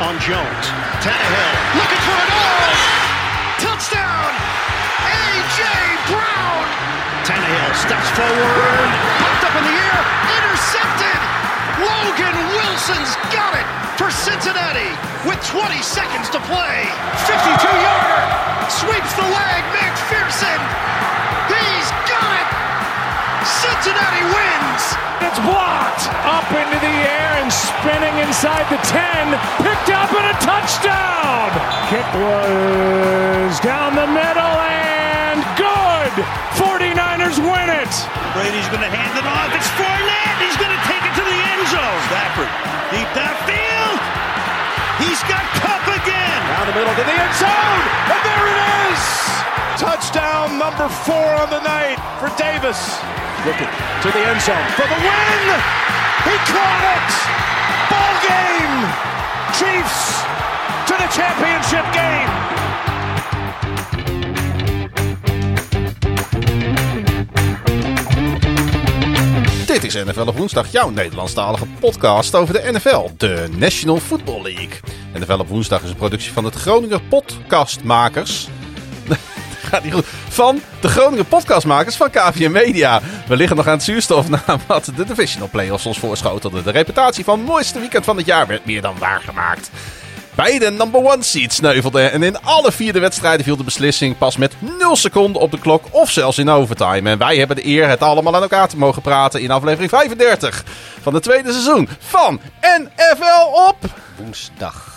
on Jones. Spinning inside the 10. Picked up and a touchdown. Kick was down the middle and good. 49ers win it. Brady's going to hand it off. It's Fournette. He's going to take it to the end zone. Stafford deep downfield. He's got Cup again. Down the middle to the end zone. And there it is. Touchdown number four on the night for Davis. Looking to the end zone for the win. He caught it. Game. Chiefs to the championship game. Dit is NFL op woensdag, jouw Nederlandstalige podcast over de NFL, de National Football League. NFL op woensdag is een productie van het Groninger Podcastmakers. Van de Groninger Podcastmakers van KVM Media. We liggen nog aan het zuurstof na wat de Divisional Playoffs ons voorschotelden. De reputatie van mooiste weekend van het jaar werd meer dan waargemaakt. Beide number one seeds sneuvelden en in alle vier de wedstrijden viel de beslissing pas met 0 seconden op de klok of zelfs in overtime. En wij hebben de eer het allemaal aan elkaar te mogen praten in aflevering 35 van het tweede seizoen van NFL op woensdag.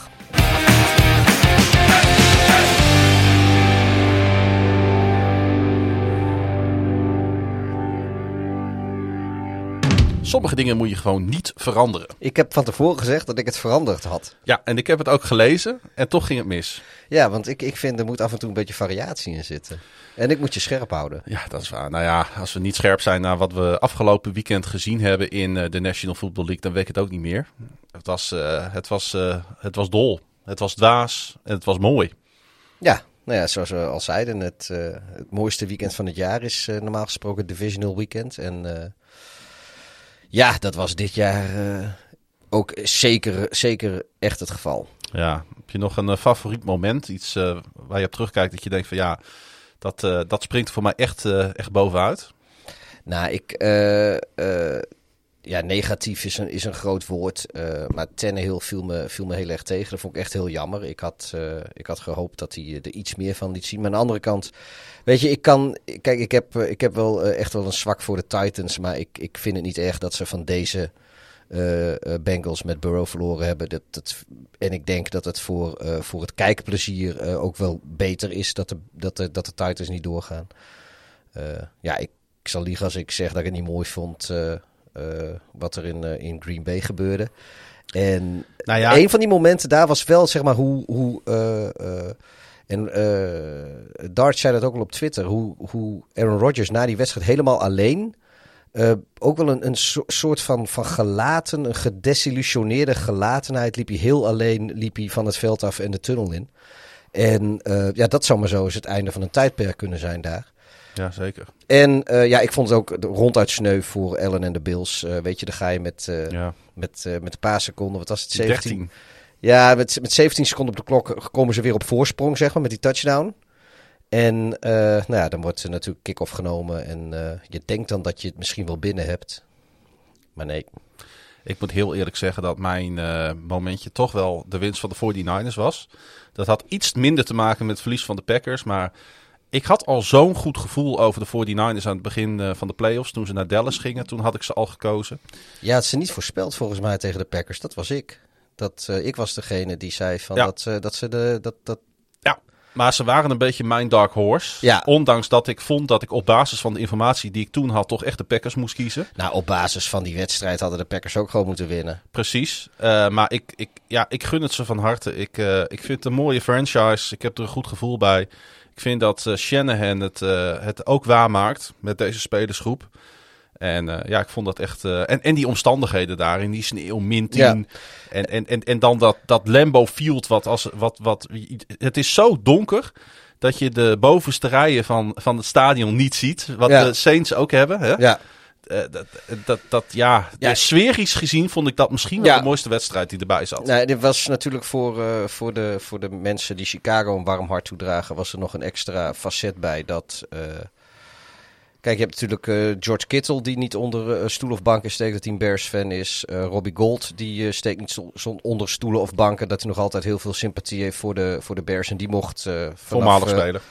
Sommige dingen moet je gewoon niet veranderen. Ik heb van tevoren gezegd dat ik het veranderd had. Ja, en ik heb het ook gelezen en toch ging het mis. Ja, want ik, ik vind er moet af en toe een beetje variatie in zitten. En ik moet je scherp houden. Ja, dat is waar. Nou ja, als we niet scherp zijn naar wat we afgelopen weekend gezien hebben in eh, de National Football League, dan weet ik het ook niet meer. Het was, eh, het was, eh, het was dol. Het was dwaas en het was mooi. Ja, nou ja, zoals we al zeiden, het, het mooiste weekend van het jaar is normaal gesproken Divisional Weekend. En ja, dat was dit jaar eh, ook zeker, zeker echt het geval. Ja, heb je nog een eh, favoriet moment? Iets eh, waar je op terugkijkt dat je denkt van ja, dat, dat springt voor mij echt, echt bovenuit. Nou, ik. Eh, eh, ja, negatief is een, is een groot woord. eh, maar Tannehill viel me, viel me heel erg tegen. Dat vond ik echt heel jammer. Ik had, eh, ik had gehoopt dat hij er iets meer van liet zien. Maar aan de andere kant. Weet je, ik kan. Kijk, ik heb, eh, ik heb wel eh, echt wel een zwak voor de Titans. Maar ik, ik vind het niet erg dat ze van deze. eh, eh, Bengals met Burrow verloren hebben. Dat, dat, en ik denk dat het voor, eh, voor het kijkplezier eh, ook wel beter is dat de, dat de, dat de Titans niet doorgaan. Eh, ja, ik, zal liegen als ik zeg dat ik het niet mooi vond eh, eh, wat er in, eh, in Green Bay gebeurde. En Nou ja, een van die momenten daar was wel, zeg maar, hoe. hoe eh, eh, en eh Dart zei dat ook al op Twitter. Hoe, hoe Aaron Rodgers na die wedstrijd helemaal alleen. eh, ook wel een, een so- soort van, van gelaten, een gedesillusioneerde gelatenheid. Liep hij heel alleen liep hij van het veld af en de tunnel in. En eh, ja, dat zou maar zo eens het einde van een tijdperk kunnen zijn daar. Ja, zeker. En eh, ja, ik vond het ook ronduit sneu voor Allen en de Bills. Eh, weet je, dan ga je met, eh, Ja, met, met een paar seconden, wat was het, 17? 13. Ja, met, met 17 seconden op de klok komen ze weer op voorsprong, zeg maar, met die touchdown. En nou ja, dan wordt er natuurlijk kick-off genomen. En je denkt dan dat je het misschien wel binnen hebt. Maar nee. Ik moet heel eerlijk zeggen dat mijn momentje toch wel de winst van de 49ers was. Dat had iets minder te maken met het verlies van de Packers. Maar ik had al zo'n goed gevoel over de 49ers aan het begin eh, van de playoffs. Toen ze naar Dallas gingen, toen had ik ze al gekozen. Ja, het is niet voorspeld volgens mij tegen de Packers. Dat was ik. Dat, eh, ik was degene die zei van Ja. dat, ze dat ze de... Dat, dat, Ja, maar ze waren een beetje mijn dark horse. Ja. Ondanks dat ik vond dat ik op basis van de informatie die ik toen had... toch echt de Packers moest kiezen. nou, op basis van die wedstrijd hadden de Packers ook gewoon moeten winnen. Precies. Eh, maar ik, ik, ja, ik gun het ze van harte. Ik, ik vind het een mooie franchise. Ik heb er een goed gevoel bij. Ik vind dat eh, Shanahan het, eh, het ook waarmaakt met deze spelersgroep. En eh, ja, ik vond dat echt... en, en die omstandigheden daarin, die sneeuw, min 10. Ja. En, en, en, en dan dat, dat Lambo Field, wat als... Wat, wat, het is zo donker dat je de bovenste rijen van, van het stadion niet ziet. Wat Ja. de Saints ook hebben. Hè? Ja, eh, dat, dat, dat, ja, Ja. sferisch gezien vond ik dat misschien wel Ja. de mooiste wedstrijd die erbij zat. Nee, dit was natuurlijk voor, eh, voor, de, voor de mensen die Chicago een warm hart toedragen, was er nog een extra facet bij dat. eh, kijk, je hebt natuurlijk George Kittle die niet onder stoel of banken steekt, dat hij een Bears-fan is. Robbie Gold die steekt niet zo, onder stoelen of banken, dat hij nog altijd heel veel sympathie heeft voor de, voor de Bears. En die mocht vanaf, Voormalig speler.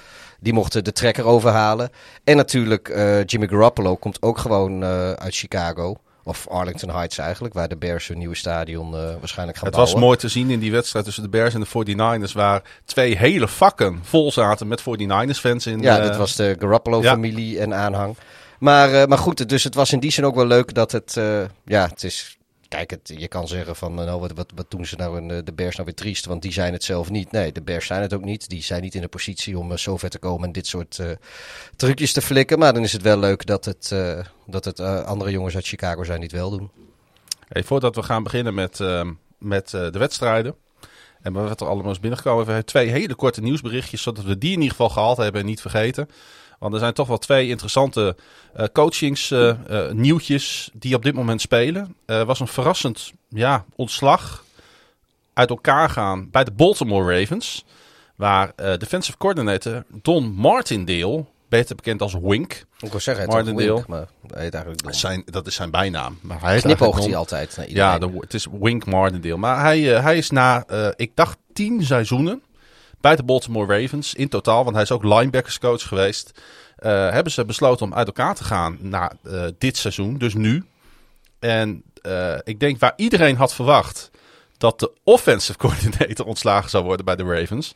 Die mochten de trekker overhalen. En natuurlijk eh, Jimmy Garoppolo komt ook gewoon eh, uit Chicago. Of Arlington Heights eigenlijk, waar de Bears hun nieuwe stadion eh, waarschijnlijk gaan Het bouwen. was mooi te zien in die wedstrijd tussen de Bears en de 49ers, waar twee hele vakken vol zaten met 49ers fans in. Ja, dat was de Garoppolo-familie en aanhang. Maar, maar goed, dus het was in die zin ook wel leuk dat het... ja, het is... Kijk, het, je kan zeggen van, eh, nou, wat, wat, wat doen ze nou in eh, de Bears nou weer triest, want die zijn het zelf niet. Nee, de Bears zijn het ook niet. Die zijn niet in de positie om eh, zo ver te komen en dit soort trucjes te flikken. Maar dan is het wel leuk dat het, dat het andere jongens uit Chicago zijn die het wel doen. Hey, voordat we gaan beginnen met, ehm, met de wedstrijden. En wat er allemaal is binnengekomen. We hebben twee hele korte nieuwsberichtjes. Zodat we die in ieder geval gehaald hebben en niet vergeten. Want er zijn toch wel twee interessante eh coachings eh, eh, die op dit moment spelen. Er was een verrassend ja, ontslag uit elkaar gaan bij de Baltimore Ravens. Waar defensive coordinator Don Martindale, beter bekend als Wink. Ik wil zeggen, Martindale. Wink, maar hij heet eigenlijk Don. Zijn, dat is zijn bijnaam. Maar hij Knipoogt hij altijd naar ja, de, het is Wink Martindale. Maar hij, hij is na, ik dacht, tien seizoenen bij de Baltimore Ravens in totaal. Want hij is ook linebackerscoach geweest. eh, hebben ze besloten om uit elkaar te gaan na eh, dit seizoen. Dus nu. En eh, ik denk waar iedereen had verwacht dat de offensive coordinator ontslagen zou worden bij de Ravens.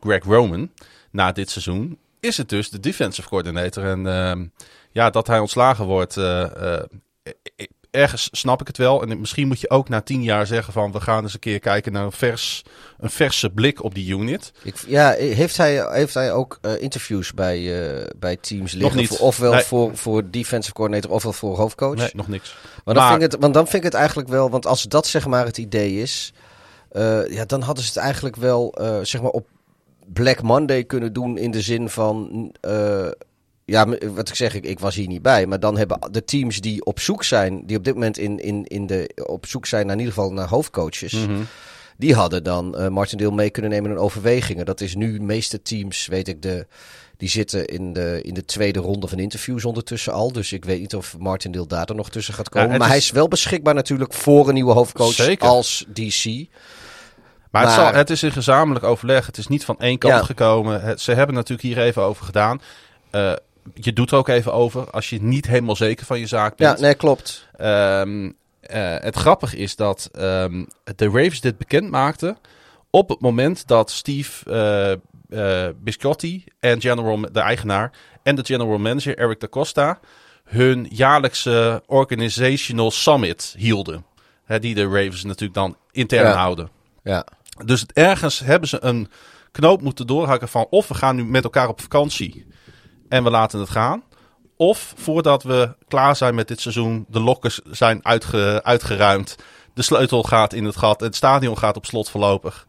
Greg Roman. Na dit seizoen is het dus de defensive coordinator. En ehm, ja, dat hij ontslagen wordt. Ergens snap ik het wel. En misschien moet je ook na tien jaar zeggen van... we gaan eens een keer kijken naar een, vers, een verse blik op die unit. Ik, ja, heeft hij, heeft hij ook eh, interviews bij, eh, bij teams liggen? niet. Voor, ofwel Nee. voor, voor defensive coordinator ofwel voor hoofdcoach? Nee, nog niks. Maar, dan Maar- vind ik het, want dan vind ik het eigenlijk wel, want als dat zeg maar het idee is, eh, ja, dan hadden ze het eigenlijk wel zeg maar op Black Monday kunnen doen in de zin van, ja, m- wat ik zeg, ik, ik was hier niet bij, maar dan hebben de teams die op zoek zijn, die op dit moment in, in, in de, op zoek zijn naar in ieder geval naar hoofdcoaches. Mhm. Die hadden dan eh Martindale mee kunnen nemen in hun overwegingen. Dat is nu de meeste teams, weet ik, de, die zitten in de, in de tweede ronde van interviews ondertussen al. Dus ik weet niet of Martindale daar dan nog tussen gaat komen. maar hij is- wel beschikbaar natuurlijk voor een nieuwe hoofdcoach Zeker. als DC. Maar, het, zal, het is een gezamenlijk overleg. Het is niet van één kant Ja. gekomen. Het, ze hebben natuurlijk hier even over gedaan. Eh, je doet er ook even over als je niet helemaal zeker van je zaak Ja, bent. nee, klopt. Ehm, eh, het grappige is dat ehm, de Ravens dit bekend maakten op het moment dat Steve eh, eh, Biscotti en general, de eigenaar en de general manager Eric da Costa hun jaarlijkse organizational summit hielden. Hè, die de Ravens natuurlijk dan intern Ja. houden. Ja. Dus ergens hebben ze een knoop moeten doorhakken van of we gaan nu met elkaar op vakantie en we laten het gaan. Of voordat we klaar zijn met dit seizoen, de lokkers zijn uitge, uitgeruimd. De sleutel gaat in het gat. Het stadion gaat op slot voorlopig.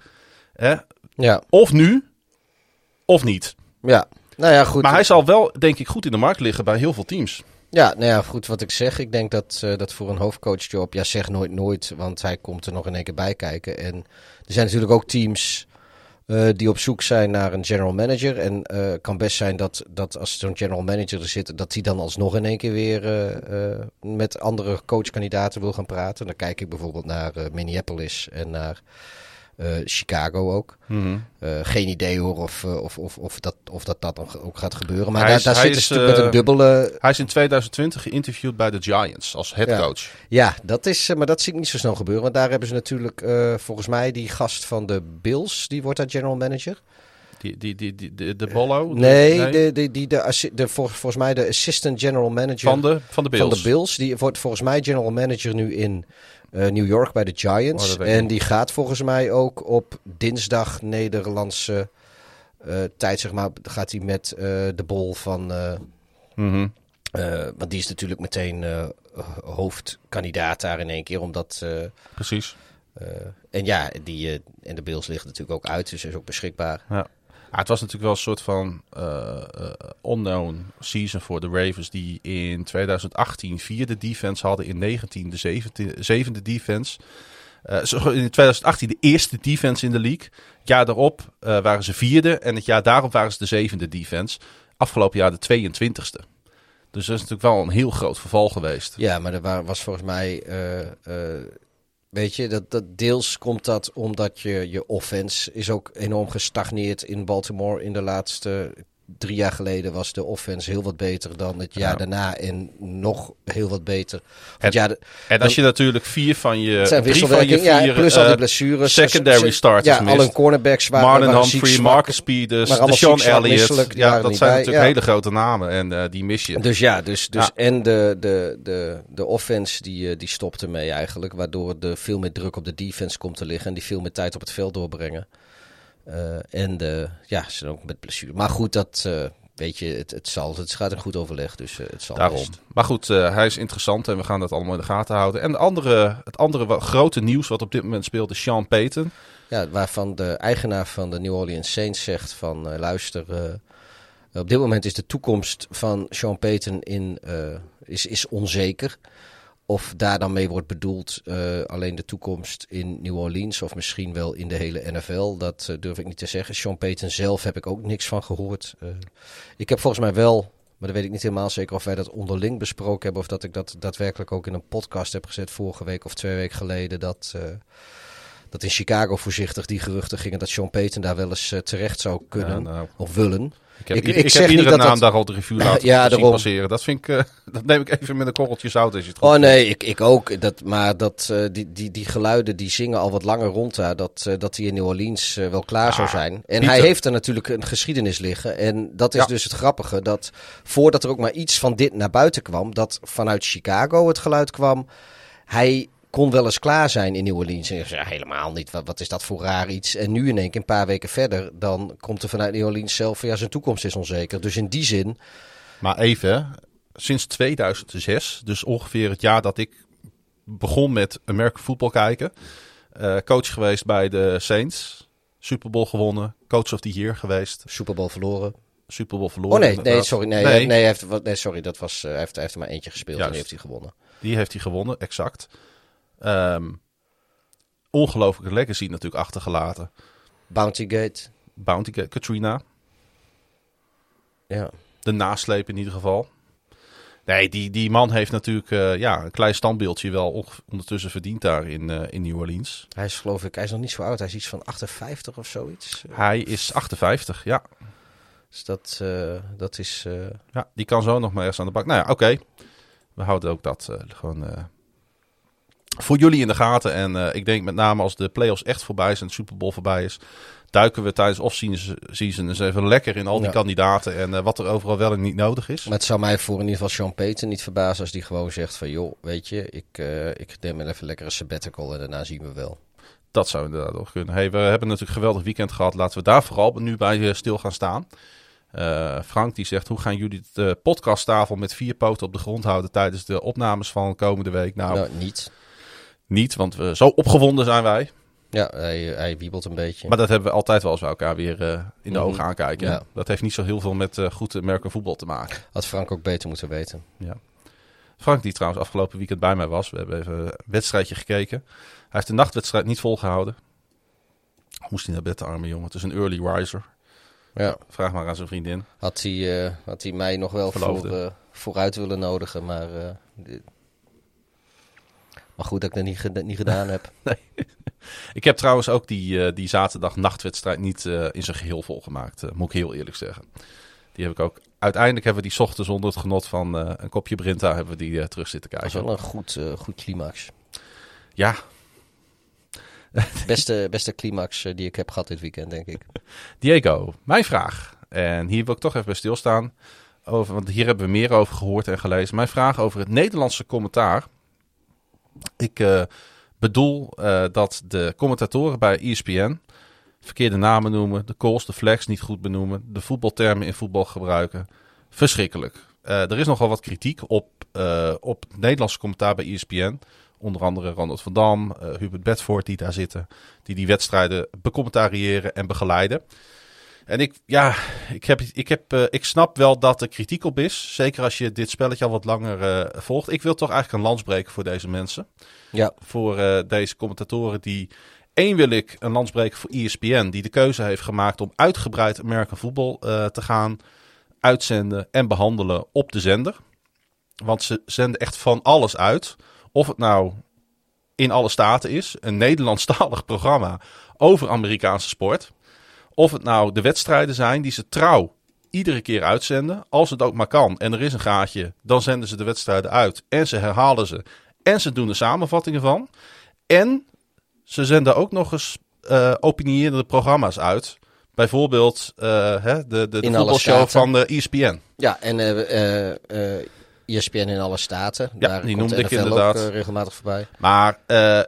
Hè? Ja. Of nu, of niet. Ja. Nou ja, goed. Maar hij zal wel, denk ik, goed in de markt liggen bij heel veel teams. Ja, nou ja, goed wat ik zeg. Ik denk dat, eh, dat voor een hoofdcoachjob, ja, zeg nooit nooit, want hij komt er nog in één keer bij kijken. En er zijn natuurlijk ook teams eh, die op zoek zijn naar een general manager. En eh, het kan best zijn dat, dat als zo'n general manager er zit, dat hij dan alsnog in één keer weer eh, eh, met andere coachkandidaten wil gaan praten. Dan kijk ik bijvoorbeeld naar eh, Minneapolis en naar eh, Chicago ook. Eh, geen idee hoor of, eh, of, of, of, dat, of dat, dat dan ook gaat gebeuren. Maar Hij daar, is- daar hij zitten is, ze natuurlijk met eh, een dubbele Hij is in 2020 geïnterviewd bij de Giants als headcoach. Ja, dat is, eh, maar dat zie ik niet zo snel gebeuren. Want daar hebben ze natuurlijk eh, volgens mij die gast van de Bills, die wordt daar general manager. Die, die, die, die, de, de Bollo? Nee, De, de, die, de, assi- de, vol- volgens mij de assistant general manager van, de, van de Bills. van de Bills. Die wordt volgens mij general manager nu in eh, New York bij de Oh, Giants. ik en die gaat volgens mij ook op dinsdag Nederlandse eh, tijd, zeg maar, gaat hij met eh, de bol van... eh, Mhm. eh, want die is natuurlijk meteen eh, hoofdkandidaat daar in één keer, omdat... eh, Precies. Eh, en ja, die, eh, en de Bills liggen natuurlijk ook uit, dus is ook beschikbaar. Ja. Het was natuurlijk wel een soort van uh, unknown season voor de Ravens. Die in 2018 vierde defense hadden. In 19 de zevende, zevende defense. Uh, in 2018 de eerste defense in de league. Het jaar daarop waren ze vierde. En het jaar daarop waren ze de zevende defense. Afgelopen jaar de 22ste. Dus dat is natuurlijk wel een heel groot verval geweest. Ja, maar er was volgens mij Weet je, dat, dat deels komt dat omdat je, je offense is ook enorm gestagneerd in Baltimore in de laatste drie jaar geleden was de offense heel wat beter dan het jaar daarna en nog heel wat beter. En, ja, en als je natuurlijk vier van je zijn drie van je vier, ja, plus al die blessures, secondary starters ja, al hun cornerbacks waren Marlon Humphrey, Marcus Peters, Sean Elliott, ja, dat zijn natuurlijk hele grote namen en uh, die mis je. Dus ja, dus, dus en de, de, de, de offense die, uh, die stopte mee eigenlijk, waardoor er veel meer druk op de defense komt te liggen en die veel meer tijd op het veld doorbrengen. Uh, en de, ja, ze zijn ook met blessure. Maar goed, dat, uh, weet je, het, het, zal, het gaat een goed overleg, dus het zal Daarom. Best. Maar goed, hij is interessant en we gaan dat allemaal in de gaten houden. En de andere, het andere grote nieuws wat op dit moment speelt is Sean Payton. Ja, waarvan de eigenaar van de New Orleans Saints zegt van, luister, op dit moment is de toekomst van Sean Payton in, is, is onzeker. Of daar dan mee wordt bedoeld uh, alleen de toekomst in New Orleans of misschien wel in de hele NFL, dat uh, durf ik niet te zeggen. Sean Payton zelf heb ik ook niks van gehoord. Uh, ik heb volgens mij wel, maar dan weet ik niet helemaal zeker of wij dat onderling besproken hebben of dat ik dat daadwerkelijk ook in een podcast heb gezet vorige week of twee weken geleden. Dat, dat in Chicago voorzichtig die geruchten gingen dat Sean Payton daar wel eens terecht zou kunnen ja, nou. of willen. Ik heb, ik, ik, ik zeg heb iedere niet dat naam dat... daar al de review laten ja, zien passeren. Dat vind ik, uh, dat neem ik even met een korreltje zout als je het goed Oh nee, ik, ik ook. Dat, maar dat, uh, die, die, die geluiden die zingen al wat langer rond daar. Dat, uh, dat hij in New Orleans wel klaar ah, zou zijn. En hij heeft er natuurlijk een geschiedenis liggen. En dat is ja. dus het grappige. Dat voordat er ook maar iets van dit naar buiten kwam. Dat vanuit Chicago het geluid kwam. Hij kon wel eens klaar zijn in New Orleans. En ja, helemaal niet. Wat, wat, is dat voor raar iets? En nu in één keer, een paar weken verder, dan komt er vanuit New Orleans zelf ja, zijn toekomst is onzeker. Dus in die zin. Maar even, sinds 2006, dus ongeveer het jaar dat ik begon met American Football kijken, uh, coach geweest bij de Saints, Super Bowl gewonnen, coach of the year geweest. Super Bowl verloren. Super Bowl verloren. Oh nee, nee sorry. Nee, nee. nee, heeft, nee sorry, dat was, uh, hij, heeft, hij heeft er maar eentje gespeeld Juist. en heeft hij gewonnen. Die heeft hij gewonnen, exact. Um, ongelooflijke legacy natuurlijk achtergelaten. Bounty Gate. Bounty Gate, Katrina. Ja. De nasleep in ieder geval. Nee, die, die man heeft natuurlijk uh, ja, een klein standbeeldje wel ondertussen verdiend daar in, uh, in New Orleans. Hij is geloof ik, hij is nog niet zo oud. Hij is iets van 58 of zoiets. Hij is 58, ja. Dus dat, uh, dat is... Ja, die kan zo nog maar ergens aan de bak. Nou ja, oké. Okay. We houden ook dat gewoon voor jullie in de gaten. En uh, ik denk met name als de playoffs echt voorbij zijn, de Super Bowl voorbij is, duiken we tijdens off-season eens even lekker in al die ja. kandidaten en uh, wat er overal wel en niet nodig is. Maar het zou mij voor in ieder geval Sean Payton niet verbazen als die gewoon zegt van joh, weet je, ik, uh, ik neem even lekker een sabbatical en daarna zien we wel. Dat zou inderdaad ook kunnen. Hey, we hebben natuurlijk een geweldig weekend gehad. Laten we daar vooral nu bij stil gaan staan. Uh, Frank die zegt, hoe gaan jullie de podcasttafel met vier poten op de grond houden tijdens de opnames van komende week? Nou, nou niet niet, want we, zo opgewonden zijn wij. Ja, hij, hij wiebelt een beetje. Maar dat hebben we altijd wel eens bij elkaar weer uh, in de mm ogen aankijken. Ja. Dat heeft niet zo heel veel met uh, goed merken voetbal te maken. Had Frank ook beter moeten weten. Ja. Frank, die trouwens afgelopen weekend bij mij was. We hebben even een wedstrijdje gekeken. Hij heeft de nachtwedstrijd niet volgehouden. Moest hij naar bed, de arme jongen. Het is een early riser. Ja. Vraag maar aan zijn vriendin. Had hij, uh, had hij mij nog wel voor, vooruit willen nodigen, maar maar goed dat ik dat niet, niet gedaan heb. nee. Ik heb trouwens ook die, uh, die zaterdag nachtwedstrijd niet uh, in zijn geheel volgemaakt. Uh, moet ik heel eerlijk zeggen. Die heb ik ook. Uiteindelijk hebben we die ochtends onder het genot van een kopje Brinta hebben we die terug zitten kijken. Dat is wel een goed, goed climax. Ja. beste, beste climax die ik heb gehad dit weekend, denk ik. Diego, mijn vraag. En hier wil ik toch even bij stilstaan. Over, want hier hebben we meer over gehoord en gelezen. Mijn vraag over het Nederlandse commentaar ik uh, bedoel uh, dat de commentatoren bij ESPN verkeerde namen noemen, de calls, de flags niet goed benoemen, de voetbaltermen in voetbal gebruiken. Verschrikkelijk. Uh, er is nogal wat kritiek op, op Nederlandse commentaar bij ESPN. Onder andere Ronald van Dam, Hubert Bedford die daar zitten, die die wedstrijden becommentariëren en begeleiden. En ik, ja, ik, heb, ik, heb, uh, ik snap wel dat er kritiek op is. Zeker als je dit spelletje al wat langer uh, volgt. Ik wil toch eigenlijk een lans breken voor deze mensen. Ja. Voor uh, deze commentatoren die... Eén wil ik een lans breken voor ESPN. Die de keuze heeft gemaakt om uitgebreid American voetbal te gaan uitzenden en behandelen op de zender. Want ze zenden echt van alles uit. Of het nou in alle staten is. Een Nederlandstalig programma over Amerikaanse sport. Of het nou de wedstrijden zijn die ze trouw iedere keer uitzenden. Als het ook maar kan en er is een gaatje, dan zenden ze de wedstrijden uit. En ze herhalen ze. En ze doen er samenvattingen van. En ze zenden ook nog eens uh, opinierende programma's uit. Bijvoorbeeld uh, hè, de, de, de voetbalshow van de ESPN. Ja, en uh, ESPN in alle staten. Ja, Daar die komt noemde de ik inderdaad. Ook, uh, regelmatig voorbij. Maar uh,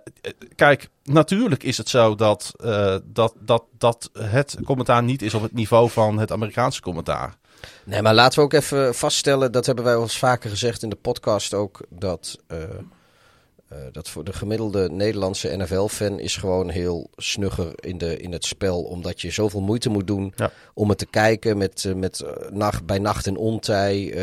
kijk, natuurlijk is het zo dat, uh, dat, dat, dat het commentaar niet is op het niveau van het Amerikaanse commentaar. Nee, maar laten we ook even vaststellen, dat hebben wij al eens vaker gezegd in de podcast ook, dat, uh, dat voor de gemiddelde Nederlandse NFL-fan is gewoon heel snugger in, de, in het spel, omdat je zoveel moeite moet doen ja. om het te kijken met, met nacht, bij nacht en ontij.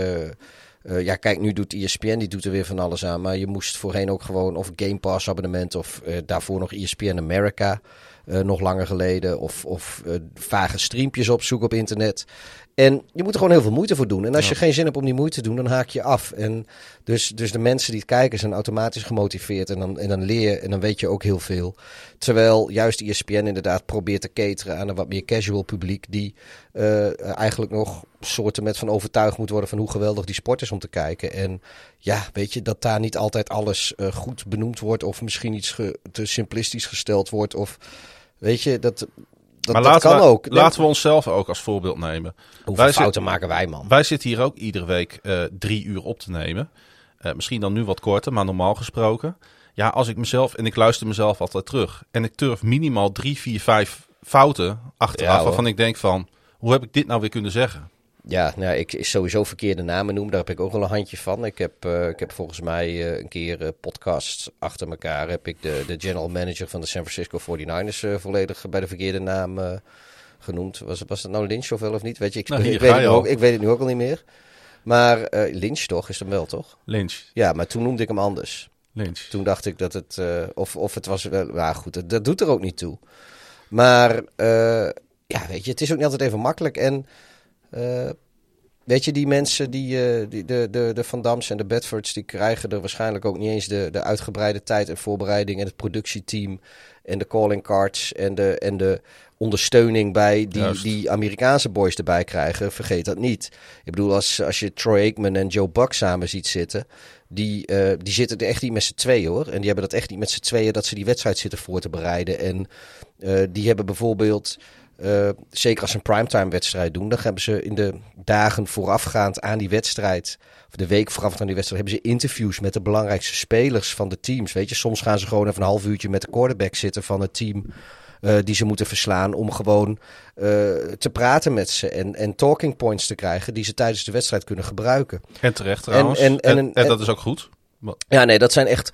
Uh, ja, kijk, nu doet ESPN, die doet er weer van alles aan. Maar je moest voorheen ook gewoon of Game Pass abonnement of uh, daarvoor nog ESPN America. Uh, nog langer geleden. Of, of vage streampjes opzoeken op internet. En je moet er gewoon heel veel moeite voor doen. En als ja. je geen zin hebt om die moeite te doen, dan haak je af. En dus, dus de mensen die het kijken zijn automatisch gemotiveerd. En dan, en dan leer je en dan weet je ook heel veel. Terwijl juist ESPN inderdaad probeert te cateren aan een wat meer casual publiek. Die uh, eigenlijk nog soorten met van overtuigd moet worden van hoe geweldig die sport is om te kijken. En ja, weet je, dat daar niet altijd alles uh, goed benoemd wordt. Of misschien iets te simplistisch gesteld wordt. Of weet je, dat, dat, maar dat laten kan we, ook. Laten we onszelf ook als voorbeeld nemen. Hoeveel wij fouten maken wij, man? Wij zitten hier ook iedere week uh, drie uur op te nemen. Uh, misschien dan nu wat korter, maar normaal gesproken. Ja, als ik mezelf, en ik luister mezelf altijd terug. En ik turf minimaal drie, vier, vijf fouten achteraf. Ja, waarvan ik denk van, hoe heb ik dit nou weer kunnen zeggen? Ja, nou, ik is sowieso verkeerde namen noemen. Daar heb ik ook wel een handje van. Ik heb, uh, ik heb volgens mij uh, een keer uh, podcasts achter elkaar. Heb ik de, de general manager van de San Francisco 49ers volledig bij de verkeerde naam genoemd. Was, was het nou Lynch of wel of niet? Weet je, ik, nou, ik, weet, het ook, ik weet het nu ook al niet meer. Maar Lynch toch, is hem wel toch? Lynch. Ja, maar toen noemde ik hem anders. Lynch. Toen dacht ik dat het, of, of het was wel, nou goed, dat, dat doet er ook niet toe. Maar ja, weet je, het is ook niet altijd even makkelijk. En weet je, die mensen, die, uh, die, de, de, de Van Dams en de Bedfords, die krijgen er waarschijnlijk ook niet eens de, de uitgebreide tijd en voorbereiding en het productieteam en de calling cards en de, en de ondersteuning bij die, Juist. die Amerikaanse boys erbij krijgen. Vergeet dat niet. Ik bedoel, als, als je Troy Aikman en Joe Buck samen ziet zitten, die, uh, die zitten er echt niet met z'n tweeën hoor. En die hebben dat echt niet met z'n tweeën dat ze die wedstrijd zitten voor te bereiden. En uh, die hebben bijvoorbeeld... Uh, zeker als ze een primetime wedstrijd doen, dan hebben ze in de dagen voorafgaand aan die wedstrijd, of de week voorafgaand aan die wedstrijd, hebben ze interviews met de belangrijkste spelers van de teams. Weet je, soms gaan ze gewoon even een half uurtje met de quarterback zitten van het team. Uh, die ze moeten verslaan om gewoon uh, te praten met ze en, en talking points te krijgen die ze tijdens de wedstrijd kunnen gebruiken. En terecht trouwens. En, en, en, en dat is ook goed. Ja, nee, dat zijn echt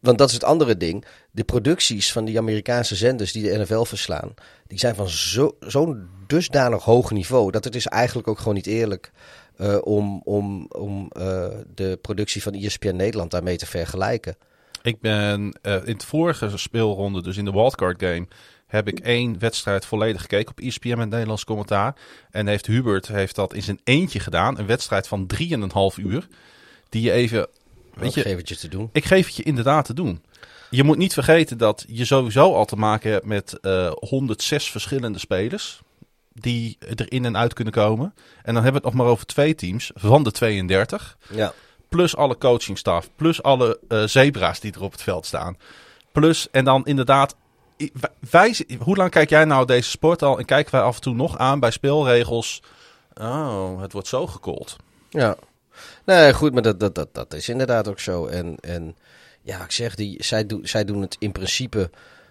want dat is het andere ding. De producties van die Amerikaanse zenders die de NFL verslaan, die zijn van zo'n zo dusdanig hoog niveau dat het is eigenlijk ook gewoon niet eerlijk uh, om, om, om uh, de productie van ESPN Nederland daarmee te vergelijken. Ik ben uh, in de vorige speelronde, dus in de wildcard game, heb ik één wedstrijd volledig gekeken op ESPN met Nederlands commentaar. En heeft Hubert heeft dat in zijn eentje gedaan. Een wedstrijd van drieënhalf uur. Die je even Weet je, geef het je te doen. Ik geef het je inderdaad te doen. Je moet niet vergeten dat je sowieso al te maken hebt met uh, 106 verschillende spelers. Die er in en uit kunnen komen. En dan hebben we het nog maar over twee teams van de 32. Ja. Plus alle coachingstaf. Plus alle uh, zebra's die er op het veld staan. Plus, en dan inderdaad. Wij, hoe lang kijk jij nou deze sport al? En kijken wij af en toe nog aan bij speelregels. Oh, het wordt zo gekold. Ja. Nee, goed, maar dat, dat, dat, dat is inderdaad ook zo. En, en ja, ik zeg, die, zij, do, zij doen het in principe,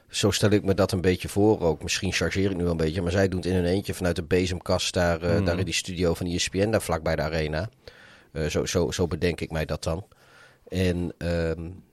zo stel ik me dat een beetje voor ook. Misschien chargeer ik nu wel een beetje, maar zij doen het in hun eentje vanuit de bezemkast daar, uh, mm. daar in die studio van ESPN, daar vlakbij de arena. Uh, zo, zo, zo bedenk ik mij dat dan. En um,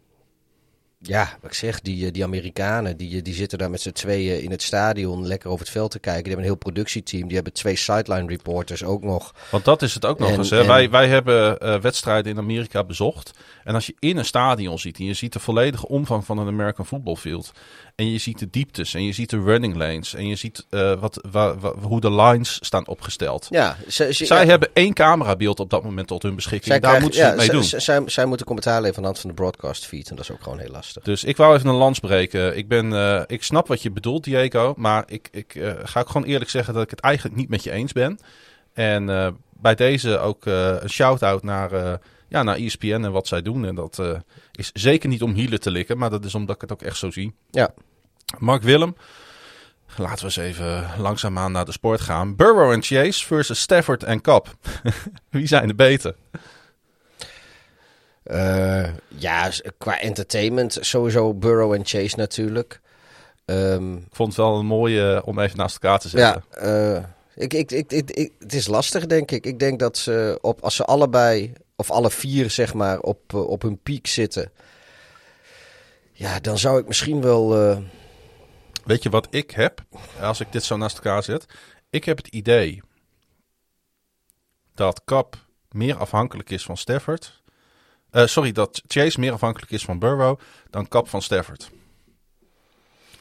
ja, wat ik zeg, die, die Amerikanen, die, die zitten daar met z'n tweeën in het stadion lekker over het veld te kijken. Die hebben een heel productieteam. Die hebben twee sideline reporters ook nog. Want dat is het ook nog En- eens. Hè? en- Wij, wij hebben eh, wedstrijden in Amerika bezocht. En als je in een stadion ziet en je ziet de volledige omvang van een American football field. En je ziet de dieptes en je ziet de running lanes. En je ziet eh, wat, wa- wa- hoe de lines staan opgesteld. Ja, ze, ze- Zij ja, hebben één camerabeeld op dat moment tot hun beschikking. zij Daar krijgen- moeten ze ja, het mee doen. zij- Zij, moeten commentaar leveren aan de hand van de broadcast feed. En dat is ook gewoon heel lastig. Dus ik wou even een lans breken. Ik, ben, eh, ik snap wat je bedoelt, Diego. Maar ik, ik eh, ga ook gewoon eerlijk zeggen dat ik het eigenlijk niet met je eens ben. En bij deze ook een shout-out naar, ja, naar ESPN en wat zij doen. En dat eh, is zeker niet om hielen te likken, maar dat is omdat ik het ook echt zo zie. Ja. Mark Willem, laten we eens even langzaamaan naar de sport gaan. Burrow en Chase versus Stafford en Cup. Wie zijn de beter? Eh, ja, qua entertainment sowieso Burrow en Chase natuurlijk. Ehm, Ik vond het wel een mooie om even naast elkaar te zetten. ja, eh, ik, ik, ik- het is lastig denk ik. Ik denk dat ze op, als ze allebei, of alle vier zeg maar, op, eh, op hun piek zitten. Ja, dan zou ik misschien wel... eh, Weet je wat ik heb, als ik dit zo naast elkaar zet? Ik heb het idee dat Cap meer afhankelijk is van Stafford. Eh, sorry, dat Chase meer afhankelijk is van Burrow dan Cap van Stafford.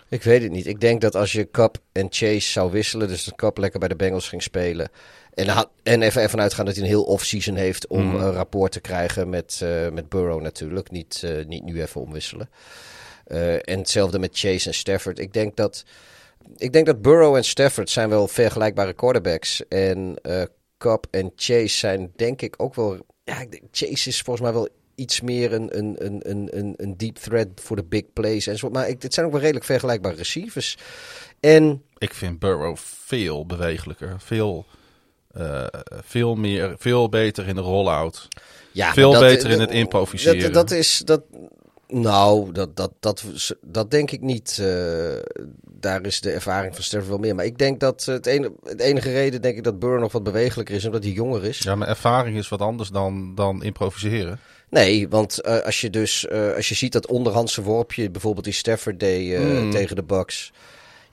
Ik weet het niet. Ik denk dat als je Cup en Chase zou wisselen, dus dat Cup lekker bij de Bengals ging spelen. En, had, en even ervan uitgaan dat hij een heel off-season heeft om Mhm. een rapport te krijgen met, eh, met Burrow natuurlijk. Niet, eh, niet nu even omwisselen. Eh, en hetzelfde met Chase en Stafford. Ik denk dat, ik denk dat Burrow en Stafford zijn wel vergelijkbare quarterbacks. En eh Cup en Chase zijn denk ik ook wel... Ja, ik denk, Chase is volgens mij wel iets meer een, een, een, een, een, een deep threat voor de big plays. En zo. Maar ik, dit zijn ook wel redelijk vergelijkbare receivers. En Ik vind Burrow veel bewegelijker, veel, eh, veel, meer, veel beter in de rollout. ja, Veel dat- beter in het improviseren. Dat, dat is... Dat, nou, dat, dat, dat, dat denk ik niet. Eh, daar is de ervaring van Stafford wel meer. Maar ik denk dat het, ene, het enige reden denk ik dat Burrow nog wat bewegelijker is, omdat hij jonger is. Ja, maar ervaring is wat anders dan, dan improviseren. Nee, want eh, als je dus als je ziet dat onderhandse worpje, bijvoorbeeld die Stafford deed Hmm. tegen de Bucks.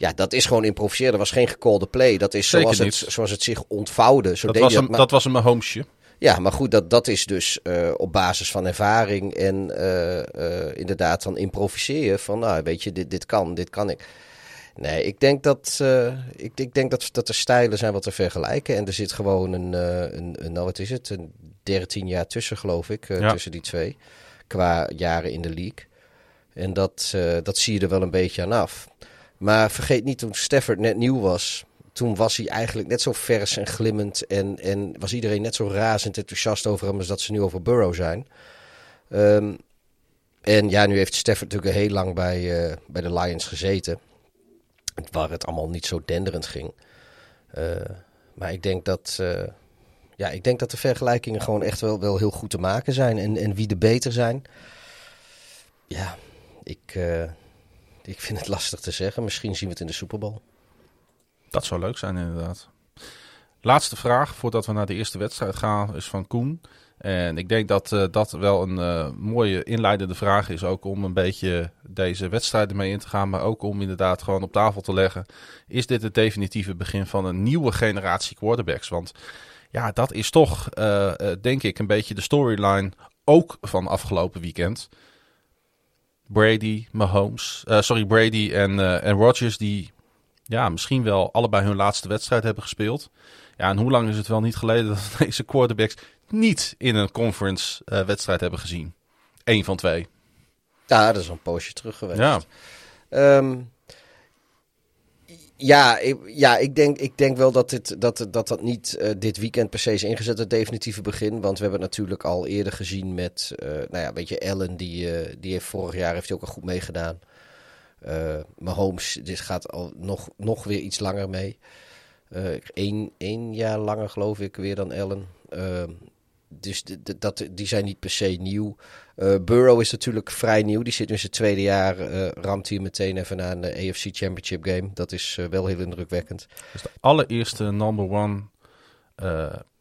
Ja, dat is gewoon improviseren. Dat was geen gecalled play. Dat is zoals het, zoals het zich ontvouwde. Zo Dat deed was, een, maar- dat was een Mahomesje. Ja, maar goed, dat, dat is dus eh, op basis van ervaring en eh, eh, inderdaad dan improviseren. Van nou, weet je, dit, dit kan, dit kan ik. Nee, ik denk dat, eh, ik, ik denk dat, dat de stijlen zijn wat te vergelijken. En er zit gewoon een, eh, een, een nou wat is het, een 13 jaar tussen geloof ik, Ja. tussen die twee. Qua jaren in de league. En dat, dat zie je er wel een beetje aan af. Maar vergeet niet, toen Stafford net nieuw was, toen was hij eigenlijk net zo vers en glimmend. En, en was iedereen net zo razend enthousiast over hem als dat ze nu over Burrow zijn. Ehm, en ja, nu heeft Stafford natuurlijk heel lang bij, eh, bij de Lions gezeten. Waar het allemaal niet zo denderend ging. Eh, maar ik denk dat, eh, ja, ik denk dat de vergelijkingen gewoon echt wel, wel heel goed te maken zijn. En, en wie de beter zijn. Ja, ik, ik vind het lastig te zeggen. Misschien zien we het in de Super Bowl. Dat zou leuk zijn, inderdaad. Laatste vraag voordat we naar de eerste wedstrijd gaan is van Koen. En ik denk dat eh, dat wel een eh, mooie inleidende vraag is. Ook om een beetje deze wedstrijden mee in te gaan. Maar ook om inderdaad gewoon op tafel te leggen. Is dit het definitieve begin van een nieuwe generatie quarterbacks? Want ja, dat is toch eh, denk ik een beetje de storyline ook van afgelopen weekend. Brady, Mahomes, eh, sorry Brady en, eh en Rodgers die ja, misschien wel allebei hun laatste wedstrijd hebben gespeeld. Ja, en hoe lang is het wel niet geleden dat we deze quarterbacks niet in een conference eh, wedstrijd hebben gezien? Eén van twee. Ja, dat is een poosje terug geweest. Ja, Ehm, ja, ik, ja ik, denk, ik denk wel dat dit, dat, dat, dat niet eh, dit weekend per se is ingezet, het definitieve begin. Want we hebben het natuurlijk al eerder gezien met, eh, nou ja, weet je, Allen, die, eh, die heeft vorig jaar heeft hij ook al goed meegedaan. Mahomes, dit gaat al nog, nog weer iets langer mee. Eén één jaar langer geloof ik weer dan Allen. Ehm, dus dat, die zijn niet per se nieuw. Eh, Burrow is natuurlijk vrij nieuw. Die zit nu in zijn tweede jaar. eh ramt hij meteen even aan de AFC Championship game. Dat is eh, wel heel indrukwekkend. de allereerste number one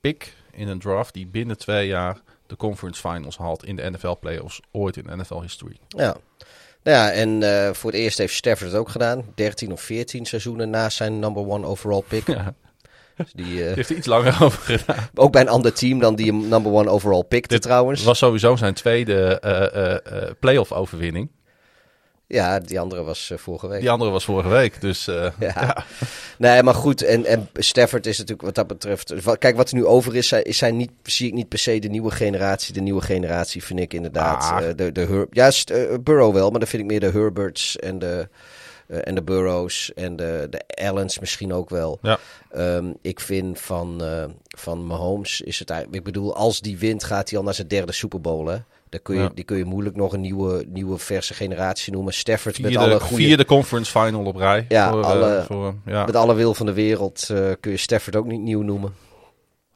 pick in een draft die binnen twee jaar de conference finals haalt in de NFL playoffs ooit in NFL history. Ja. Nou ja, en uh, voor het eerst heeft Stafford het ook gedaan. 13 of 14 seizoenen na zijn number one overall pick. Ja. Dus die, uh, heeft er iets langer over gedaan. Ook bij een ander team dan die hem number one overall pickte Dit trouwens. was sowieso zijn tweede uh, playoff overwinning. Ja, die andere was uh, vorige week. Die andere was vorige week, dus uh, ja. ja. Nee, maar goed. En, en Stafford is natuurlijk wat dat betreft... Kijk, wat er nu over is, is zijn niet, zie ik niet per se de nieuwe generatie. De nieuwe generatie vind ik inderdaad... Ah. Uh, de, de Her ja, Burrow wel, maar dan vind ik meer de Herberts en de... en de Burrows en de, de Allens misschien ook wel. Ja. Um, ik vind van, van Mahomes is het eigenlijk... Ik bedoel, als die wint gaat hij al naar zijn derde Super Bowl, hè? Daar kun je, Ja. Die kun je moeilijk nog een nieuwe, nieuwe verse generatie noemen. Stafford met Vierde, alle goede... vierde conference final op rij. Ja, voor, alle- uh, voor, ja. Met alle wil van de wereld uh, kun je Stafford ook niet nieuw noemen.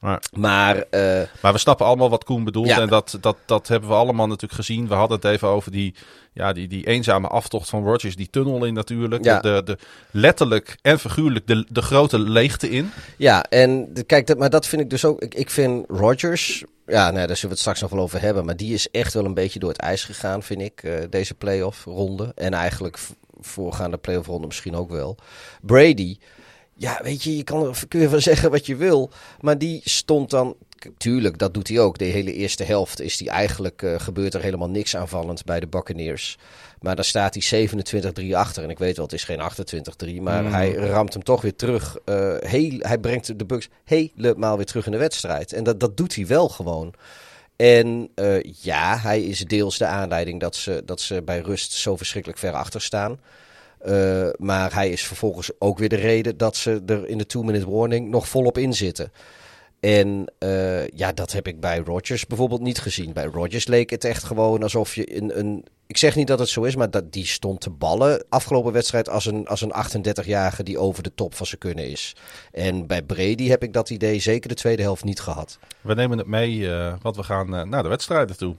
Maar, Maar uh, maar we snappen allemaal wat Koen bedoelt. Ja. En dat, dat, dat hebben we allemaal natuurlijk gezien. We hadden het even over die, ja, die, die eenzame aftocht van Rodgers. Die tunnel in natuurlijk. Ja. De, de, letterlijk en figuurlijk de, de grote leegte in. ja, en de, kijk, dat, maar dat vind ik dus ook. Ik, ik vind Rodgers. Ja, nou, daar zullen we het straks nog wel over hebben. Maar die is echt wel een beetje door het ijs gegaan, vind ik. Uh, deze playoff ronde. En eigenlijk voorgaande playoff ronde misschien ook wel. Brady. Ja, weet je, je kan er kun je van zeggen wat je wil. Maar die stond dan. Tuurlijk, dat doet hij ook. De hele eerste helft is die eigenlijk. Uh, gebeurt er helemaal niks aanvallend bij de Buccaneers. Maar dan staat hij 27-3 achter. En ik weet wel, het is geen 28-3. Maar Mm. hij ramt hem toch weer terug. Uh, heel, hij brengt de Bucks helemaal weer terug in de wedstrijd. En dat, dat doet hij wel gewoon. En uh, ja, hij is deels de aanleiding dat ze, dat ze bij rust zo verschrikkelijk ver achter staan. Uh, maar hij is vervolgens ook weer de reden dat ze er in de two-minute warning nog volop in zitten. En uh, ja, dat heb ik bij Rodgers bijvoorbeeld niet gezien. Bij Rodgers leek het echt gewoon alsof je een. een ik zeg niet dat het zo is, maar dat, die stond te ballen afgelopen wedstrijd als een, als een 38-jarige die over de top van zijn kunnen is. En bij Brady heb ik dat idee zeker de tweede helft niet gehad. We nemen het mee, uh, want we gaan naar de wedstrijden toe.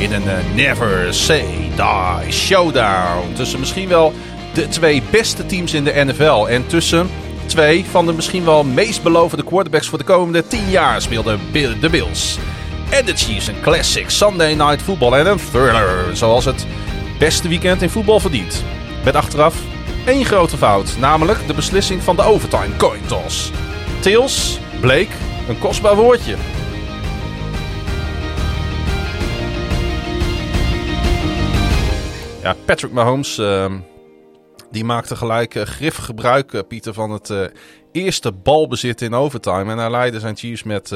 In een uh, Never Say Die showdown. Tussen misschien wel de twee beste teams in de NFL. En tussen twee van de misschien wel meest belovende quarterbacks voor de komende 10 jaar speelden de Bills. En de Chiefs een classic Sunday Night Football en een thriller. Zoals het beste weekend in voetbal verdient. Met achteraf één grote fout. Namelijk de beslissing van de overtime coin toss. Tails bleek een kostbaar woordje. Patrick Mahomes, uh, die maakte gelijk uh, grif gebruik, uh, Pieter, van het uh, eerste balbezit in overtime. En hij leidde zijn Chiefs met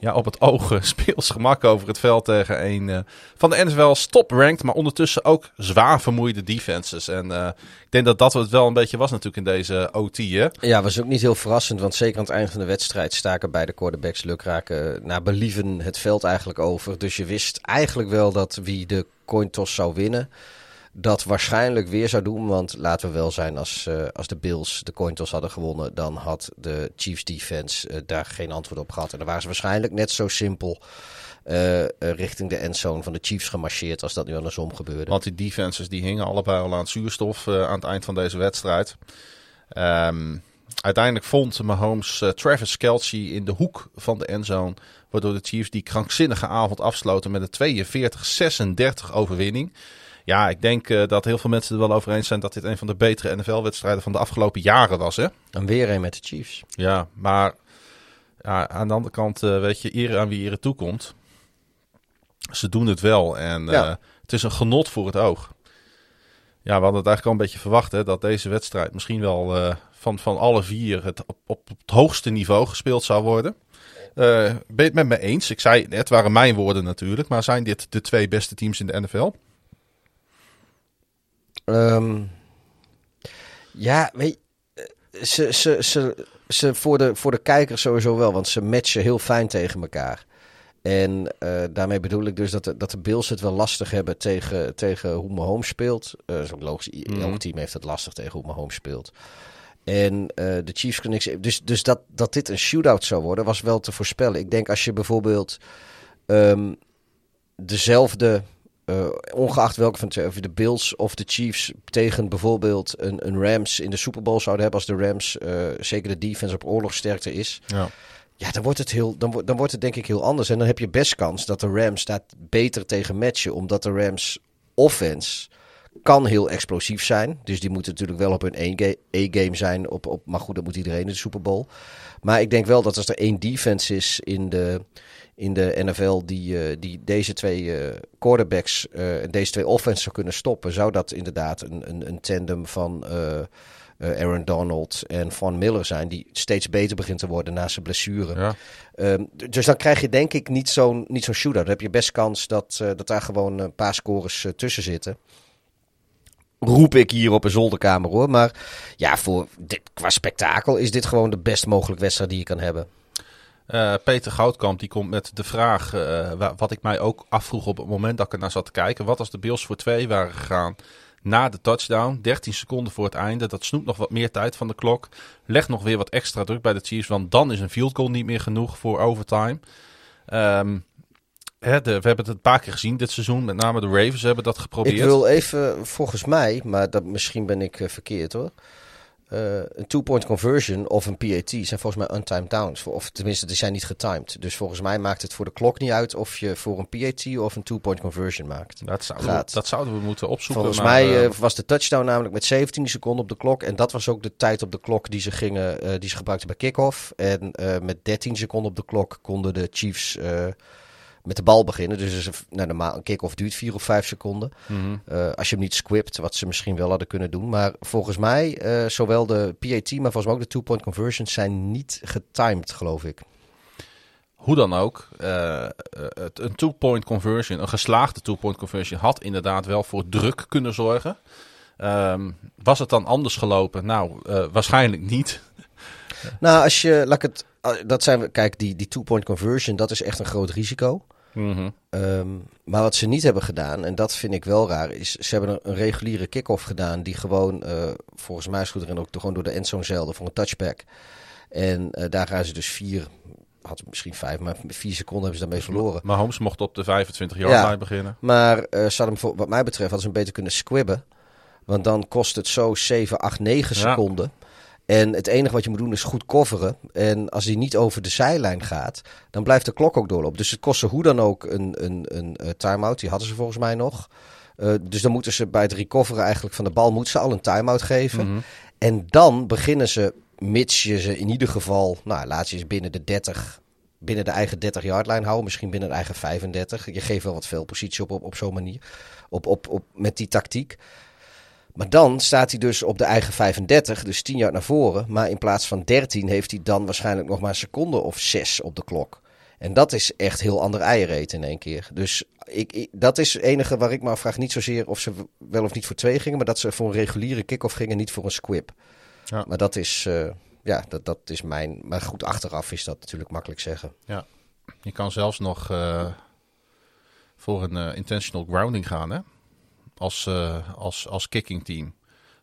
ja, op het oog speels gemak over het veld tegen een van de NFL's top-ranked, maar ondertussen ook zwaar vermoeide defenses. En ik denk dat dat het wel een beetje was natuurlijk in deze OT, hè? Ja, was ook niet heel verrassend, want zeker aan het eind van de wedstrijd staken beide quarterbacks lukraken naar believen het veld eigenlijk over. Dus je wist eigenlijk wel dat wie de coin toss zou winnen dat waarschijnlijk weer zou doen. Want laten we wel zijn, als, uh, als de Bills de coin hadden gewonnen, dan had de Chiefs defense uh, daar geen antwoord op gehad. En dan waren ze waarschijnlijk net zo simpel uh, richting de endzone van de Chiefs gemarcheerd als dat nu andersom gebeurde. Want die defenses die hingen allebei al aan het zuurstof aan het eind van deze wedstrijd. Um, uiteindelijk vond Mahomes Travis Kelce in de hoek van de endzone. Waardoor de Chiefs die krankzinnige avond afsloten met een 42-36 overwinning. Ja, ik denk uh, dat heel veel mensen er wel over eens zijn dat dit een van de betere NFL-wedstrijden van de afgelopen jaren was. Hè? En weer een met de Chiefs. Ja, maar ja, aan de andere kant, uh, weet je, eer aan wie eer toekomt. Ze doen het wel en ja. uh, het is een genot voor het oog. Ja, we hadden het eigenlijk al een beetje verwacht hè, dat deze wedstrijd misschien wel van, van alle vier het op, op het hoogste niveau gespeeld zou worden. Uh, ben je het met me eens? Ik zei het waren mijn woorden natuurlijk, maar zijn dit de twee beste teams in de NFL? Um, ja, weet je, ze, ze, ze, ze voor, de, voor de kijker sowieso wel, want ze matchen heel fijn tegen elkaar. En uh, daarmee bedoel ik dus dat de, dat de Bills het wel lastig hebben tegen, tegen hoe Mahomes speelt. Uh, dat is ook logisch, mm. elk team heeft het lastig tegen hoe Mahomes speelt. En uh, de Chiefs kunnen niks... Dus, dus dat, dat dit een shootout zou worden, was wel te voorspellen. Ik denk als je bijvoorbeeld um, dezelfde eh, ongeacht welke van de, Bills of de Chiefs tegen bijvoorbeeld een, een Rams in de Super Bowl zouden hebben, als de Rams eh, zeker de defense op oorlogsterkte is, Ja. ja, dan wordt, het heel, dan, wordt- dan wordt het denk ik heel anders. En dan heb je best kans dat de Rams daar beter tegen matchen, omdat de Rams offense kan heel explosief zijn. Dus die moeten natuurlijk wel op hun A-game zijn. Op, op, maar goed, dat moet iedereen in de Super Bowl. Maar ik denk wel dat als er één defense is in de, in de NFL die, eh, die deze twee eh, quarterbacks eh, en deze twee offenses zou kunnen stoppen, zou dat inderdaad een, een, een tandem van Aaron Donald en Von Miller zijn, die steeds beter begint te worden na zijn blessure. Ja. Ehm, dus dan krijg je denk ik niet zo'n niet zo'n shootout. Dan heb je best kans dat, dat daar gewoon een paar scores tussen zitten. Roep ik hier op een zolderkamer hoor. Maar ja, voor dit, qua spektakel is dit gewoon de best mogelijke wedstrijd die je kan hebben. Eh, Peter Goudkamp die komt met de vraag, eh, wa- wat ik mij ook afvroeg op het moment dat ik er naar zat te kijken. Wat als de Bills voor twee waren gegaan na de touchdown? 13 seconden voor het einde. Dat snoept nog wat meer tijd van de klok. Leg nog weer wat extra druk bij de Chiefs, want dan is een field goal niet meer genoeg voor overtime. Ehm, hè, de, we hebben het een paar keer gezien dit seizoen. Met name de Ravens hebben dat geprobeerd. Ik wil even, volgens mij, maar dat, misschien ben ik eh, verkeerd hoor. Eh, een two-point conversion of een PAT zijn volgens mij untimed downs. Of tenminste, die zijn niet getimed. Dus volgens mij maakt het voor de klok niet uit of je voor een PAT of een two-point conversion maakt. Dat zouden, we, dat zouden we moeten opzoeken. Volgens maar, mij eh, eh, was de touchdown namelijk met 17 seconden op de klok. En dat was ook de tijd op de klok die ze, gingen, die ze gebruikten bij kickoff. En met 13 seconden op de klok konden de Chiefs met de bal beginnen. Dus is een- nou, normaal, een kick-off duurt 4 of 5 seconden. mhm. Eh, als je hem niet squipt, wat ze misschien wel hadden kunnen doen. Maar volgens mij, eh, zowel de PAT, maar volgens mij ook de two-point conversions zijn niet getimed, geloof ik. Hoe dan ook, het- een two-point conversion, een geslaagde two-point conversion, had inderdaad wel voor druk kunnen zorgen. Ehm, was het dan anders gelopen? Nou, waarschijnlijk niet. Nou, als je, laat ik het, ah, dat zijn we, kijk, die, die two-point conversion, dat is echt een groot risico. Mhm. Ehm, maar wat ze niet hebben gedaan, en dat vind ik wel raar, is ze hebben een, reguliere kick-off gedaan die gewoon, eh, volgens mij is goed erin ook gewoon door de endzone zelden voor een touchback. En eh, daar gaan ze dus vier, had misschien vijf, maar vier seconden hebben ze daarmee verloren. Maar Holmes mocht op de 25 yard Ja. line beginnen. Maar ze hadden hem voor, wat mij betreft hadden ze hem beter kunnen squibben. Want dan kost het zo 7, 8, 9 Ja. seconden. En het enige wat je moet doen is goed coveren. En als hij niet over de zijlijn gaat, dan blijft de klok ook doorlopen. Dus het kost ze hoe dan ook een, een, een eh, time-out. Die hadden ze volgens mij nog. Eh, dus dan moeten ze bij het recoveren eigenlijk van de bal moeten ze al een time-out geven. Mhm. En dan beginnen ze, mits je ze in ieder geval, nou laat je ze binnen de 30, binnen de eigen 30 yard lijn houden, misschien binnen de eigen 35. Je geeft wel wat veel positie op, op, op zo'n manier, op, op, op, met die tactiek. Maar dan staat hij dus op de eigen 35, dus 10 yard naar voren. Maar in plaats van 13 heeft hij dan waarschijnlijk nog maar een seconde of 6 op de klok. En dat is echt heel ander eierreet in één keer. Dus ik, ik- dat is het enige waar ik me afvraag. Niet zozeer of ze wel of niet voor twee gingen, maar dat ze voor een reguliere kick-off gingen, niet voor een squib. Ja. Maar dat is, eh, ja, dat, dat is mijn. Maar goed, achteraf is dat natuurlijk makkelijk zeggen. Je kan zelfs nog eh, voor een eh, intentional grounding gaan, hè? Als, eh, als, als kicking team.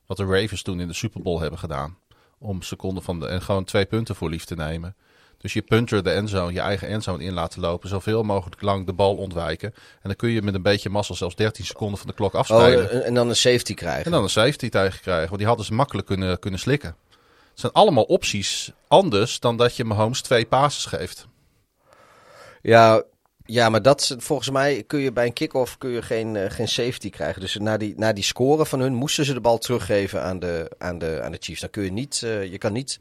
Wat de Ravens toen in de Super Bowl hebben gedaan. Om seconden van de. En gewoon twee punten voor lief te nemen. Dus je punter de endzone, je eigen endzone in laten lopen. Zoveel mogelijk lang de bal ontwijken. En dan kun je met een beetje massa zelfs 13 seconden van de klok Oh, afspelen. en, en dan een safety krijgen. En dan een safety tegen krijgen. Want die hadden ze makkelijk kunnen, kunnen slikken. Het zijn allemaal opties anders dan dat je Mahomes twee passes geeft. Ja, ja, maar dat volgens mij kun je bij een kick-off kun je geen, eh, geen safety krijgen. Dus na die, na die score van hun moesten ze de bal teruggeven aan de, aan de, aan de Chiefs. Dan kun je niet, eh, je kan niet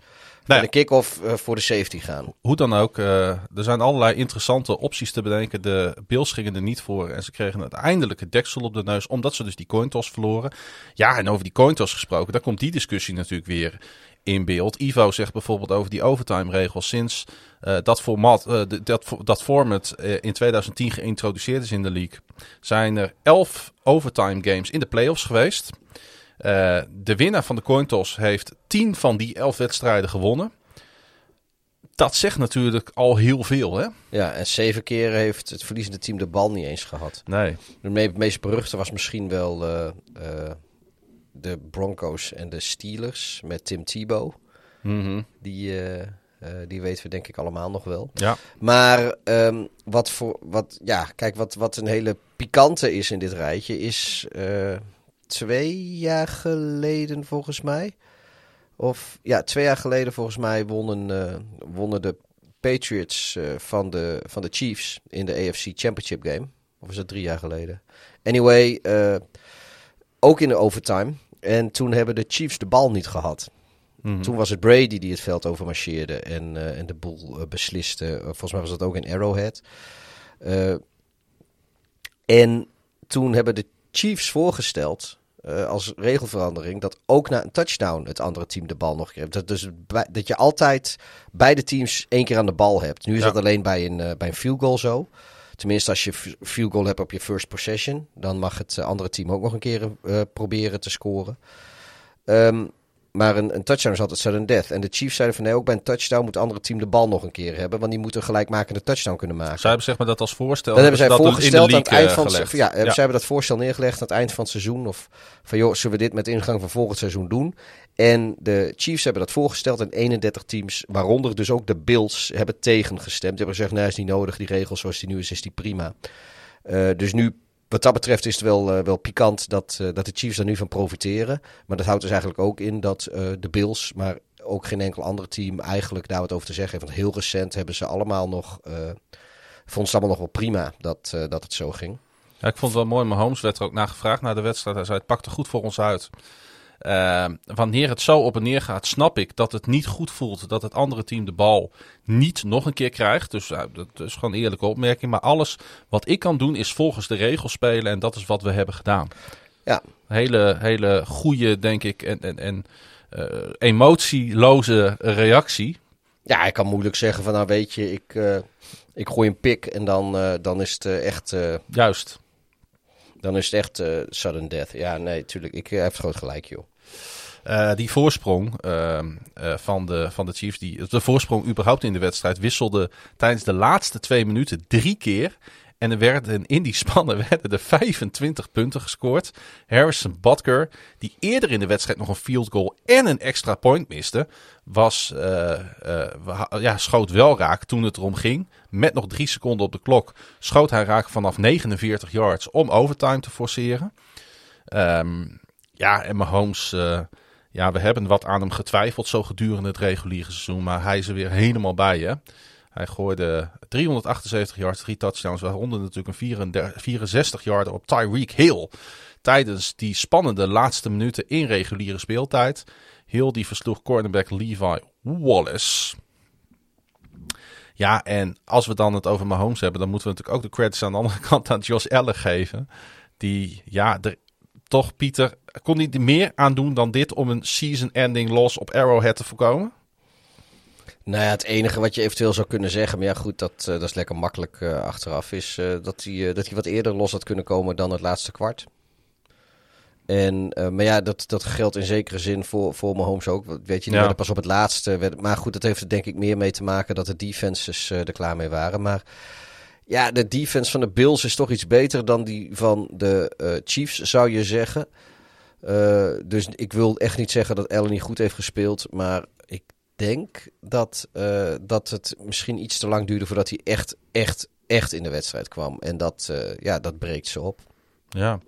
bij Nee. de kick-off eh, voor de safety gaan. Hoe dan ook, er zijn allerlei interessante opties te bedenken. De Bills gingen er niet voor en ze kregen uiteindelijk het deksel op de neus, omdat ze dus die coin toss verloren. Ja, en over die coin toss gesproken, daar komt die discussie natuurlijk weer in beeld. Ivo zegt bijvoorbeeld over die overtime regels. Sinds eh, dat, format, eh, dat, dat format eh, in 2010 geïntroduceerd is in de league, zijn er 11 overtime games in de playoffs geweest. De winnaar van de coin toss heeft 10 van die 11 wedstrijden gewonnen. Dat zegt natuurlijk al heel veel, hè? Ja, en zeven keer heeft het verliezende team de bal niet eens gehad. Nee. De me- meest beruchte was misschien wel de Broncos en de Steelers met Tim Tebow. Mhm. Die, eh, Eh, die weten we denk ik allemaal nog wel. Ja. Maar ehm, wat voor, wat, ja, kijk, wat, wat een hele pikante is in dit rijtje, is eh, twee jaar geleden volgens mij. Of ja, twee jaar geleden volgens mij wonnen, wonnen de Patriots van, de, van de Chiefs in de AFC Championship game. Of is dat drie jaar geleden? Anyway, ook in de overtime. En toen hebben de Chiefs de bal niet gehad. Mhm. Toen was het Brady die het veld overmarcheerde en, eh, en de boel eh, besliste. Uh, volgens mij was dat ook in Arrowhead. Uh, en toen hebben de Chiefs voorgesteld als regelverandering dat ook na een touchdown het andere team de bal nog kreeg. Dat, dus dat je altijd beide teams één keer aan de bal hebt. Nu is ja. dat alleen bij een, bij een field goal zo. Tenminste, als je field goal hebt op je first possession, dan mag het andere team ook nog een keer uh, proberen te scoren. Um, maar een, een, touchdown is altijd sudden death. En de Chiefs zeiden van nee, ook bij een touchdown moet het andere team de bal nog een keer hebben. Want die moeten gelijkmakende touchdown kunnen maken. Zij hebben zeg maar dat als voorstel. Dat hebben zij voorgesteld aan het eind van het ja, ja, zij hebben dat voorstel neergelegd aan het eind van het seizoen. Of van joh, zullen we dit met ingang van volgend seizoen doen? En de Chiefs hebben dat voorgesteld en 31 teams, waaronder dus ook de Bills, hebben tegengestemd. Die hebben gezegd, nee, is niet nodig. Die regel zoals die nu is, is die prima. Uh, dus nu wat dat betreft is het wel, uh, wel pikant dat, uh, dat de Chiefs er nu van profiteren. Maar dat houdt dus eigenlijk ook in dat uh, de Bills, maar ook geen enkel ander team eigenlijk daar wat over te zeggen heeft. Want heel recent hebben ze allemaal nog, vond ze allemaal nog wel prima dat, dat het zo ging. Ja, ik vond het wel mooi. Mahomes werd er ook naar gevraagd na de wedstrijd. Hij zei, het pakte goed voor ons uit. Uh, wanneer het zo op en neer gaat, snap ik dat het niet goed voelt dat het andere team de bal niet nog een keer krijgt. Dus uh, dat is gewoon een eerlijke opmerking. Maar alles wat ik kan doen is volgens de regels spelen en dat is wat we hebben gedaan. Ja. Hele, hele goede, denk ik, en, en, en uh, emotieloze reactie. Ja, ik kan moeilijk zeggen van nou weet je, ik, ik gooi een pik en dan, dan is het echt... Juist. Dan is het echt uh, sudden death. Ja, nee, tuurlijk. Ik heb groot gelijk, joh. Uh, die voorsprong van, de, van de Chiefs, die, de voorsprong überhaupt in de wedstrijd, wisselde tijdens de laatste twee minuten drie keer. En er werden in die spannen werden er 25 punten gescoord. Harrison Butker, die eerder in de wedstrijd nog een field goal en een extra point miste, was, uh, uh, ja, schoot wel raak toen het erom ging. Met nog drie seconden op de klok schoot hij raak vanaf 49 yards om overtime te forceren. Um, ja, en Mahomes, uh, ja, we hebben wat aan hem getwijfeld zo gedurende het reguliere seizoen. Maar hij is er weer helemaal bij, hè. Hij gooide 378 yards, drie touchdowns, waaronder natuurlijk een 64 yarder op Tyreek Hill. Tijdens die spannende laatste minuten in reguliere speeltijd. Hill die versloeg cornerback Levi Wallace. Ja, en als we dan het over Mahomes hebben, dan moeten we natuurlijk ook de credits aan de andere kant aan Josh Allen geven. Die, ja, er, toch Pieter, kon niet meer aan doen dan dit om een season-ending loss op Arrowhead te voorkomen? Nou ja, het enige wat je eventueel zou kunnen zeggen, maar ja goed, dat, uh, dat is lekker makkelijk uh, achteraf, is uh, dat hij dat hij wat eerder los had kunnen komen dan het laatste kwart. En, maar ja, dat, dat geldt in zekere zin voor, voor Mahomes ook. Weet je, die ja. pas op het laatste. Werd, maar goed, dat heeft er denk ik meer mee te maken dat de defenses er klaar mee waren. Maar ja, de defense van de Bills is toch iets beter dan die van de Chiefs, zou je zeggen. dus ik wil echt niet zeggen dat Allen niet goed heeft gespeeld, maar ik denk dat, uh, dat het misschien iets te lang duurde voordat hij echt, echt, echt in de wedstrijd kwam. En dat, uh, ja, dat breekt ze op. Ja,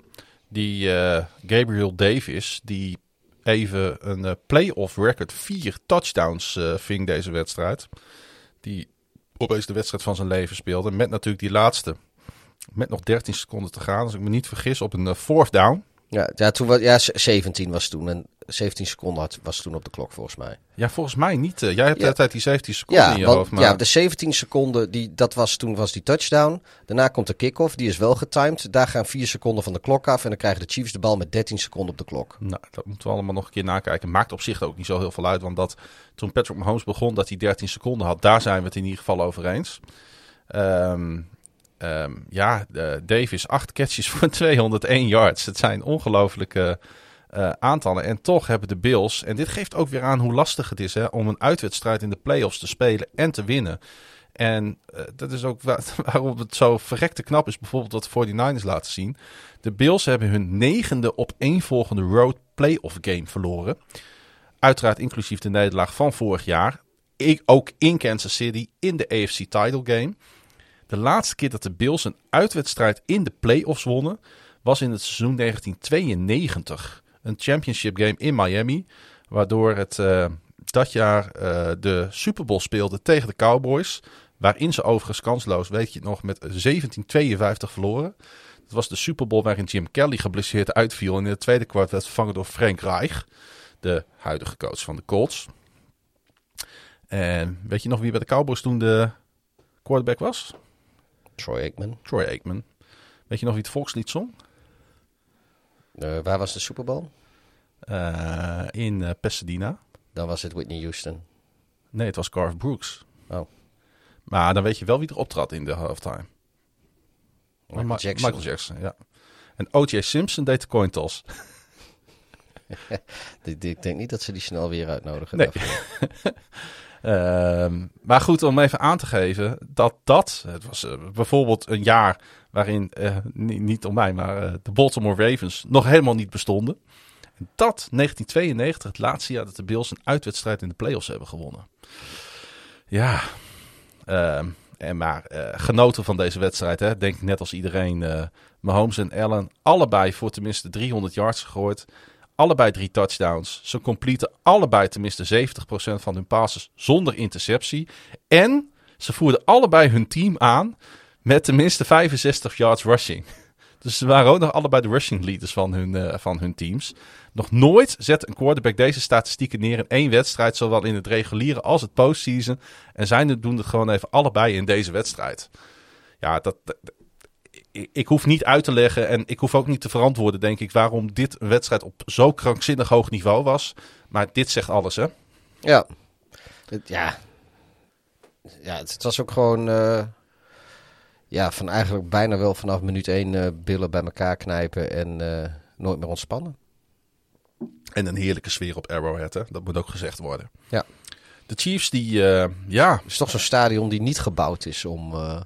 die uh, Gabriel Davis, die even een playoff record, vier touchdowns ving deze wedstrijd. Die opeens de wedstrijd van zijn leven speelde. Met natuurlijk die laatste, met nog 13 seconden te gaan. Als ik me niet vergis, op een fourth down. Ja, ja, toen was, ja, 17 was toen. En 17 seconden had, was toen op de klok volgens mij. Ja, volgens mij niet. Uh, jij hebt ja. altijd die 17 seconden ja, in je want, hoofd. Maar... Ja, de 17 seconden, die, dat was, toen was die touchdown. Daarna komt de kick-off, die is wel getimed. Daar gaan 4 seconden van de klok af. En dan krijgen de Chiefs de bal met 13 seconden op de klok. Nou, dat moeten we allemaal nog een keer nakijken. Maakt op zich ook niet zo heel veel uit. Want dat, toen Patrick Mahomes begon dat hij 13 seconden had, daar zijn we het in ieder geval over eens. Um, Um, ja, uh, Davis, acht catches voor 201 yards. Het zijn ongelofelijke uh, aantallen. En toch hebben de Bills, en dit geeft ook weer aan hoe lastig het is hè, om een uitwedstrijd in de playoffs te spelen en te winnen. En uh, dat is ook waar, waarom het zo verrekte knap is, bijvoorbeeld wat de 49ers laten zien. De Bills hebben hun negende op volgende road playoff game verloren. Uiteraard inclusief de nederlaag van vorig jaar. ik, ook in Kansas City in de AFC title game. De laatste keer dat de Bills een uitwedstrijd in de playoffs wonnen was in het seizoen 1992. Een championship game in Miami, waardoor het uh, dat jaar uh, de Super Bowl speelde tegen de Cowboys. Waarin ze overigens kansloos, weet je het nog, met 17-52 verloren. Het was de Super Bowl waarin Jim Kelly geblesseerd uitviel. En in het tweede kwart werd vervangen door Frank Reich, de huidige coach van de Colts. En weet je nog wie bij de Cowboys toen de quarterback was? Troy Aikman. Troy Aikman. Weet je nog wie het volkslied zong? Uh, waar was de Super Bowl? Uh, in uh, Pasadena. Dan was het Whitney Houston. Nee, het was Garth Brooks. Oh. Maar dan weet je wel wie er optrad in de halftime. Michael Ma Jackson. Michael Jackson, ja. En O.J. Simpson deed de coin toss. ik denk niet dat ze die snel weer uitnodigen. Nee. um, maar goed, om even aan te geven dat dat... Het was uh, bijvoorbeeld een jaar waarin, uh, niet, niet om mij, maar uh, de Baltimore Ravens nog helemaal niet bestonden. En dat 1992, het laatste jaar dat de Bills een uitwedstrijd in de playoffs hebben gewonnen. Ja, um, en maar uh, genoten van deze wedstrijd. Hè? Denk net als iedereen. Uh, Mahomes en Allen allebei voor tenminste 300 yards gegooid. Allebei drie touchdowns. Ze completen allebei tenminste 70% van hun passes zonder interceptie. En ze voerden allebei hun team aan met tenminste 65 yards rushing. Dus ze waren ook nog allebei de rushing leaders van hun, uh, van hun teams. Nog nooit zet een quarterback deze statistieken neer in één wedstrijd, zowel in het reguliere als het postseason. En zij doen het gewoon even allebei in deze wedstrijd. Ja, dat, ik, hoef niet uit te leggen en ik hoef ook niet te verantwoorden, denk ik, waarom dit een wedstrijd op zo krankzinnig hoog niveau was. Maar dit zegt alles, hè? Ja. Ja. Ja, het, was ook gewoon. Uh, ja, van eigenlijk bijna wel vanaf minuut één uh, billen bij elkaar knijpen en uh, nooit meer ontspannen. En een heerlijke sfeer op Arrowhead, hè? dat moet ook gezegd worden. Ja. De Chiefs, die, uh, ja... Het is toch zo'n stadion die niet gebouwd is om, uh,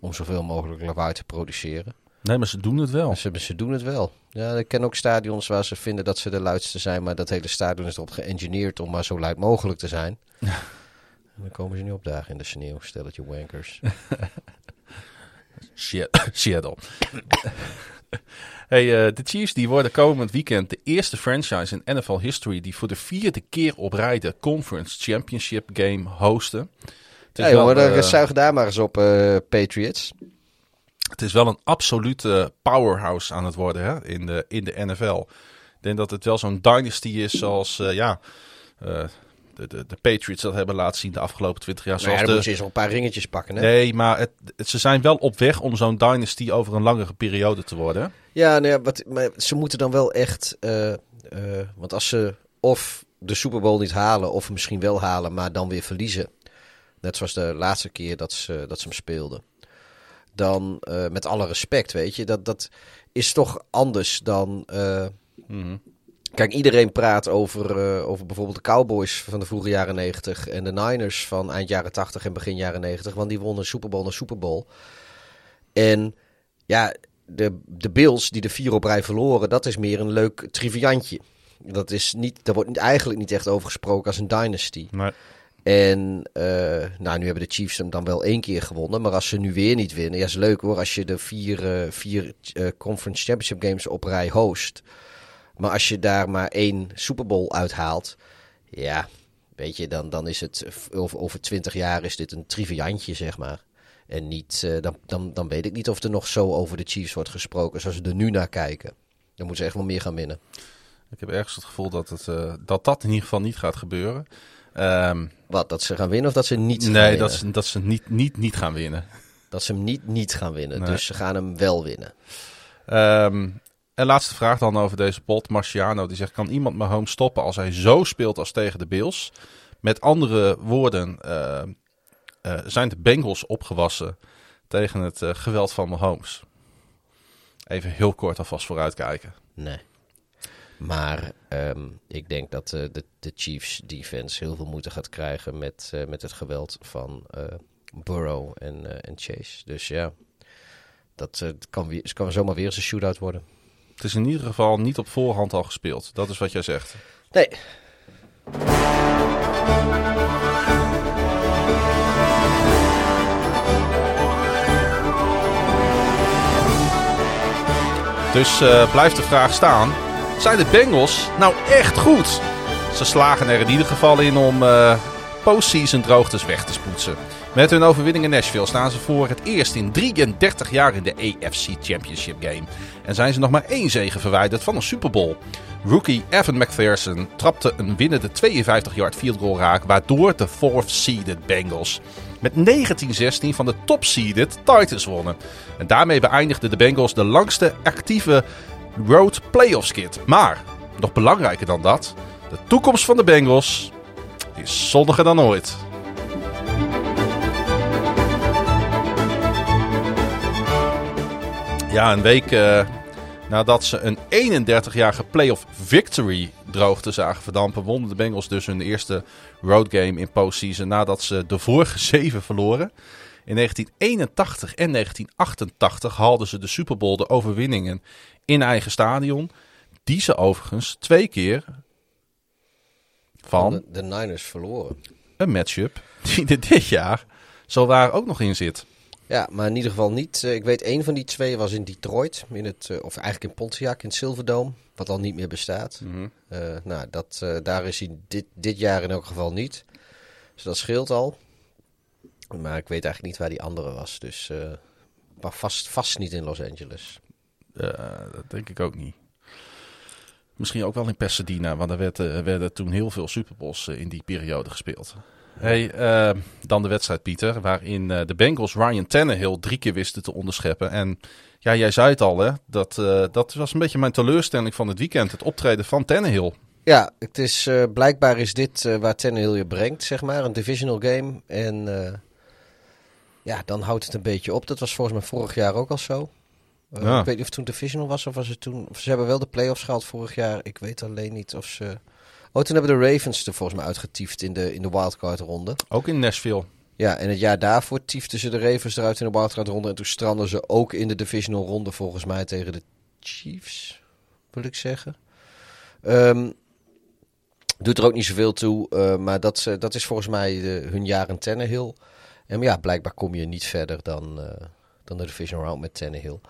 om zoveel mogelijk lawaai te produceren. Nee, maar ze doen het wel. Ze, ze doen het wel. Ja, ik ken ook stadions waar ze vinden dat ze de luidste zijn, maar dat hele stadion is erop geëngineerd om maar zo luid mogelijk te zijn. En dan komen ze nu opdagen in de sneeuw, stelletje wankers. Seattle. Hey, uh, de Chiefs die worden komend weekend de eerste franchise in NFL history die voor de vierde keer op rij de Conference Championship Game hosten. Het is hey, wel, hoor, uh, zuig daar maar eens op, uh, Patriots. Het is wel een absolute powerhouse aan het worden hè, in, de, in de NFL. Ik denk dat het wel zo'n dynasty is zoals, ja, de, de, de, Patriots dat hebben laten zien de afgelopen 20 jaar. Zoals ja, dan de... een paar ringetjes pakken. Hè? Nee, maar het, het, ze zijn wel op weg om zo'n dynasty over een langere periode te worden. Ja, nee, wat, maar ze moeten dan wel echt. Uh, uh, want als ze of de Super Bowl niet halen, of misschien wel halen, maar dan weer verliezen. Net zoals de laatste keer dat ze, dat ze hem speelden. Dan, uh, met alle respect, weet je, dat, dat is toch anders dan. Mm-hmm. Kijk, iedereen praat over, uh, over bijvoorbeeld de Cowboys van de vroege jaren 90 en de Niners van eind jaren 80 en begin jaren 90, want die wonnen Super Bowl na Super Bowl. En ja, de, de Bills die de vier op rij verloren, dat is meer een leuk triviantje. Dat is niet, daar wordt eigenlijk niet echt over gesproken als een dynasty. En uh, nou, nu hebben de Chiefs hem dan wel één keer gewonnen. Maar als ze nu weer niet winnen, ja, is leuk hoor. Als je de vier, uh, vier Conference Championship Games op rij host. Maar als je daar maar één Super Bowl uithaalt, ja, weet je, dan, dan is het over, over 20 jaar is dit een triviantje, zeg maar. En niet, uh, dan, dan, dan weet ik niet of er nog zo over de Chiefs wordt gesproken zoals we er nu naar kijken. Dan moeten ze echt wel meer gaan winnen. Ik heb ergens het gevoel dat het, uh, dat, dat in ieder geval niet gaat gebeuren. Um, Wat, dat ze gaan winnen of dat ze niet nee, gaan winnen? dat ze, dat ze niet, niet, niet gaan winnen. Dat ze hem niet, niet gaan winnen. Nee. Dus ze gaan hem wel winnen. Um, en laatste vraag dan over deze pot. Marciano die zegt, kan iemand Mahomes stoppen als hij zo speelt als tegen de Bills? Met andere woorden, uh, uh, zijn de Bengals opgewassen tegen het uh, geweld van Mahomes? Even heel kort alvast vooruitkijken. Nee. Maar um, ik denk dat de, de Chiefs defense heel veel moeite gaat krijgen met, met het geweld van Burrow en, en Chase. Dus ja, dat kan, kan zomaar weer eens een shootout worden. Het is in ieder geval niet op voorhand al gespeeld. Dat is wat jij zegt. Nee. Dus eh, blijft de vraag staan: zijn de Bengals nou echt goed? Ze slagen er in ieder geval in om uh, postseason droogtes weg te spoetsen. Met hun overwinning in Nashville staan ze voor het eerst in 33 jaar in de AFC Championship Game. En zijn ze nog maar één zege verwijderd van een Super Bowl. Rookie Evan McPherson trapte een winnende 52-yard field goal raak, waardoor de fourth seeded Bengals met 19-16 van de top seeded Titans wonnen. En daarmee beëindigden de Bengals de langste actieve road playoff skit. Maar, nog belangrijker dan dat, de toekomst van de Bengals is zonniger dan ooit. Ja, een week uh, nadat ze een 31-jarige playoff victory droogte zagen verdampen, wonnen de Bengals dus hun eerste road game in postseason nadat ze de vorige zeven verloren. In 1981 en 1988 haalden ze de Super Bowl de overwinningen in eigen stadion. Die ze overigens twee keer van de, de Niners verloren. Een matchup die er dit jaar zo waar ook nog in zit. Ja, maar in ieder geval niet. Eh, ik weet, één van die twee was in Detroit. In het, eh, of eigenlijk in Pontiac, in het Silverdome. Wat al niet meer bestaat. Mhm. Uh, nou, dat, daar is hij dit, dit jaar in elk geval niet. Dus dat scheelt al. Maar ik weet eigenlijk niet waar die andere was. Dus maar vast, vast niet in Los Angeles. dat denk ik ook niet. Misschien ook wel in Pasadena, want er werd, werden toen heel veel Super Bowls in die periode gespeeld. Hey, uh, dan de wedstrijd, Pieter, waarin uh, de Bengals Ryan Tannehill drie keer wisten te onderscheppen. En ja, jij zei het al, hè? Dat, uh, dat was een beetje mijn teleurstelling van het weekend, het optreden van Tannehill. Ja, het is, blijkbaar is dit waar Tannehill je brengt, zeg maar, een divisional game. En ja, dan houdt het een beetje op. Dat was volgens mij vorig jaar ook al zo. Ja. Ik weet niet of het toen divisional was of was het toen... Ze hebben wel de playoffs gehaald vorig jaar. Ik weet alleen niet of ze... Oh, toen hebben de Ravens er volgens mij uitgetiefd in de, in de wildcard ronde. Ook in Nashville. Ja, en het jaar daarvoor tiefden ze de Ravens eruit in de wildcard ronde. En toen stranden ze ook in de divisional ronde volgens mij tegen de Chiefs, wil ik zeggen. Um, doet er ook niet zoveel toe, uh, maar dat, uh, dat is volgens mij de, hun jaar in Tannehill. En ja, blijkbaar kom je niet verder dan, uh, dan de division round met Tannehill.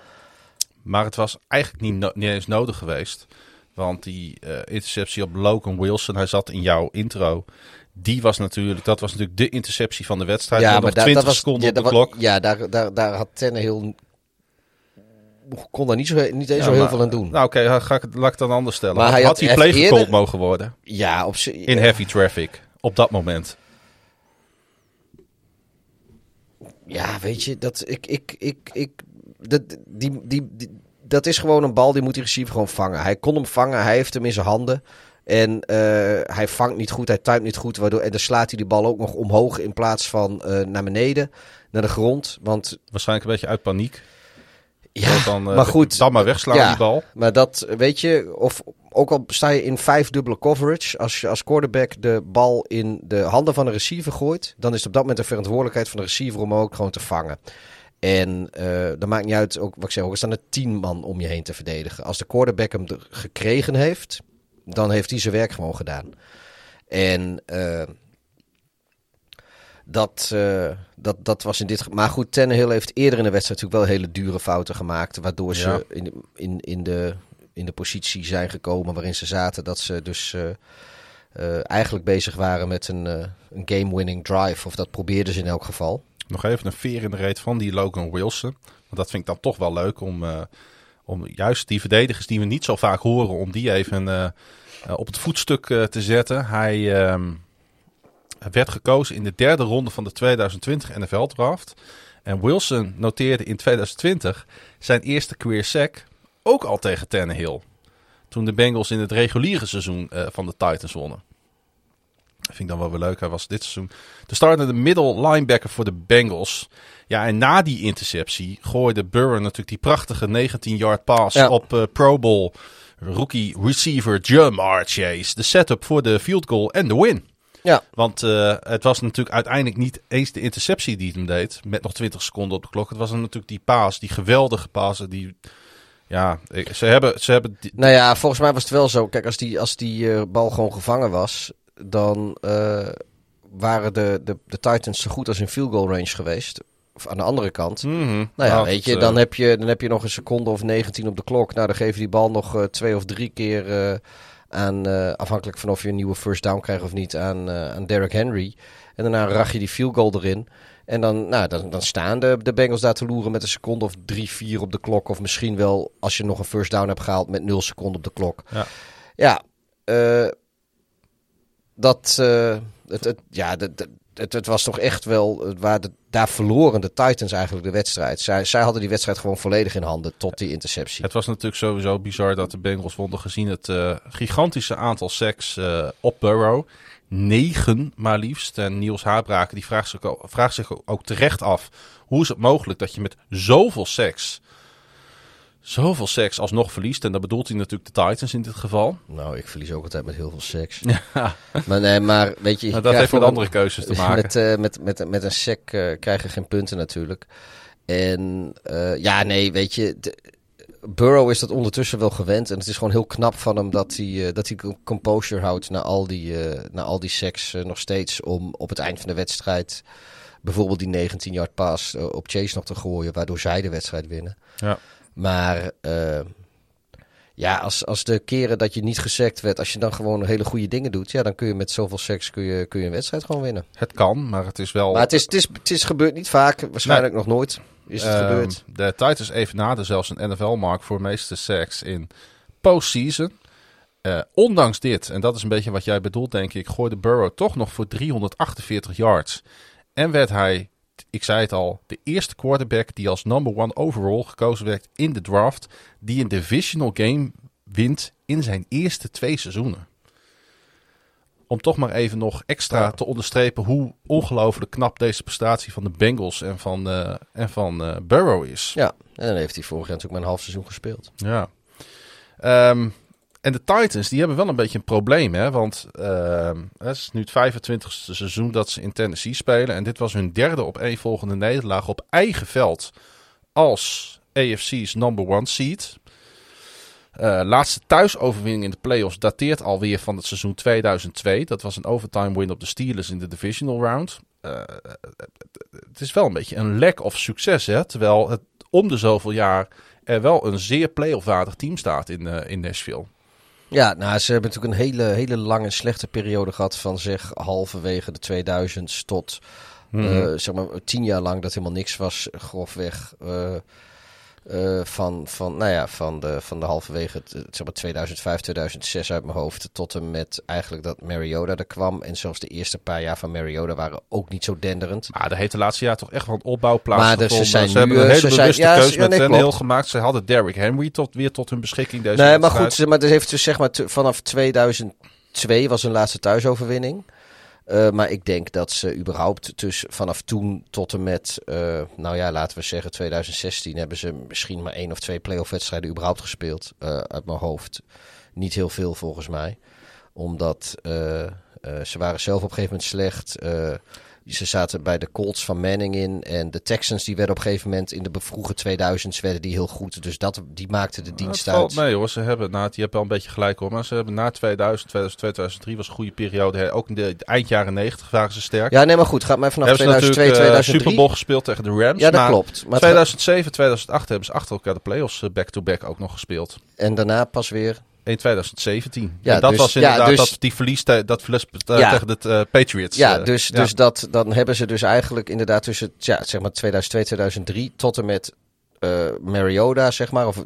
Maar het was eigenlijk niet, no niet eens nodig geweest. Want die uh, interceptie op Logan Wilson, hij zat in jouw intro. Die was natuurlijk, dat was natuurlijk de interceptie van de wedstrijd. Ja, maar daar, 20 dat was, seconden ja, op de klok. Ja, daar, daar, daar had Tannehill kon daar niet, zo, niet eens ja, zo heel veel aan doen. Nou oké, okay, ga ik, laat ik dan anders stellen. Maar hij had, hij eerder... mogen worden? Ja, op in heavy traffic op dat moment. Ja, weet je, dat ik, ik, ik, ik, dat, die, die, die dat is gewoon een bal die moet die receiver gewoon vangen. Hij kon hem vangen, hij heeft hem in zijn handen. En uh, hij vangt niet goed, hij timet niet goed. Waardoor, en dan slaat hij die bal ook nog omhoog in plaats van uh, naar beneden, naar de grond. Want, Waarschijnlijk een beetje uit paniek. Ja, dan, uh, maar goed. Dan maar wegslaan ja, die bal. Maar dat, weet je, of ook al sta je in vijf dubbele coverage. Als je als quarterback de bal in de handen van de receiver gooit. Dan is het op dat moment de verantwoordelijkheid van de receiver om hem ook gewoon te vangen. En uh, dat maakt niet uit, ook, wat ik zeg, ook er staan er tien man om je heen te verdedigen. Als de quarterback hem gekregen heeft, dan heeft hij zijn werk gewoon gedaan. En uh, dat, uh, dat, dat was in dit Maar goed, Tannehill heeft eerder in de wedstrijd natuurlijk wel hele dure fouten gemaakt. Waardoor ze in, in, in, de, in de positie zijn gekomen waarin ze zaten. Dat ze dus eigenlijk bezig waren met een, een game-winning drive. Of dat probeerden ze in elk geval. Nog even een veer in de reet van die Logan Wilson. Want dat vind ik dan toch wel leuk om, uh, om juist die verdedigers die we niet zo vaak horen, om die even uh, op het voetstuk te zetten. Hij ehm, werd gekozen in de derde ronde van de 2020 NFL draft. En Wilson noteerde in 2020 zijn eerste career sack ook al tegen Tannehill. Toen de Bengals in het reguliere seizoen van de Titans wonnen. Dat vind ik dan wel weer leuk. Hij was dit seizoen de startende middle linebacker voor de Bengals. Ja, en na die interceptie gooide Burrow natuurlijk die prachtige 19-yard pass op uh, Pro Bowl rookie receiver Jamar Chase. De setup voor de field goal en de win. Ja. Want uh, het was natuurlijk uiteindelijk niet eens de interceptie die hem deed. Met nog 20 seconden op de klok. Het was natuurlijk die paas, die geweldige paas. Die, ja, ze hebben... Ze hebben Nou ja, volgens mij was het wel zo. Kijk, als die, als die uh, bal gewoon gevangen was dan uh, waren de, de, de Titans zo goed als in field goal range geweest. aan de andere kant. Mhm. Nou ja, Nou, weet je, dan eh, heb je, dan heb je nog een seconde of 19 op de klok. Nou, dan geef je die bal nog eh, twee of drie keer eh, aan, eh, afhankelijk van of je een nieuwe first down krijgt of niet, aan, eh, aan Derrick Henry. En daarna rach je die field goal erin. En dan, nou, dan, dan staan de, de Bengals daar te loeren met een seconde of drie, vier op de klok. Of misschien wel, als je nog een first down hebt gehaald, met nul seconden op de klok. Ja. Ja, eh, dat, eh, het, ja, het, het was toch echt wel, waar de, daar verloren de Titans eigenlijk de wedstrijd. Zij, zij hadden die wedstrijd gewoon volledig in handen tot die interceptie. Het was natuurlijk sowieso bizar dat de Bengals wonnen gezien het eh, gigantische aantal sacks eh, op Burrow. Negen maar liefst. En Niels Haarbraken die vraagt zich, ook, vraagt zich ook terecht af. Hoe is het mogelijk dat je met zoveel sacks, zoveel sacks alsnog verliest? En dat bedoelt hij natuurlijk de Titans in dit geval. Nou, ik verlies ook altijd met heel veel seks. Ja, Maar nee, maar weet je... je maar dat heeft met andere keuzes te maken. Met, eh, met, met, met een sec eh, krijg je geen punten natuurlijk. En eh, ja, nee, weet je... de- Burrow is dat ondertussen wel gewend. En het is gewoon heel knap van hem dat hij, dat hij composure houdt na al die, na al die seks nog steeds. Om op het eind van de wedstrijd bijvoorbeeld die 19-yard pass op Chase nog te gooien. Waardoor zij de wedstrijd winnen. Ja. Maar eh, ja, als, als de keren dat je niet gesekt werd, als je dan gewoon hele goede dingen doet, ja, dan kun je met zoveel seks kun je, kun je een wedstrijd gewoon winnen. Het kan, maar het is wel... Maar het is, het is, het is gebeurd niet vaak, waarschijnlijk nog nooit is het Ehm, gebeurd. De Titans evenaarden zelfs een NFL-mark voor meeste sacks in postseason. Eh, ondanks dit, en dat is een beetje wat jij bedoelt, denk ik, gooide Burrow toch nog voor 348 yards. En werd hij, ik zei het al, de eerste quarterback die als number one overall gekozen werd in de draft, die een divisional game wint in zijn eerste twee seizoenen. Om toch maar even nog extra te onderstrepen hoe ongelooflijk knap deze prestatie van de Bengals en van, eh, en van eh, Burrow is. Ja, en dan heeft hij vorig jaar natuurlijk maar een half seizoen gespeeld. Ja. Ehm, en de Titans, die hebben wel een beetje een probleem, hè? Want ehm, het is nu het 25e seizoen dat ze in Tennessee spelen. En dit was hun derde op één volgende nederlaag op eigen veld als AFC's number one seed. Eh, laatste thuisoverwinning in de playoffs dateert alweer van het seizoen 2002. Dat was een overtime win op de Steelers in de divisional round. Eh, het is wel een beetje een lack of succes, hè? Terwijl het om de zoveel jaar er wel een zeer playoff-waardig team staat in, eh, in Nashville. Ja, nou, ze hebben natuurlijk een hele, hele lange slechte periode gehad van zeg halverwege de 2000s tot eh, zeg maar tien jaar lang dat helemaal niks was, grofweg. eh, eh, van, van, nou ja, van, de, van de halverwege zeg maar 2005, 2006 uit mijn hoofd. Tot en met eigenlijk dat Mariota er kwam. En zelfs de eerste paar jaar van Mariota waren ook niet zo denderend. Maar er heeft de laatste jaar toch echt wel een opbouw Maar de- plaatsgevonden. ze zijn ze hebben een eh, hele ze zijn- bewuste ja, keuze ja, met nee, Tannehill klopt. gemaakt. Ze hadden Derrick Henry tot, weer tot hun beschikking deze Nee, maar goed, maar het heeft dus zeg maar vanaf 2002 was hun laatste thuisoverwinning. Eh, maar ik denk dat ze überhaupt dus vanaf toen tot en met, eh, nou ja, laten we zeggen 2016 hebben ze misschien maar één of twee playoff wedstrijden überhaupt gespeeld eh, uit mijn hoofd. Niet heel veel volgens mij, omdat ze waren zelf op een gegeven moment slecht. Ze zaten bij de Colts van Manning in en de Texans die werden op een gegeven moment in de vroege 2000s werden die heel goed. Dus dat, die maakte de dienst het uit. mee hoor. Ze hebben, nou, je hebt wel een beetje gelijk hoor. Maar ze hebben na 2000, 2002, 2003 was een goede periode. Ook in de, eind jaren 90 waren ze sterk. Ja, nee, maar goed. Gaat maar vanaf hebben ze 2002, natuurlijk eh, 2003. Super Bowl gespeeld tegen de Rams. ja, dat maar klopt. Maar het 2007, 2008 hebben ze achter elkaar de playoffs eh, back-to-back ook nog gespeeld. en daarna pas weer. In 2017. Ja, en dat dus- was ja, inderdaad dus- dat, die verlies, te- dat verlies Ja. tegen de eh, Patriots. Ja, eh, dus, dus dat, dan hebben ze dus eigenlijk inderdaad tussen ja, zeg maar 2002, 2003 tot en met eh Mariota, zeg maar. Of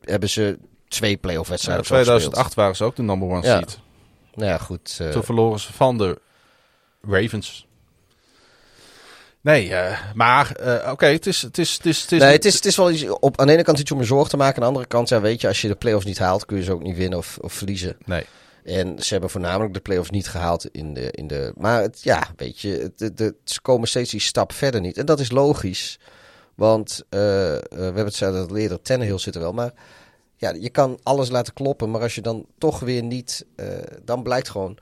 hebben ze twee playoff wedstrijden in of zo 2008 waren ze ook de number one Ja. seed. Nou ja, goed. Toen verloren ze van de Ravens. Nee, eh, maar eh, oké, het is... Het is, het is, het is, nee, het is, het is wel iets, op, aan de ene kant iets om je zorgen te maken. Aan de andere kant, ja, weet je, als je de playoffs niet haalt, kun je ze ook niet winnen of, of verliezen. Nee. En ze hebben voornamelijk de playoffs niet gehaald in de. In de maar het, ja, weet je, het, het- het- ze komen steeds die stap verder niet. En dat is logisch. Want eh, we hebben het zelf al eerder, Tannehill zit er wel. Maar ja, je kan alles laten kloppen. Maar als je dan toch weer niet. dan blijkt gewoon.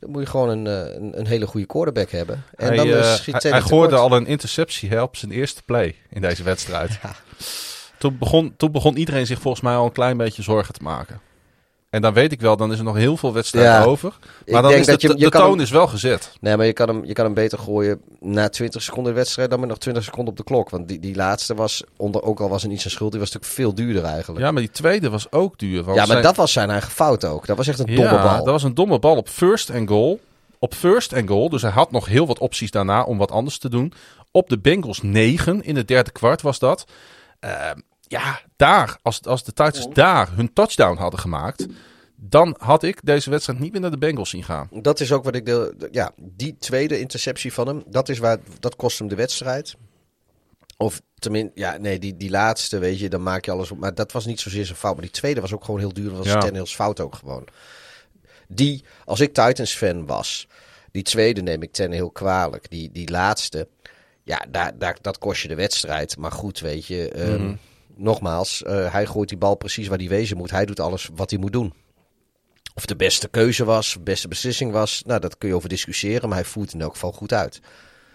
Dan moet je gewoon een, eh, een, een hele goede quarterback hebben. En hij, dan eh, schiet hij, hij gooide tekort. al een interceptie hè, op zijn eerste play in deze wedstrijd. Ja. Toen, begon, toen begon iedereen zich volgens mij al een klein beetje zorgen te maken. En dan weet ik wel, dan is er nog heel veel wedstrijden Ja. over. Maar dan is de, dat je- de je toon hem- is wel gezet. Nee, maar je kan, hem, je kan hem beter gooien na 20 seconden de wedstrijd dan met nog 20 seconden op de klok. Want die, die laatste was, onder, ook al was er niet zijn schuld, die was natuurlijk veel duurder eigenlijk. Ja, maar die tweede was ook duur. want Ja, maar zijn- dat was zijn eigen fout ook. Dat was echt een domme ja, bal. dat was een domme bal op first and goal. Op first and goal, dus hij had nog heel wat opties daarna om wat anders te doen. Op de Bengals 9 in het derde kwart was dat. Eh, ja, daar, als, als de Titans daar hun touchdown hadden gemaakt, dan had ik deze wedstrijd niet meer naar de Bengals zien gaan. Dat is ook wat ik de, ja, die tweede interceptie van hem, dat is waar dat kost hem de wedstrijd. Of tenminste, ja, nee, die, die laatste, weet je, dan maak je alles op. Maar dat was niet zozeer zijn fout. Maar die tweede was ook gewoon heel duur. Dat was Ja. Tannehill's fout ook gewoon. Die, als ik Titans fan was, die tweede neem ik Tannehill kwalijk. Die, die laatste, ja, daar, daar, dat kost je de wedstrijd. Maar goed, weet je, ehm, nogmaals, eh, hij gooit die bal precies waar hij wezen moet. Hij doet alles wat hij moet doen. Of de beste keuze was, de beste beslissing was, nou, dat kun je over discussiëren. Maar hij voert in elk geval goed uit.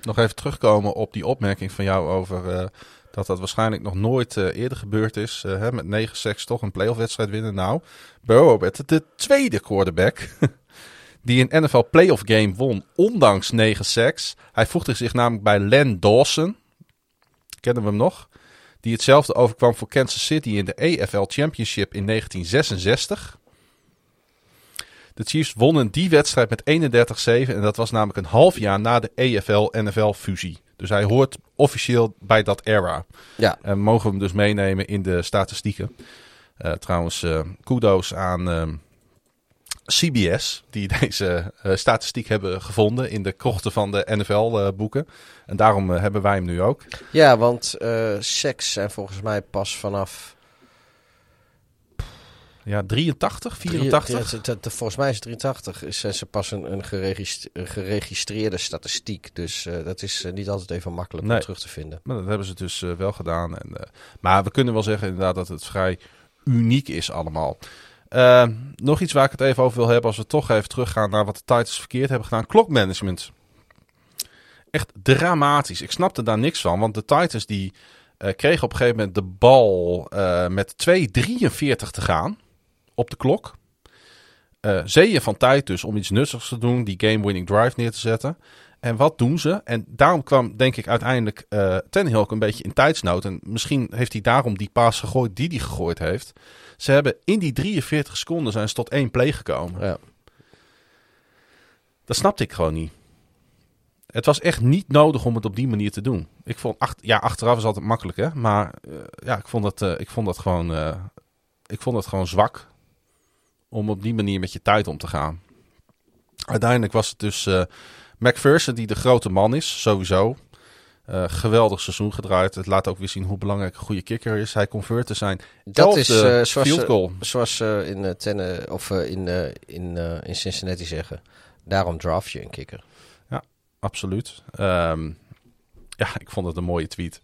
Nog even terugkomen op die opmerking van jou over eh, dat dat waarschijnlijk nog nooit eh, eerder gebeurd is. hè, met 9 seks toch een playoff wedstrijd winnen. Nou, Burrow de tweede quarterback die een NFL playoff game won, ondanks 9 seks. Hij voegde zich namelijk bij Len Dawson. Kennen we hem nog? Die hetzelfde overkwam voor Kansas City in de AFL Championship in 1966. De Chiefs wonnen die wedstrijd met 31-7 en dat was namelijk een half jaar na de AFL-NFL-fusie. Dus hij hoort officieel bij dat era. Ja, En mogen we hem dus meenemen in de statistieken. Eh, trouwens, eh, kudo's aan ehm, CBS, die deze eh, statistiek hebben gevonden in de krochten van de NFL-boeken. en daarom eh, hebben wij hem nu ook. ja want eh seks zijn volgens mij pas vanaf... Ja, 83, 84. Drie- dat- dat- volgens mij is het 83. Is zijn ze pas een, een, geregist- een geregistreerde statistiek. Dus eh, dat is eh, niet altijd even makkelijk Nee. om terug te vinden. Maar dat hebben ze dus eh, wel gedaan. En, eh, maar we kunnen wel zeggen inderdaad dat het vrij uniek is allemaal. Eh, nog iets waar ik het even over wil hebben als we toch even teruggaan naar wat de Titans verkeerd hebben gedaan. Klokmanagement. Echt dramatisch. Ik snapte daar niks van, want de Titans die eh, kregen op een gegeven moment de bal eh, met 2.43 te gaan op de klok. Eh zeeën van tijd dus om iets nuttigs te doen, die game-winning drive neer te zetten. En wat doen ze? En daarom kwam, denk ik, uiteindelijk eh Tannehill ook een beetje in tijdsnood. En misschien heeft hij daarom die paas gegooid die hij gegooid heeft. Ze hebben in die 43 seconden zijn ze tot één play gekomen. Ja. Dat snapte ik gewoon niet. Het was echt niet nodig om het op die manier te doen. Ik vond, ach, ja, achteraf is altijd makkelijk, hè. Maar eh, ja, ik vond dat, eh, ik vond dat gewoon, eh, ik vond dat gewoon zwak. Om op die manier met je tijd om te gaan. Uiteindelijk was het dus McPherson die de grote man is, sowieso. Eh, geweldig seizoen gedraaid. Het laat ook weer zien hoe belangrijk een goede kicker is. Hij convertte zijn Dat is elfde eh, zoals, field ze- goal. zoals ze in, eh, Tenne, of, eh, in, eh, in, eh, in Cincinnati zeggen. Daarom draft je een kikker. Absoluut. Ehm, ja, ik vond het een mooie tweet.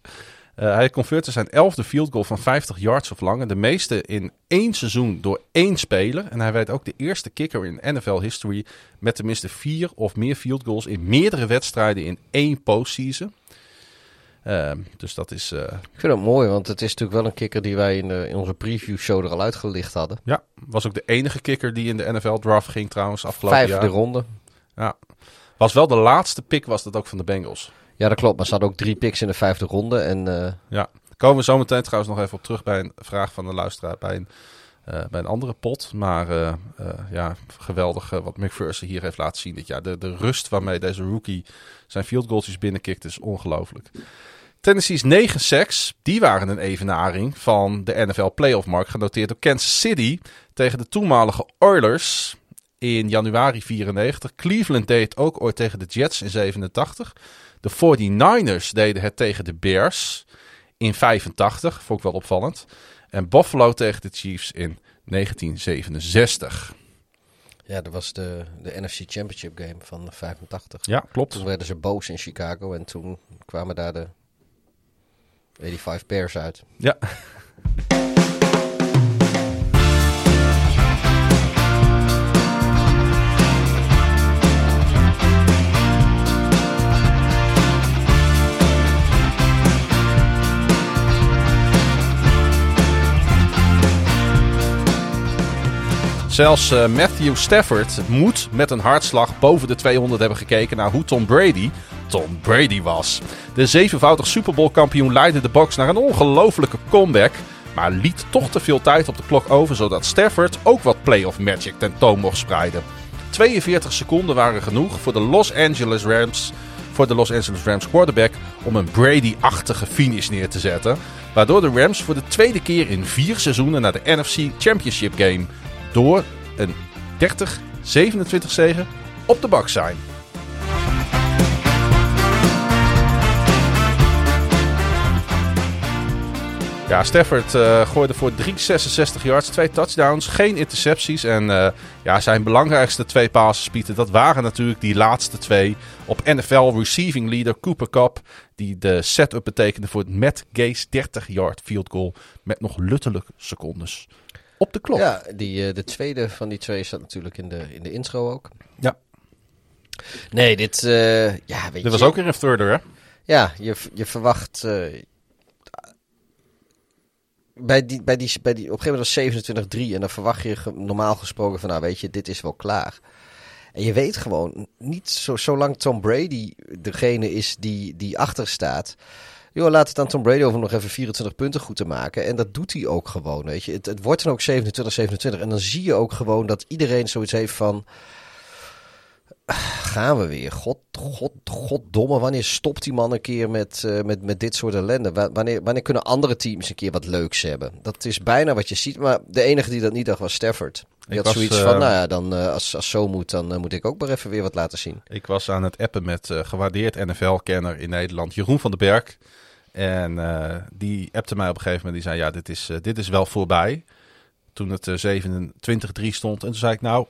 Eh, hij converteerde zijn elfde field goal van 50 yards of langer. De meeste in één seizoen door één speler. En hij werd ook de eerste kicker in NFL history met tenminste vier of meer field goals in meerdere wedstrijden in één postseason. Ehm, dus dat is, eh, Ik vind het mooi, want het is natuurlijk wel een kikker die wij in, de, in onze preview show er al uitgelicht hadden. ja, was ook de enige kicker die in de NFL draft ging trouwens afgelopen Vijfde jaar. ronde. Ja. Was wel de laatste pick was dat ook van de Bengals. Ja, dat klopt. Maar ze hadden ook drie picks in de vijfde ronde. En eh, Ja, komen we zo meteen trouwens nog even op terug bij een vraag van de luisteraar bij een, eh, bij een andere pot. Maar ja, geweldig wat McPherson hier heeft laten zien dit jaar. De, de rust waarmee deze rookie zijn field goaltjes binnenkikt is ongelooflijk. Tennessee's 9 sacks, die waren een evenaring van de NFL playoff mark. Genoteerd door Kansas City tegen de toenmalige Oilers in januari 94. Cleveland deed het ook ooit tegen de Jets in 87. De 49ers deden het tegen de Bears in 85. Vond ik wel opvallend. En Buffalo tegen de Chiefs in 1967. ja, dat was de, de NFC Championship game van 85. Ja, klopt. Toen werden ze boos in Chicago en toen kwamen daar de 85 Bears uit. Ja. Zelfs uh, Matthew Stafford moet met een hartslag boven de 200 hebben gekeken naar hoe Tom Brady Tom Brady was. De zevenvoudig Super Bowl kampioen leidde de box naar een ongelofelijke comeback, maar liet toch te veel tijd op de klok over zodat Stafford ook wat playoff magic tentoon mocht spreiden. 42 seconden waren genoeg voor de Los Angeles Rams voor de Los Angeles Rams quarterback om een Brady-achtige finish neer te zetten. Waardoor de Rams voor de tweede keer in vier seizoenen naar de NFC Championship game door een 30-27 zegen op de bak zijn. Ja, Stafford uh, gooide voor 366 yards, twee touchdowns, geen intercepties. En uh, ja, zijn belangrijkste twee passes, Pieter, dat waren natuurlijk die laatste twee op NFL receiving leader Cooper Cup. Die de setup betekende voor het Matt Gase 30-yard field goal met nog luttelijke secondes op de klok. Ja, die, uh, de tweede van die twee zat natuurlijk in de, in de intro ook. Ja. Nee, dit, ja, weet dit je... was ook weer een thirder, hè? Ja, je, je verwacht bij die, bij die, bij die, op een gegeven moment was 27-3 en dan verwacht je normaal gesproken van, nou weet je, dit is wel klaar. En je weet gewoon, niet zo, zolang Tom Brady degene is die, die achter staat. Joh, laat het aan Tom Brady over nog even 24 punten goed te maken. En dat doet hij ook gewoon, weet je. Het, het wordt dan ook 27-27. En dan zie je ook gewoon dat iedereen zoiets heeft van gaan we weer. God, god, goddomme, wanneer stopt die man een keer met, uh, met, met dit soort ellende? Wanneer, wanneer kunnen andere teams een keer wat leuks hebben? Dat is bijna wat je ziet, maar de enige die dat niet dacht was Stafford. Die ik had zoiets van, uh, nou ja, dan, uh, als, als zo moet, dan moet ik ook maar even weer wat laten zien. Ik was aan het appen met gewaardeerd NFL-kenner in Nederland, Jeroen van den Berg. En die appte mij op een gegeven moment, die zei, ja, dit is, dit is wel voorbij. Toen het 27-3 stond. En toen zei ik, nou,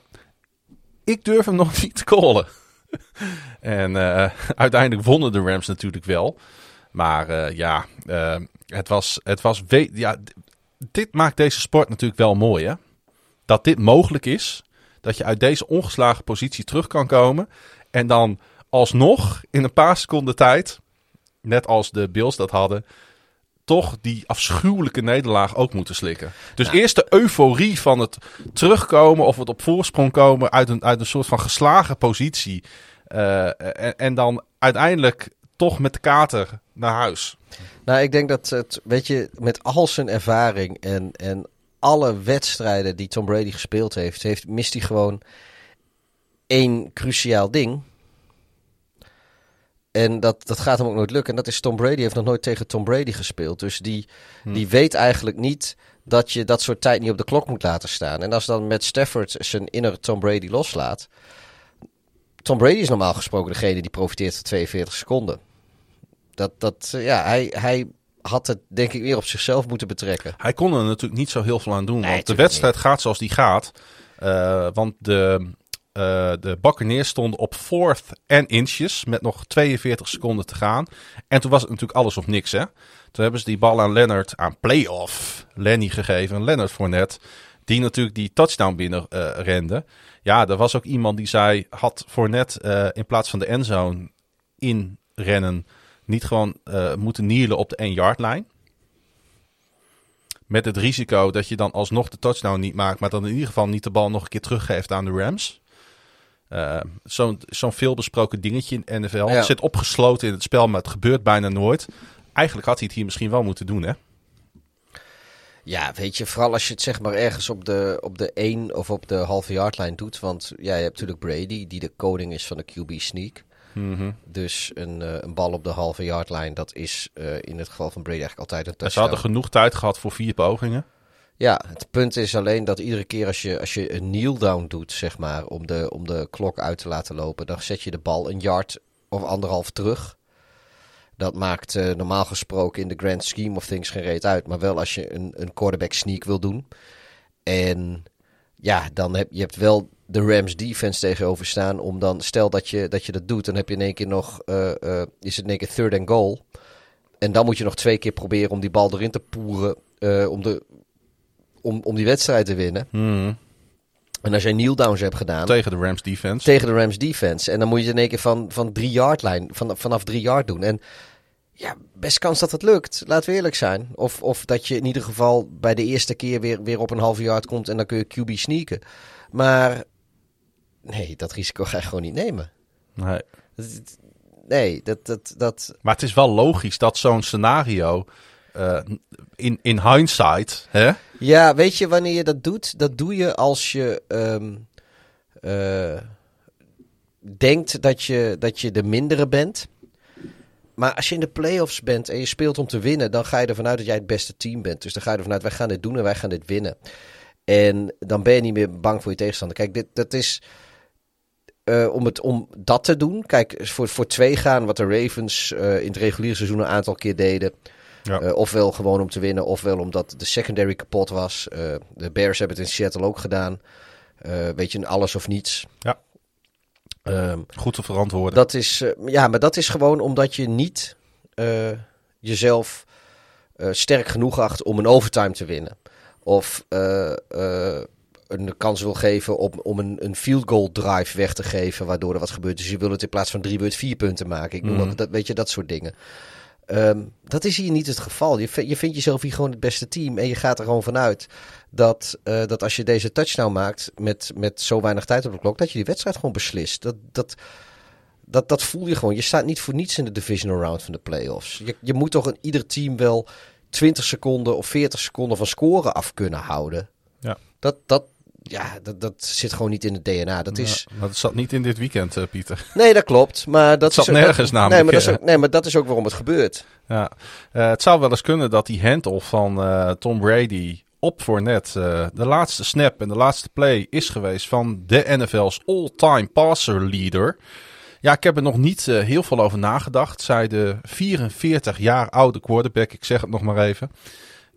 ik durf hem nog niet te callen. en uh, uiteindelijk wonnen de Rams natuurlijk wel. Maar uh, ja, uh, het was, het was ja, dit maakt deze sport natuurlijk wel mooi hè. Dat dit mogelijk is. Dat je uit deze ongeslagen positie terug kan komen. En dan alsnog in een paar seconden tijd, net als de Bills dat hadden, toch die afschuwelijke nederlaag ook moeten slikken. Dus eerst de euforie van het terugkomen of het op voorsprong komen uit een, uit een soort van geslagen positie. Uh, en, en, dan uiteindelijk toch met de kater naar huis. Nou, ik denk dat het, weet je, met al zijn ervaring en, en alle wedstrijden die Tom Brady gespeeld heeft, heeft mist hij gewoon één cruciaal ding. En dat, dat gaat hem ook nooit lukken. En dat is Tom Brady heeft nog nooit tegen Tom Brady gespeeld. Dus die, hm. die weet eigenlijk niet dat je dat soort tijd niet op de klok moet laten staan. En als dan met Stafford zijn inner Tom Brady loslaat. Tom Brady is normaal gesproken degene die profiteert van 42 seconden. Dat, dat, ja, hij, hij had het denk ik weer op zichzelf moeten betrekken. Hij kon er natuurlijk niet zo heel veel aan doen. want de wedstrijd gaat zoals die gaat. Uh, want de, uh, de Buccaneers stonden op fourth en inches met nog 42 seconden te gaan. En toen was het natuurlijk alles of niks. Hè? Toen hebben ze die bal aan Leonard, aan playoff Lenny gegeven. Leonard Fournette, die natuurlijk die touchdown binnen uh, rende. Ja, er was ook iemand die zei, had Fournette uh, in plaats van de endzone inrennen niet gewoon moeten nielen op de 1 yard lijn. Met het risico dat je dan alsnog de touchdown niet maakt, maar dan in ieder geval niet de bal nog een keer teruggeeft aan de Rams. Uh, Zo'n zo'n veelbesproken dingetje in NFL. Het zit opgesloten in het spel, maar het gebeurt bijna nooit. Eigenlijk had hij het hier misschien wel moeten doen, hè? Ja, weet je, vooral als je het zeg maar ergens op de, op de 1 of op de halve yard Want ja, je hebt natuurlijk Brady, die de koning is van de QB sneak. Mm -hmm. Dus een, uh, een bal op de halve yard dat is uh, in het geval van Brady eigenlijk altijd een touchdown. ze hadden genoeg tijd gehad voor vier pogingen. Ja, het punt is alleen dat iedere keer als je, als je een kneel down doet, zeg maar, om de, om de klok uit te laten lopen, dan zet je de bal een yard of anderhalf terug. Dat maakt uh, normaal gesproken in de grand scheme of things geen reet uit. Maar wel als je een, een quarterback sneak wil doen. En ja, dan heb je hebt wel de Rams defense tegenover staan. Om dan, stel dat je dat, je dat doet, dan heb je in één keer nog, uh, uh, is het in één keer third and goal. En dan moet je nog twee keer proberen om die bal erin te poeren. om de om, om die wedstrijd te winnen. Hmm. En als jij kneel downs hebt gedaan. Tegen de Rams defense. Tegen de Rams defense. En dan moet je in één keer van, van drie yard lijn, van, vanaf drie yard doen. En Ja, best kans dat het lukt. Laten we eerlijk zijn. Of, of dat je in ieder geval bij de eerste keer weer, weer op een halve yard komt en dan kun je QB sneaken. Maar nee, dat risico ga je gewoon niet nemen. Nee. Nee, dat, dat, dat... Maar het is wel logisch dat zo'n scenario uh, in, in hindsight. Hè? Ja, weet je wanneer je dat doet? Dat doe je als je um, uh, denkt dat je, dat je de mindere bent. Maar als je in de playoffs bent en je speelt om te winnen, dan ga je ervan uit dat jij het beste team bent. Dus dan ga je ervan uit, wij gaan dit doen en wij gaan dit winnen. En dan ben je niet meer bang voor je tegenstander. Kijk, dit, dat is. Uh, om, het, om dat te doen. Kijk, voor, voor twee gaan, wat de Ravens in het reguliere seizoen een aantal keer deden. Ja. Uh, ofwel gewoon om te winnen, ofwel omdat de secondary kapot was. de Bears hebben het in Seattle ook gedaan. weet je, alles of niets. Ja. Um, Goed te verantwoorden. Dat is, ja, maar dat is gewoon omdat je niet jezelf sterk genoeg acht om een overtime te winnen. Of een kans wil geven op, om een, een field goal drive weg te geven, waardoor er wat gebeurt. Dus je wil het in plaats van drie beurt vier punten maken. Ik noem mm. dat, weet je, dat soort dingen. Um, dat is hier niet het geval. Je, je vindt jezelf hier gewoon het beste team en je gaat er gewoon vanuit dat, uh, dat als je deze touchdown maakt met, met zo weinig tijd op de klok, dat je die wedstrijd gewoon beslist. Dat, dat, dat, dat voel je gewoon. Je staat niet voor niets in de divisional round van de playoffs. Je, je moet toch in ieder team wel 20 seconden of 40 seconden van scoren af kunnen houden. Ja. Dat, dat, ja, dat, dat zit gewoon niet in het DNA. Dat is... Ja, dat zat niet in dit weekend, uh, Pieter. Nee, dat klopt. Maar dat het zat is nergens namelijk. Nee maar, dat is ook, nee, maar dat is ook waarom het gebeurt. Ja, uh, het zou wel eens kunnen dat die handle van uh, Tom Brady op voor net de laatste snap en de laatste play is geweest van de NFL's all-time passer leader. Ja, ik heb er nog niet heel veel over nagedacht. Zij de 44 jaar oude quarterback, ik zeg het nog maar even.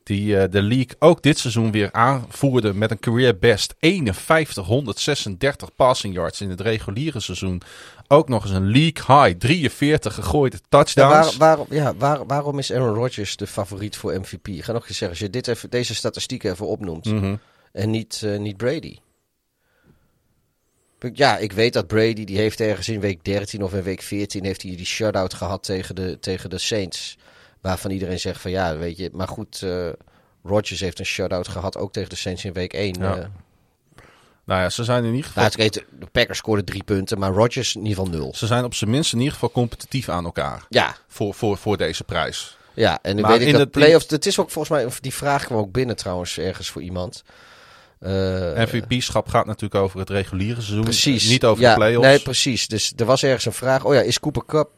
Die uh, de league ook dit seizoen weer aanvoerde met een career best 5136 passing yards in het reguliere seizoen. Ook nog eens een league high 43 gegooide touchdowns. Ja, waar, waarom, ja, waar, waarom is Aaron Rodgers de favoriet voor MVP? Ik ga nog eens zeggen, als je dit even, deze statistieken even opnoemt. Mm -hmm. En niet, uh, niet Brady. Ja, ik weet dat Brady, die heeft ergens in week 13 of in week 14 heeft hij die shutout gehad tegen de, tegen de Saints. Waarvan iedereen zegt van ja, weet je. Maar goed, uh, Rodgers heeft een shutout gehad ook tegen de Saints in week 1. Ja. Uh, nou ja, ze zijn in ieder geval... Nou, het, de Packers scoorden drie punten, maar Rodgers in ieder geval nul. Ze zijn op zijn minst in ieder geval competitief aan elkaar. Ja. Voor, voor, voor deze prijs. Ja, en nu weet ik dat playoffs... Het is ook volgens mij... Die vraag kwam ook binnen trouwens ergens voor iemand. Uh, MVP-schap gaat natuurlijk over het reguliere seizoen. Precies. Niet over ja, de playoffs. Nee, precies. Dus er was ergens een vraag. Oh ja, is Cooper Cup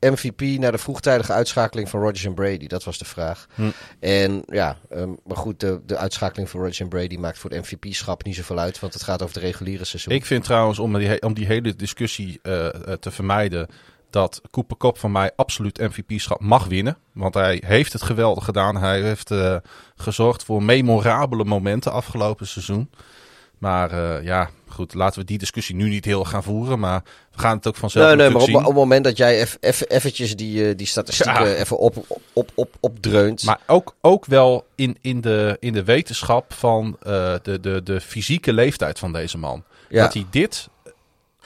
MVP naar de vroegtijdige uitschakeling van Rodgers en Brady? Dat was de vraag. Hm. En ja, um, maar goed, de, de uitschakeling van Rodgers en Brady maakt voor de MVP-schap niet zoveel uit, want het gaat over de reguliere seizoen. Ik vind trouwens, om die, om die hele discussie uh, te vermijden, dat Cooper Kop van mij absoluut MVP-schap mag winnen. Want hij heeft het geweldig gedaan. Hij heeft uh, gezorgd voor memorabele momenten afgelopen seizoen. Maar uh, ja, goed, laten we die discussie nu niet heel gaan voeren. Maar we gaan het ook vanzelf Nee, nee maar op, zien. op, het moment dat jij eff, eff, eventjes die, uh, die statistieken ja. even op, op, op, opdreunt. Maar ook, ook wel in, in, de, in de wetenschap van uh, de, de, de fysieke leeftijd van deze man. Ja. Dat hij dit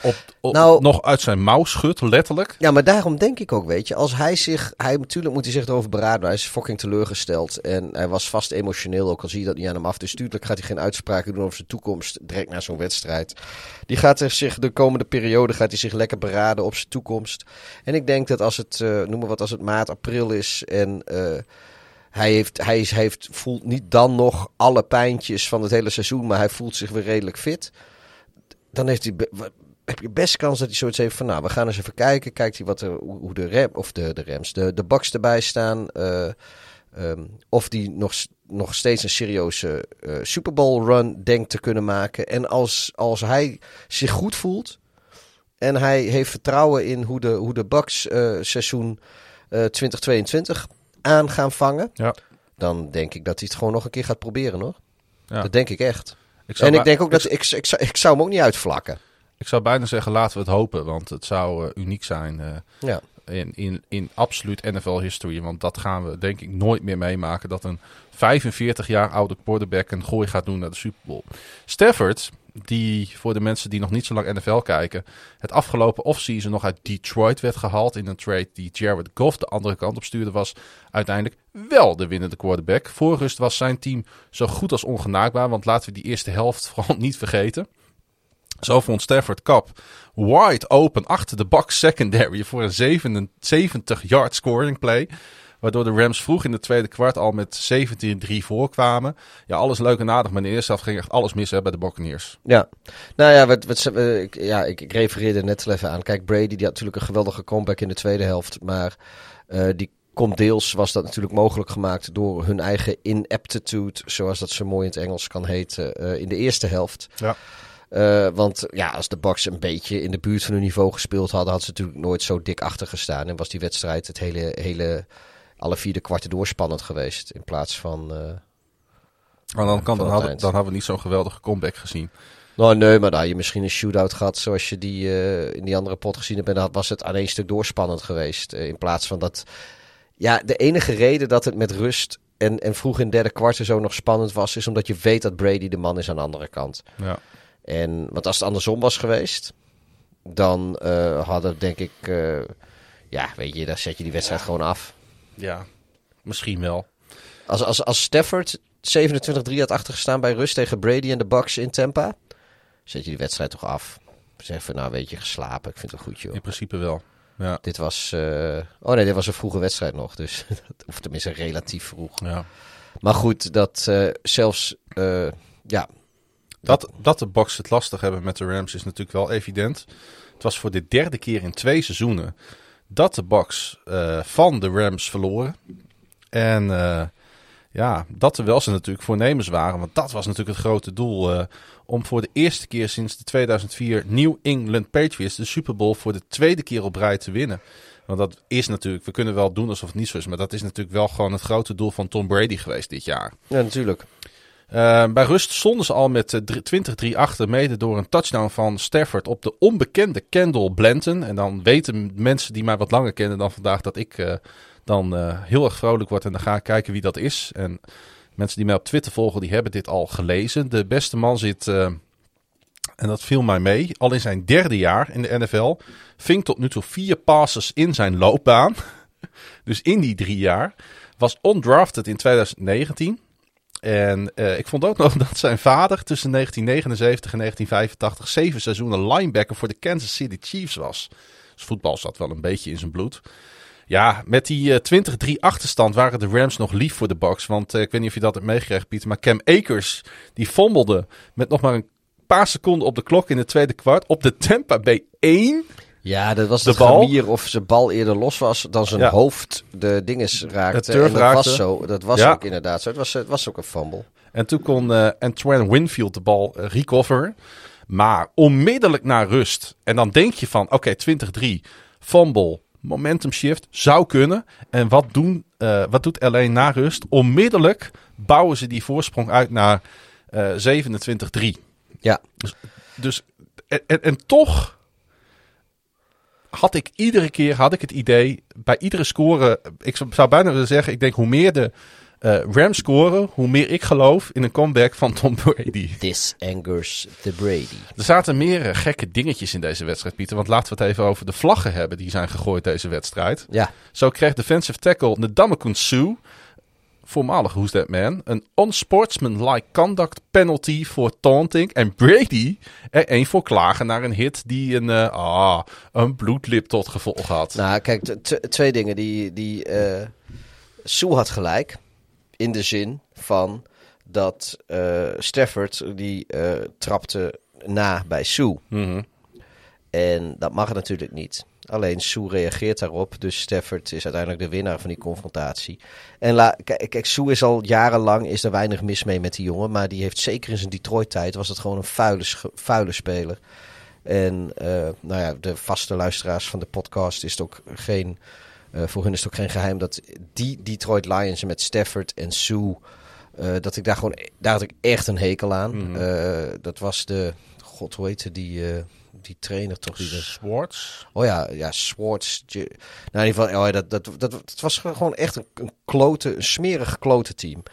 op, op, nou, nog uit zijn mouw schudt, letterlijk. Ja, maar daarom denk ik ook, weet je, als hij zich, hij natuurlijk moet hij zich erover beraden, hij is fucking teleurgesteld en hij was vast emotioneel, ook al zie je dat niet aan hem af. Dus tuurlijk gaat hij geen uitspraken doen over zijn toekomst direct na zo'n wedstrijd. Die gaat er zich de komende periode gaat hij zich lekker beraden op zijn toekomst. En ik denk dat als het, uh, noem maar wat, als het maart, april is en uh, hij, heeft, hij, is, heeft, voelt niet dan nog alle pijntjes van het hele seizoen, maar hij voelt zich weer redelijk fit. Dan heeft hij heb je best kans dat hij zoiets heeft van, nou, we gaan eens even kijken. Kijkt hij wat er, hoe de rem, of de, de rems, de, de baks erbij staan. Uh, um, of die nog, nog steeds een serieuze uh, Super Bowl run denkt te kunnen maken. En als, als hij zich goed voelt en hij heeft vertrouwen in hoe de, hoe de Bucks uh, seizoen 2022 aan gaan vangen. Ja. Dan denk ik dat hij het gewoon nog een keer gaat proberen, hoor. Ja. Dat denk ik echt. Ik en ik denk ook dat ik, ik, ik, zou, ik zou hem ook niet uitvlakken. Ik zou bijna zeggen, laten we het hopen. Want het zou uh, uniek zijn uh, ja. in, in, in absoluut NFL-history. Want dat gaan we denk ik nooit meer meemaken. Dat een 45 jaar oude quarterback een gooi gaat doen naar de Super Bowl. Stafford, die voor de mensen die nog niet zo lang NFL kijken, het afgelopen offseason nog uit Detroit werd gehaald in een trade die Jared Goff de andere kant op stuurde, was uiteindelijk wel de winnende quarterback. Voor rust was zijn team zo goed als ongenaakbaar, want laten we die eerste helft vooral niet vergeten. Zo vond Stafford Cup wide open achter de box secondary voor een 77-yard scoring play. Waardoor de Rams vroeg in de tweede kwart al met 17-3 voorkwamen. Ja, alles leuk en aardig, maar in de eerste helft ging echt alles mis hè, bij de Buccaneers. Ja, nou ja, wat, wat, ik, ja ik, ik refereerde net al even aan. Kijk, Brady die had natuurlijk een geweldige comeback in de tweede helft. Maar uh, die komt deels, was dat natuurlijk mogelijk gemaakt door hun eigen ineptitude. Zoals dat zo mooi in het Engels kan heten, uh, in de eerste helft. Ja. Uh, want ja, als de Bucks een beetje in de buurt van hun niveau gespeeld hadden, hadden ze natuurlijk nooit zo dik achter gestaan. En was die wedstrijd het hele, hele alle vier de kwarten doorspannend geweest. In plaats van. Uh, maar dan, kan, dan, hadden, dan hadden we niet zo'n geweldige comeback gezien. Nou, nee, maar dan had je misschien een shootout gehad zoals je die uh, in die andere pot gezien hebt. En dan was het aan één stuk doorspannend geweest. Uh, in plaats van dat. Ja, de enige reden dat het met rust en, en vroeg in derde kwart zo nog spannend was, is omdat je weet dat Brady de man is aan de andere kant. Ja. En want als het andersom was geweest, dan uh, hadden denk ik. ja, weet je, dan zet je die wedstrijd ja. gewoon af. Ja, misschien wel. Als, als, als Stafford 27-3 had achtergestaan bij rust tegen Brady en de Bucks in Tampa, zet je die wedstrijd toch af. Zeg van, nou weet je, geslapen. Ik vind het goed, joh. In principe wel. Ja. Dit was, uh... oh nee, dit was een vroege wedstrijd nog. Dus, of tenminste relatief vroeg. Ja. Maar goed, dat uh, zelfs, uh, ja. Dat, dat de Bucks het lastig hebben met de Rams is natuurlijk wel evident. Het was voor de derde keer in twee seizoenen dat de Bucks uh, van de Rams verloren. En uh, ja, dat terwijl ze natuurlijk voornemens waren. Want dat was natuurlijk het grote doel. Uh, om voor de eerste keer sinds de 2004 New England Patriots de Super Bowl voor de tweede keer op rij te winnen. Want dat is natuurlijk, we kunnen wel doen alsof het niet zo is. Maar dat is natuurlijk wel gewoon het grote doel van Tom Brady geweest dit jaar. Ja, natuurlijk. Uh, bij rust stonden ze al met 20-3 achter, mede door een touchdown van Stafford op de onbekende Kendall Blanton. En dan weten mensen die mij wat langer kennen dan vandaag dat ik uh, dan heel erg vrolijk word en dan ga ik kijken wie dat is. En mensen die mij op Twitter volgen, die hebben dit al gelezen. De beste man zit, en dat viel mij mee, al in zijn derde jaar in de NFL. Ving tot nu toe vier passes in zijn loopbaan. dus in die drie jaar. Was undrafted in 2019. En uh, ik vond ook nog dat zijn vader tussen 1979 en 1985 zeven seizoenen linebacker voor de Kansas City Chiefs was. Dus voetbal zat wel een beetje in zijn bloed. Ja, met die uh, 20-3 achterstand waren de Rams nog lief voor de Bucks. Want uh, ik weet niet of je dat hebt meegekregen, Pieter. Maar Cam Akers, die fommelde met nog maar een paar seconden op de klok in het tweede kwart. Op de Tampa Bay 1. Ja, dat was de bal. of zijn bal eerder los was dan zijn ja. hoofd de dinges raakte. en dat raakte. was zo. Dat was ja. ook inderdaad zo. Het was, het was ook een fumble. En toen kon uh, Antoine Winfield de bal uh, recoveren. Maar onmiddellijk na rust. En dan denk je van, oké, okay, 20-3, fumble, momentum shift, zou kunnen. En wat, doen, uh, wat doet LA na rust? Onmiddellijk bouwen ze die voorsprong uit naar 27-3. Ja. Dus, dus en, en, en toch had ik iedere keer had ik het idee, bij iedere score, ik zou bijna willen zeggen, ik denk hoe meer de uh, Rams scoren, hoe meer ik geloof in een comeback van Tom Brady. This angers the Brady. Er zaten meer uh, gekke dingetjes in deze wedstrijd, Pieter. Want laten we het even over de vlaggen hebben die zijn gegooid deze wedstrijd. Ja. Zo kreeg defensive tackle Ndamukong Suh voormalig Who's That Man, een unsportsmanlike conduct penalty voor taunting. En Brady er één voor klagen naar een hit die een, uh, ah, een bloedlip tot gevolg had. Nou, kijk, twee dingen. Die, die uh, Sue had gelijk. In de zin van dat uh, Stafford die trapte na bij Sue. Mm -hmm. En dat mag natuurlijk niet. Alleen Sue reageert daarop. Dus Stafford is uiteindelijk de winnaar van die confrontatie. En la, kijk, kijk, Sue is al jarenlang is er weinig mis mee met die jongen. Maar die heeft zeker in zijn Detroit-tijd was het gewoon een vuile, vuile speler. En uh, nou ja, de vaste luisteraars van de podcast is het ook geen. Uh, voor hun is het ook geen geheim dat die Detroit Lions met Stafford en Sue. Uh, dat ik daar gewoon. Daar had ik echt een hekel aan. Mhm. Mm -hmm. dat was de. God, hoe heette die die trainer toch? Die Swartz? Oh ja, ja, Swartz. Nou, in ieder geval, oh ja, dat, dat, dat, dat was gewoon echt een, een klote, een smerig klote team.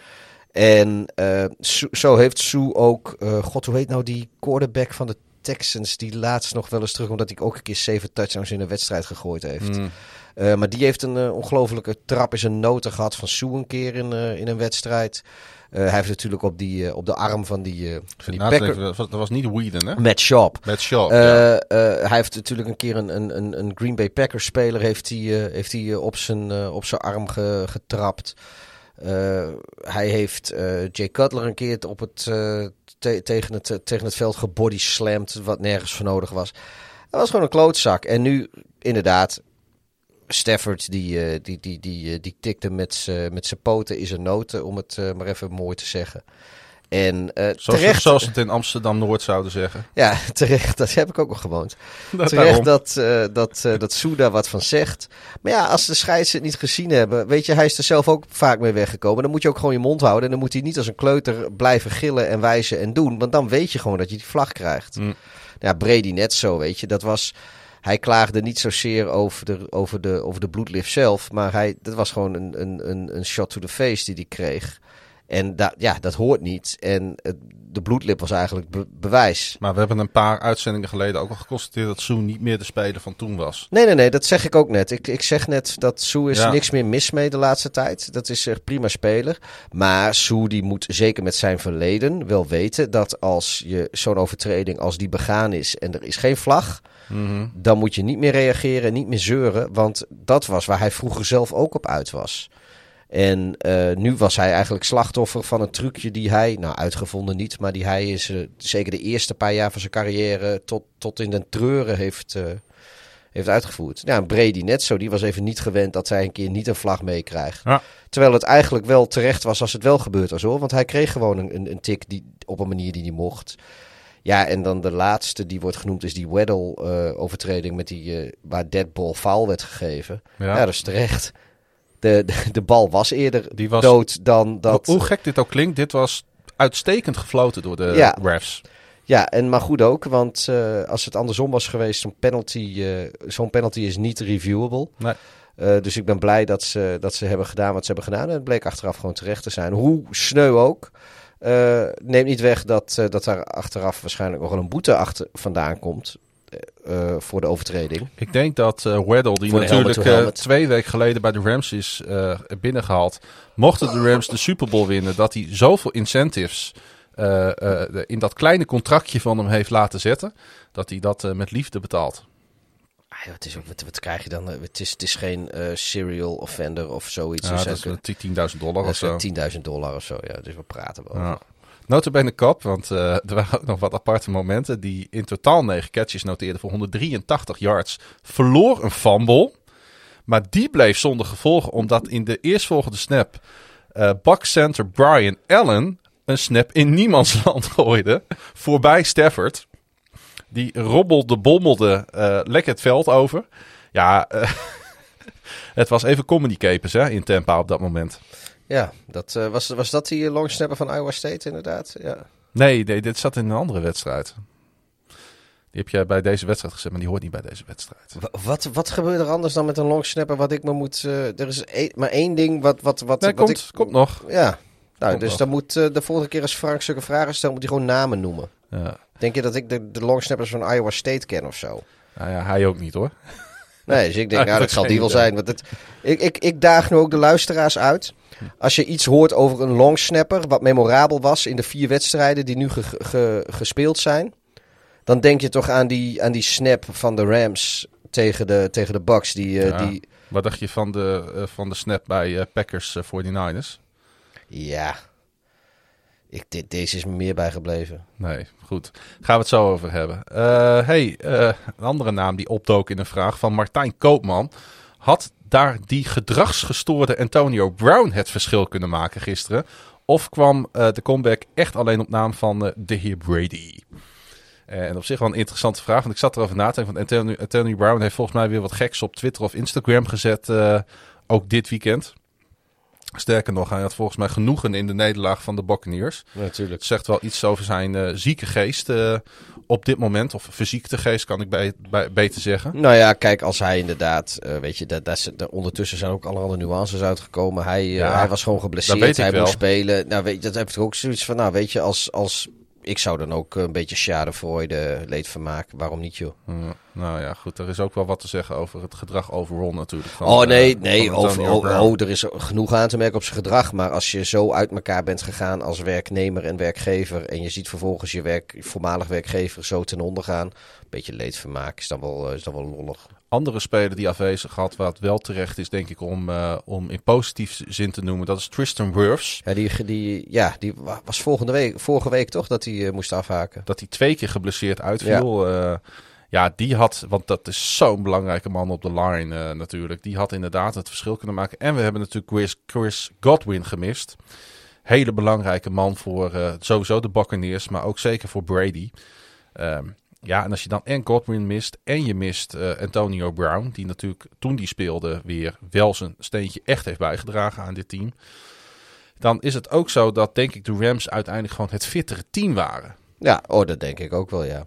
En uh, zo heeft Sue ook, uh, god hoe heet nou die quarterback van de Texans, die laatst nog wel eens terug, omdat hij ook een keer zeven touchdowns in een wedstrijd gegooid heeft. Mm. Uh, maar die heeft een ongelofelijke trap in zijn noten gehad van Sue een keer in, in een wedstrijd. Hij heeft natuurlijk op, die, op de arm van die, van die Packer... Dat was niet Whedon, hè? Matt Schaub. Matt ja. hij heeft natuurlijk een keer een, een, een Green Bay Packers speler heeft hij, heeft hij op, zijn, op zijn arm ge, getrapt. hij heeft Jay Cutler een keer op het, te, tegen, het, tegen het veld gebody slammed, wat nergens voor nodig was. Dat was gewoon een klootzak. En nu, inderdaad, Stafford die, uh, die, die, die, uh, die tikte met zijn poten in zijn noten, om het uh, maar even mooi te zeggen. En zoals, terecht, zoals het in Amsterdam-Noord zouden zeggen. Ja, terecht. Dat heb ik ook nog gewoond. Dat terecht dat, dat, dat Soeda wat van zegt. Maar ja, als de scheids het niet gezien hebben, weet je, hij is er zelf ook vaak mee weggekomen. Dan moet je ook gewoon je mond houden. En dan moet hij niet als een kleuter blijven gillen en wijzen en doen. Want dan weet je gewoon dat je die vlag krijgt. Mm. Ja, Brady net zo, weet je. Dat was hij klaagde niet zozeer over de, over de, over de bloedlift zelf. Maar hij, dat was gewoon een, een, een shot to the face die hij kreeg. En dat, ja, dat hoort niet. En de bloedlip was eigenlijk bewijs. Maar we hebben een paar uitzendingen geleden ook al geconstateerd dat Sue niet meer de speler van toen was. Nee, nee, nee, dat zeg ik ook net. Ik, ik zeg net dat Sue is niks meer mis mee de laatste tijd. Dat is echt prima speler. Maar Sue die moet zeker met zijn verleden wel weten dat als je zo'n overtreding als die begaan is en er is geen vlag, mhm. dan moet je niet meer reageren, niet meer zeuren. Want dat was waar hij vroeger zelf ook op uit was. En uh, nu was hij eigenlijk slachtoffer van een trucje die hij, nou uitgevonden niet, maar die hij is uh, zeker de eerste paar jaar van zijn carrière tot, tot in den treuren heeft, uh, heeft uitgevoerd. Ja, Brady net zo, die was even niet gewend dat hij een keer niet een vlag meekrijgt. Ja. Terwijl het eigenlijk wel terecht was als het wel gebeurd was hoor, want hij kreeg gewoon een, een, een tik die, op een manier die hij mocht. Ja, en dan de laatste die wordt genoemd is die Weddle-overtreding met die waar deadball foul werd gegeven. Ja, ja dat is terecht de, de, bal was eerder Die was, dood dan dat... Hoe gek dit ook klinkt, dit was uitstekend gefloten door de ja. refs. Ja, en maar goed ook, want uh, als het andersom was geweest, zo'n penalty, uh, zo'n penalty is niet reviewable. Nee. Uh, dus ik ben blij dat ze, dat ze hebben gedaan wat ze hebben gedaan. En het bleek achteraf gewoon terecht te zijn. Hoe sneu ook. neemt niet weg dat, dat daar achteraf waarschijnlijk nog wel een boete achter vandaan komt. Uh, voor de overtreding. Ik denk dat uh, Weddle, die natuurlijk uh, twee weken geleden bij de Rams is binnengehaald, mochten de Rams de Super Bowl winnen, dat hij zoveel incentives in dat kleine contractje van hem heeft laten zetten, dat hij dat met liefde betaalt. Ah, het is ook, wat, wat, krijg je dan? Het is, het is geen serial offender of zoiets. Ja, dus dat is 10.000 dollar of zo. 10.000 dollar of zo, ja. Dus we praten wel. Ja. Notabene kop, want uh, er waren ook nog wat aparte momenten. Die in totaal 9 catches noteerde voor 183 yards. Verloor een fumble. Maar die bleef zonder gevolgen, omdat in de eerstvolgende snap uh, Buck center Brian Allen een snap in niemands land gooide. Voorbij Stafford. Die robbelde, bommelde uh, lekker het veld over. Ja, het was even comedy capers hè, in Tampa op dat moment. Ja, dat, uh, was, was dat die longsnapper van Iowa State inderdaad? Ja. Nee, nee, dit zat in een andere wedstrijd. Die heb jij bij deze wedstrijd gezet, maar die hoort niet bij deze wedstrijd. Wat, wat gebeurt er anders dan met een longsnapper wat ik me moet... Uh, er is e maar één ding wat, wat, wat, nee, wat komt, ik... Komt nog. Ja, nou, dus dan moet uh, de volgende keer als Frank zulke vragen stelt, moet hij gewoon namen noemen. Ja. Denk je dat ik de, de longsnappers van Iowa State ken of zo? Nou ja, hij ook niet hoor. Nee, dus ik denk, nou, dat zal die wel zijn. Want het, ik, ik, ik daag nu ook de luisteraars uit. Als je iets hoort over een longsnapper, wat memorabel was in de vier wedstrijden die nu gespeeld zijn, dan denk je toch aan die, aan die snap van de Rams tegen de, tegen de Bucks. Die, uh, die... Wat dacht je van de, uh, van de snap bij uh, Packers 49ers? Ja, ik, dit, deze is me meer bijgebleven. Nee, goed. Gaan we het zo over hebben. hey, een andere naam die opdook in een vraag van Martijn Koopman. Had daar die gedragsgestoorde Antonio Brown het verschil kunnen maken gisteren? Of kwam uh, de comeback echt alleen op naam van de heer Brady? En op zich wel een interessante vraag, want ik zat erover na te denken. Want Antonio, Antonio Brown heeft volgens mij weer wat geks op Twitter of Instagram gezet, ook dit weekend. Sterker nog, hij had volgens mij genoegen in de nederlaag van de Buccaneers. Natuurlijk. Zegt wel iets over zijn uh, zieke geest uh, op dit moment. Of fysiek geest kan ik bij, bij, beter zeggen. Nou ja, kijk, als hij inderdaad, uh, weet je, dat, dat, dat, ondertussen zijn ook allerhande nuances uitgekomen. Hij, ja, hij was gewoon geblesseerd, hij moest spelen. Nou, weet je, dat heb ik ook zoiets van, nou, weet je, als, als ik zou dan ook een beetje Schadevoorde leedvermaak. Waarom niet, joh? Mm, nou ja, goed. Er is ook wel wat te zeggen over het gedrag overal natuurlijk. Van, oh nee, uh, nee. Over, oh, oh, er is genoeg aan te merken op zijn gedrag. Maar als je zo uit elkaar bent gegaan als werknemer en werkgever. En je ziet vervolgens je werk, voormalig werkgever zo ten onder gaan. Een beetje leedvermaak is dan wel, is dan wel lollig andere speler die afwezig had, wat wel terecht is, denk ik, om, uh, om in positief zin te noemen, dat is Tristan Wirfs. Ja, die, die, ja, die was volgende week, vorige week toch dat hij uh, moest afhaken. Dat hij twee keer geblesseerd uitviel. Ja. Uh, ja, die had, want dat is zo'n belangrijke man op de line natuurlijk. Die had inderdaad het verschil kunnen maken. En we hebben natuurlijk Chris, Chris Godwin gemist. Hele belangrijke man voor sowieso de Buccaneers, maar ook zeker voor Brady. Um, ja, en als je dan en Godwin mist en je mist uh, Antonio Brown, die natuurlijk toen die speelde weer wel zijn steentje echt heeft bijgedragen aan dit team. Dan is het ook zo dat denk ik de Rams uiteindelijk gewoon het fittere team waren. Ja, oh, dat denk ik ook wel, ja.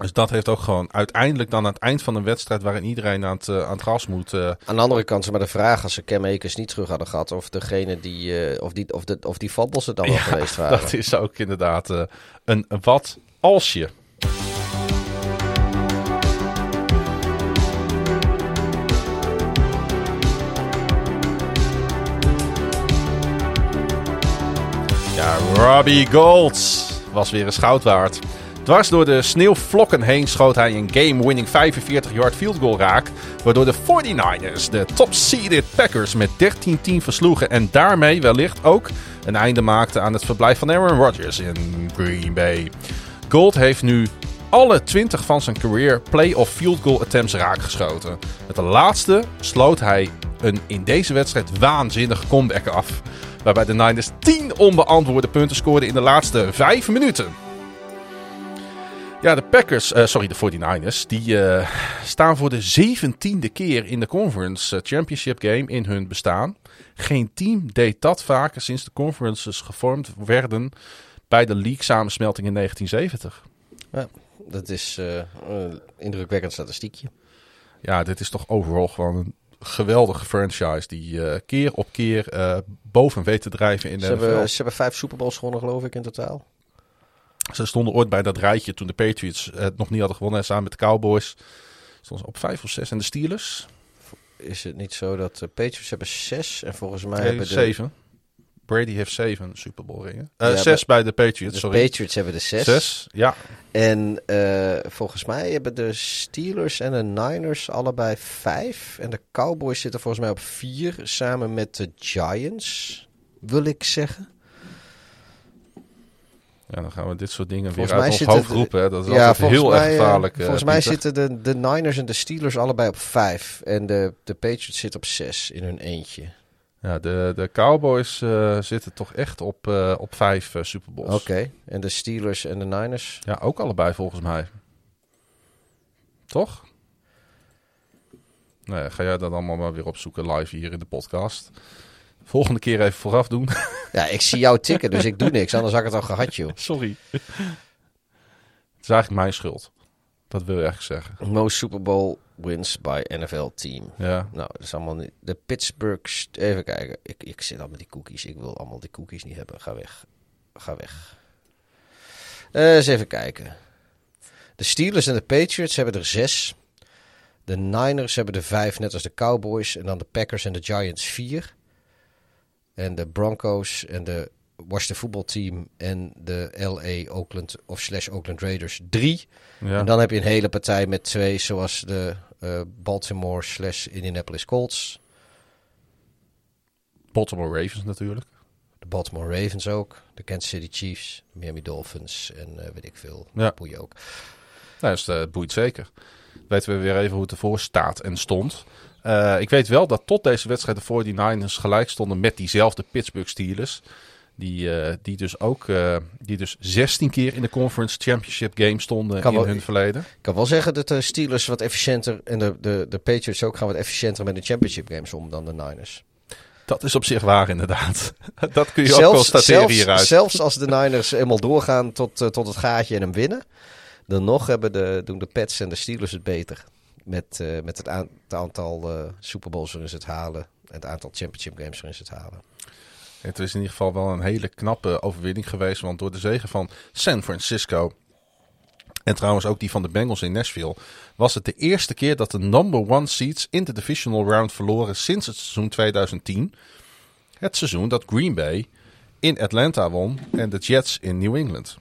Dus dat heeft ook gewoon uiteindelijk dan aan het eind van een wedstrijd waarin iedereen aan het, uh, aan het gas moet. Uh... Aan de andere kant is maar de vraag als ze Cam Akers niet terug hadden gehad of degene die, uh, of die, of de, of die fumbles er dan wel geweest waren. Dat is ook inderdaad een, wat als je. Robbie Gold was weer een goud waard. Dwars door de sneeuwvlokken heen schoot hij een game-winning 45-yard field goal raak. Waardoor de 49ers de top-seeded Packers met 13-10 versloegen. En daarmee wellicht ook een einde maakten aan het verblijf van Aaron Rodgers in Green Bay. Gold heeft nu alle 20 van zijn career playoff field goal attempts raakgeschoten. Met de laatste sloot hij een in deze wedstrijd waanzinnige comeback af. Waarbij de Niners 10 onbeantwoorde punten scoorden in de laatste 5 minuten. Ja, de Packers, uh, sorry, de 49ers, die uh, staan voor de zeventiende keer in de Conference eh, Championship Game in hun bestaan. Geen team deed dat vaker sinds de conferences gevormd werden bij de league samensmelting in 1970. Ja, dat is een indrukwekkend statistiekje. Ja, dit is toch overal gewoon een geweldige franchise die uh, keer op keer uh, boven weet te drijven in de ze hebben, ze hebben vijf Super Bowls gewonnen, geloof ik, in totaal. Ze stonden ooit bij dat rijtje toen de Patriots het nog niet hadden gewonnen. samen met de Cowboys stonden ze op vijf of zes. En de Steelers? Is het niet zo dat de Patriots hebben zes en volgens mij hebben de... Zeven. Brady heeft zeven Super Bowl ringen. Uh, zes bij de Patriots, de sorry. Patriots hebben de zes. Zes, ja. En uh, volgens mij hebben de Steelers en de Niners allebei vijf. En de Cowboys zitten volgens mij op vier, samen met de Giants, wil ik zeggen. Ja, dan gaan we dit soort dingen volgens weer uit ons hoofd roepen. Dat is ja, altijd heel erg gevaarlijk. Uh, volgens mij zitten de, de Niners en de Steelers allebei op vijf. En de, de Patriots zitten op zes in hun eentje. Ja, de, de Cowboys uh, zitten toch echt op, op vijf uh, Super Bowls. Oké, en de Steelers en de Niners? Ja, ook allebei volgens mij. Toch? Nou ja, ga jij dat allemaal maar weer opzoeken live hier in de podcast. Volgende keer even vooraf doen. Ja, ik zie jou tikken, dus ik doe niks. Anders had ik het al gehad, joh. Sorry. Het is eigenlijk mijn schuld. Dat wil je echt zeggen. Most Super Bowl wins by NFL team. Ja. Nou, dat is allemaal niet. De Pittsburgh. Even kijken. Ik, ik zit al met die cookies. Ik wil allemaal die cookies niet hebben. Ga weg. Ga weg. Uh, eens even kijken. De Steelers en de Patriots hebben er zes. De Niners hebben er vijf, net als de Cowboys. En dan de Packers en de Giants vier. En de Broncos en de Washington voetbalteam en de LA Oakland of slash Oakland Raiders drie. Ja. En dan heb je een hele partij met twee, zoals de uh, Baltimore slash Indianapolis Colts. Baltimore Ravens natuurlijk. De Baltimore Ravens ook. De Kansas City Chiefs, Miami Dolphins en uh, weet ik veel. Ja. Boeien ook. Nou, dat uh, boeit zeker. Weten we weer even hoe het ervoor staat en stond. Uh, ik weet wel dat tot deze wedstrijd de 49ers gelijk stonden met diezelfde Pittsburgh Steelers. Die, uh, die dus ook uh, die dus 16 keer in de Conference Championship game stonden in hun verleden. Ik kan wel zeggen dat de Steelers wat efficiënter en de, de, de Patriots ook gaan wat efficiënter met de Championship games om dan de Niners. Dat is op zich waar, inderdaad. Dat kun je zelfs, ook constateren zelfs, hieruit. Zelfs als de Niners helemaal doorgaan tot, tot het gaatje en hem winnen. Dan nog hebben de, doen de Pets en de Steelers het beter. Met, eh, met het, aan- het aantal eh Super Bowls ze het halen. En het aantal championship games waarin ze het halen. Het is in ieder geval wel een hele knappe overwinning geweest. Want door de zegen van San Francisco. En trouwens ook die van de Bengals in Nashville. Was het de eerste keer dat de number one seeds in de divisional round verloren sinds het seizoen 2010. Het seizoen dat Green Bay in Atlanta won en de Jets in New England.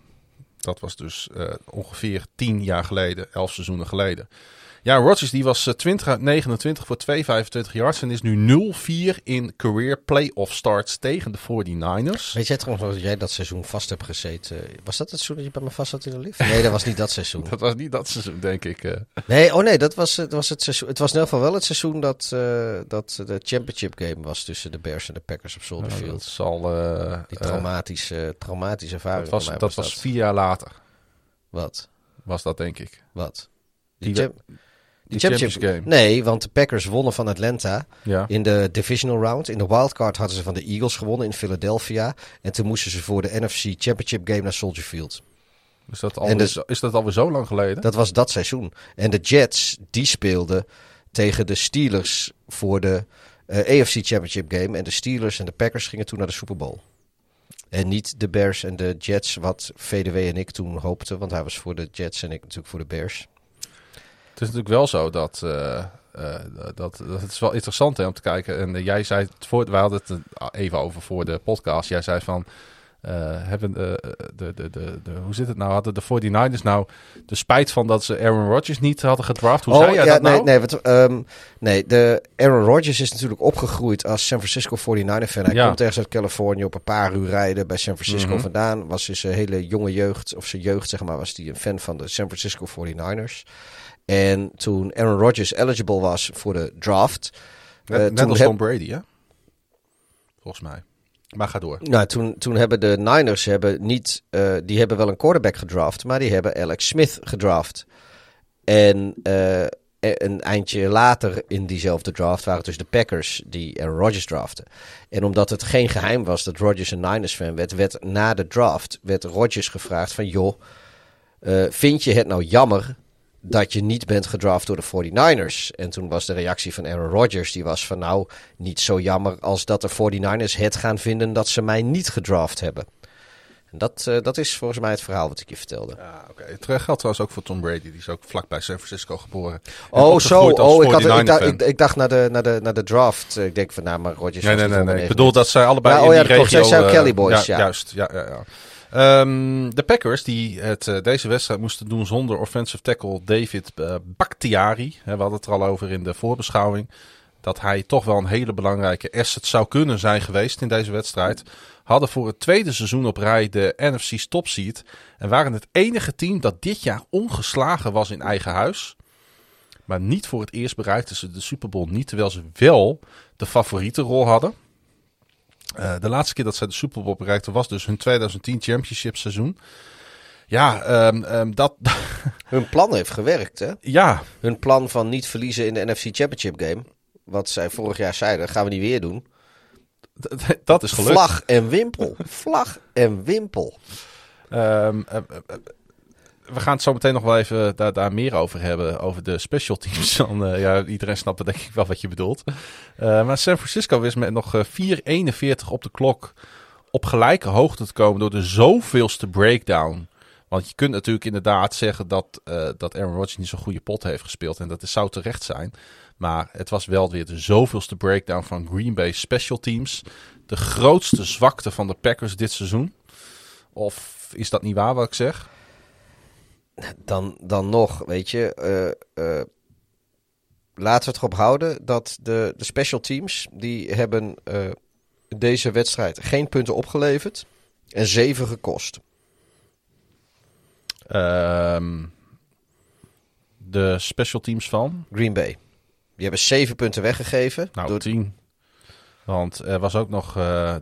Dat was dus eh, ongeveer 10 jaar geleden, 11 seizoenen geleden. Ja, Rodgers die was eh, 20 uit 29 voor 225 yards en is nu 0-4 in career playoff starts tegen de 49ers. Weet jij trouwens dat jij dat seizoen vast hebt gezeten? Was dat het seizoen dat je bij me vast zat in de lift? Nee, dat was niet dat seizoen. Dat was niet dat seizoen, denk ik. eh. Nee, oh nee, dat was, het was het seizoen. Het was in ieder geval wel het seizoen dat, eh, dat de championship game was tussen de Bears en de Packers op Soldier dat Field. zal. eh, Die eh, traumatische, traumatische ervaring. dat was, dat was vier jaar later, Wat? was dat denk ik. Wat? Die, champ- die championship- Champions Game. Nee, want de Packers wonnen van Atlanta Ja. in de divisional round. In de wildcard hadden ze van de Eagles gewonnen in Philadelphia. En toen moesten ze voor de NFC Championship game naar Soldier Field. Is dat, alweer, dus- zo- is dat alweer zo lang geleden? Dat was dat seizoen. En de Jets, die speelden tegen de Steelers voor de eh, AFC Championship game. En de Steelers en de Packers gingen toen naar de Super Bowl. En niet de Bears en de Jets, wat VDW en ik toen hoopten. Want hij was voor de Jets en ik natuurlijk voor de Bears. Het is natuurlijk wel zo dat. eh, eh, dat, dat het is wel interessant hè, om te kijken. En eh, jij zei het voor, wij hadden het eh, even over voor de podcast. Jij zei van. eh, hebben de, de, de, de, hoe zit het nou? Hadden de 49ers nou de spijt van dat ze Aaron Rodgers niet hadden gedraft? Hoe zei jij dat nou? Oh, nee, nee, wat, ehm, nee, de Aaron Rodgers is natuurlijk opgegroeid als San Francisco 49er fan. Hij Ja. komt ergens uit Californië op een paar uur rijden bij San Francisco Mhm. vandaan. Was in zijn hele jonge jeugd, of zijn jeugd zeg maar, was hij een fan van de San Francisco 49ers. En toen Aaron Rodgers eligible was voor de draft... Net, net toen als Tom Brady, hè? Volgens mij. Maar ga door. Nou, toen, toen hebben de Niners hebben niet, eh, die hebben wel een quarterback gedraft, maar die hebben Alex Smith gedraft. En eh, een eindje later in diezelfde draft waren het dus de Packers die Aaron Rodgers draften. En omdat het geen geheim was dat Rodgers een Niners fan werd, werd na de draft werd Rodgers gevraagd van joh, vind je het nou jammer dat je niet bent gedraft door de 49ers? En toen was de reactie van Aaron Rodgers, die was van nou, niet zo jammer als dat de 49ers het gaan vinden dat ze mij niet gedraft hebben. En dat, eh, dat is volgens mij het verhaal wat ik je vertelde. Ja, oké. Het geldt trouwens ook voor Tom Brady. Die is ook vlakbij San Francisco geboren. En Oh, zo. Oh, ik, had, ik, 49er dacht, fan. ik, ik dacht naar de, naar, de, naar de draft. Ik denk van, nou, maar Rodgers Nee, nee, nee. nee. 199. Ik bedoel dat zij allebei Ja, in oh ja, die regio... Zij zijn eh, Kelly Boys, ja. Juist, ja, ja, ja. Ehm, de Packers die het, eh, deze wedstrijd moesten doen zonder offensive tackle David eh, Bakhtiari. We hadden het er al over in de voorbeschouwing. Dat hij toch wel een hele belangrijke asset zou kunnen zijn geweest in deze wedstrijd. Hadden voor het tweede seizoen op rij de NFC topseed. En waren het enige team dat dit jaar ongeslagen was in eigen huis. Maar niet voor het eerst bereikten ze de Super Bowl niet. Terwijl ze wel de favoriete rol hadden. Eh, de laatste keer dat zij de Super Bowl bereikten was dus hun 2010 Championship seizoen. Ja, ehm, ehm, dat, Hun plan heeft gewerkt, hè? ja, Hun plan van niet verliezen in de NFC Championship game. Wat zij vorig jaar zeiden, gaan we niet weer doen. d- dat is gelukt. Vlag en wimpel. Vlag en wimpel. Eh, we gaan het zo meteen nog wel even daar, daar meer over hebben. Over de special teams. Dan, eh, ja, iedereen snapt denk ik wel wat je bedoelt. Eh, maar San Francisco wist met nog eh, 4.41 op de klok op gelijke hoogte te komen door de zoveelste breakdown. Want je kunt natuurlijk inderdaad zeggen dat, eh, dat Aaron Rodgers niet zo'n goede pot heeft gespeeld. En dat is, zou terecht zijn. Maar het was wel weer de zoveelste breakdown van Green Bay special teams. De grootste zwakte van de Packers dit seizoen. Of is dat niet waar wat ik zeg? Dan, dan nog, weet je. eh, eh, laten we het erop houden dat de, de special teams. die hebben eh, deze wedstrijd geen punten opgeleverd. En zeven gekost. Ehm, de special teams van? Green Bay. Die hebben zeven punten weggegeven. Nou, door- tien. Want er was ook nog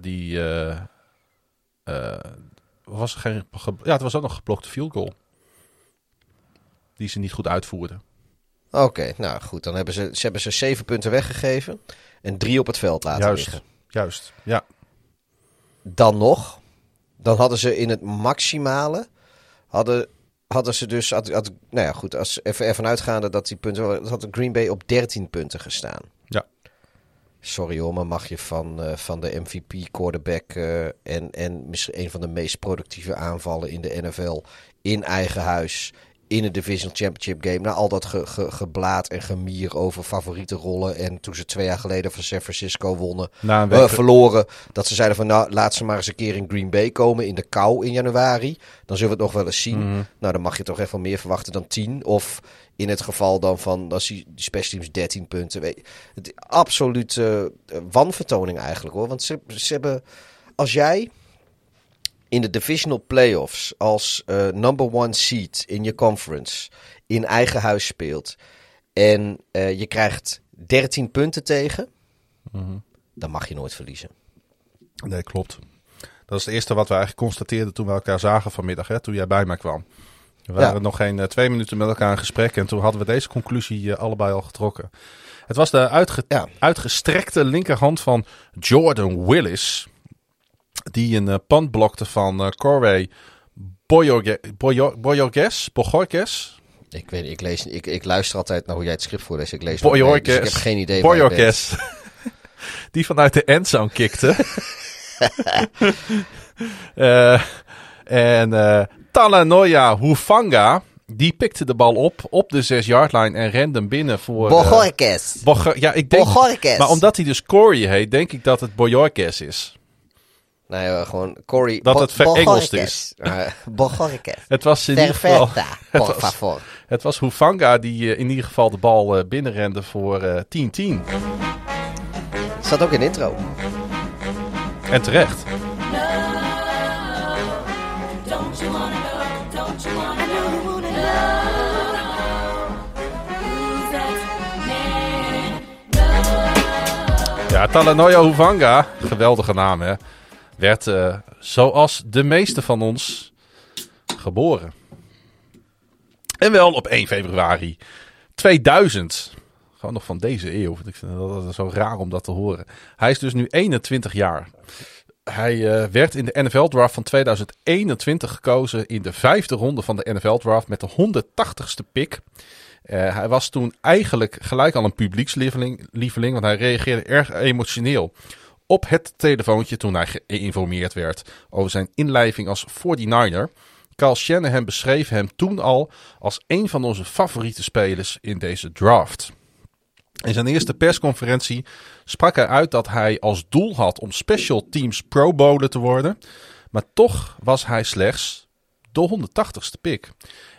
die... was geen, ge- ja, het was ook nog geblokte field goal. Die ze niet goed uitvoerden. Oké, nou goed. Dan hebben ze, ze, hebben ze zeven punten weggegeven. En drie op het veld laten Juist. liggen. Juist, ja. Dan nog. Dan hadden ze in het maximale. Hadden hadden ze dus, had, had, nou ja goed, als even ervan uitgaande dat die punten, had Green Bay op 13 punten gestaan. Ja. Sorry hoor, maar mag je van, uh, van de MVP quarterback uh, en, en misschien een van de meest productieve aanvallen in de NFL in eigen huis in een Divisional Championship game. Na al dat ge, en gemier over favoriete rollen. En toen ze twee jaar geleden van San Francisco wonnen, uh, verloren. Dat ze zeiden van nou, laat ze maar eens een keer in Green Bay komen in de kou in januari. Dan zullen we het nog wel eens zien. Mm -hmm. Nou, dan mag je toch even meer verwachten dan 10. Of in het geval dan van, als die, die special teams 13 punten. Weet, het, absoluut uh, wanvertoning eigenlijk hoor. Want ze, ze hebben, als jij in de divisional playoffs als uh, number one seed in je conference in eigen huis speelt en uh, je krijgt 13 punten tegen, mm -hmm. dan mag je nooit verliezen. Nee, klopt. Dat is het eerste wat we eigenlijk constateerden toen we elkaar zagen vanmiddag, hè, toen jij bij mij kwam. We waren ja. nog geen uh, twee minuten met elkaar in gesprek en toen hadden we deze conclusie allebei al getrokken. Het was de uitge ja. uitgestrekte linkerhand van Jordan Willis die een uh, pand blokte van uh, Corway Boyorges. Boyorges. Ik weet ik, lees, ik, ik luister altijd naar hoe jij het script voorleest. Ik lees Boyorges. Dus ik heb geen idee Boyorges. die vanuit de endzone kikte. uh, en uh, Talanoia Hufanga, die pikte de bal op op de 6-yard line en rende hem binnen voor... Uh, Bogo ja, ik denk... Maar omdat hij dus Corey heet, denk ik dat het Boyorges is. Nee, uh, gewoon Corey. Dat het Engels is. Uh, Bogorikes. het was in ieder geval. Het was, het was Hufanga die uh, in ieder geval de bal uh, binnenrende voor 10-10. Zat ook in de intro. En terecht. Ja, Talanoia Hufanga. Geweldige naam, hè? Werd uh, zoals de meeste van ons geboren. En wel op 1 februari 2000. Gewoon nog van deze eeuw. Ik vind dat zo raar om dat te horen. Hij is dus nu 21 jaar. Hij uh, werd in de NFL-draft van 2021 gekozen in de vijfde ronde van de NFL-draft met de 180ste pick. Uh, hij was toen eigenlijk gelijk al een publiekslieveling, lieveling, want hij reageerde erg emotioneel op het telefoontje toen hij geïnformeerd werd over zijn inlijving als 49er. Carl Shanahan beschreef hem toen al als een van onze favoriete spelers in deze draft. In zijn eerste persconferentie sprak hij uit dat hij als doel had om special teams pro bowler te worden. Maar toch was hij slechts de 180ste pick.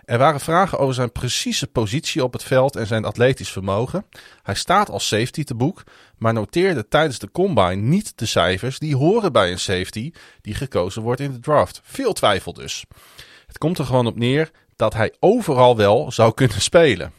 Er waren vragen over zijn precieze positie op het veld en zijn atletisch vermogen. Hij staat als safety te boek, maar noteerde tijdens de combine niet de cijfers die horen bij een safety die gekozen wordt in de draft. Veel twijfel dus. Het komt er gewoon op neer dat hij overal wel zou kunnen spelen.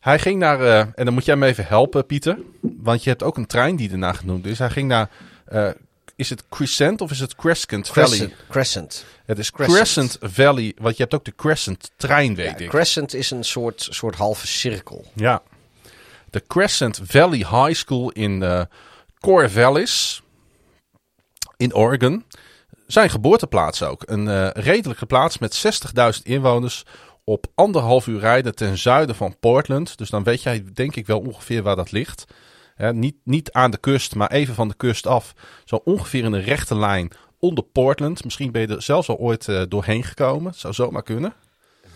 Hij ging naar, uh, en dan moet jij me even helpen, Pieter, want je hebt ook een trein die erna genoemd is. Hij ging naar uh, is het Crescent of is het Crescent Valley? Crescent. Het is Crescent. Crescent Valley, want je hebt ook de Crescent trein, weet ja, ik. Crescent is een soort, soort halve cirkel. Ja. De Crescent Valley High School in uh, Corvallis in Oregon. Zijn geboorteplaats ook. Een uh, redelijke plaats met 60.000 inwoners op anderhalf uur rijden ten zuiden van Portland. Dus dan weet jij denk ik wel ongeveer waar dat ligt. Niet, niet aan de kust, maar even van de kust af. Zo ongeveer in een rechte lijn onder Portland. Misschien ben je er zelfs al ooit uh, doorheen gekomen. Zou zomaar kunnen.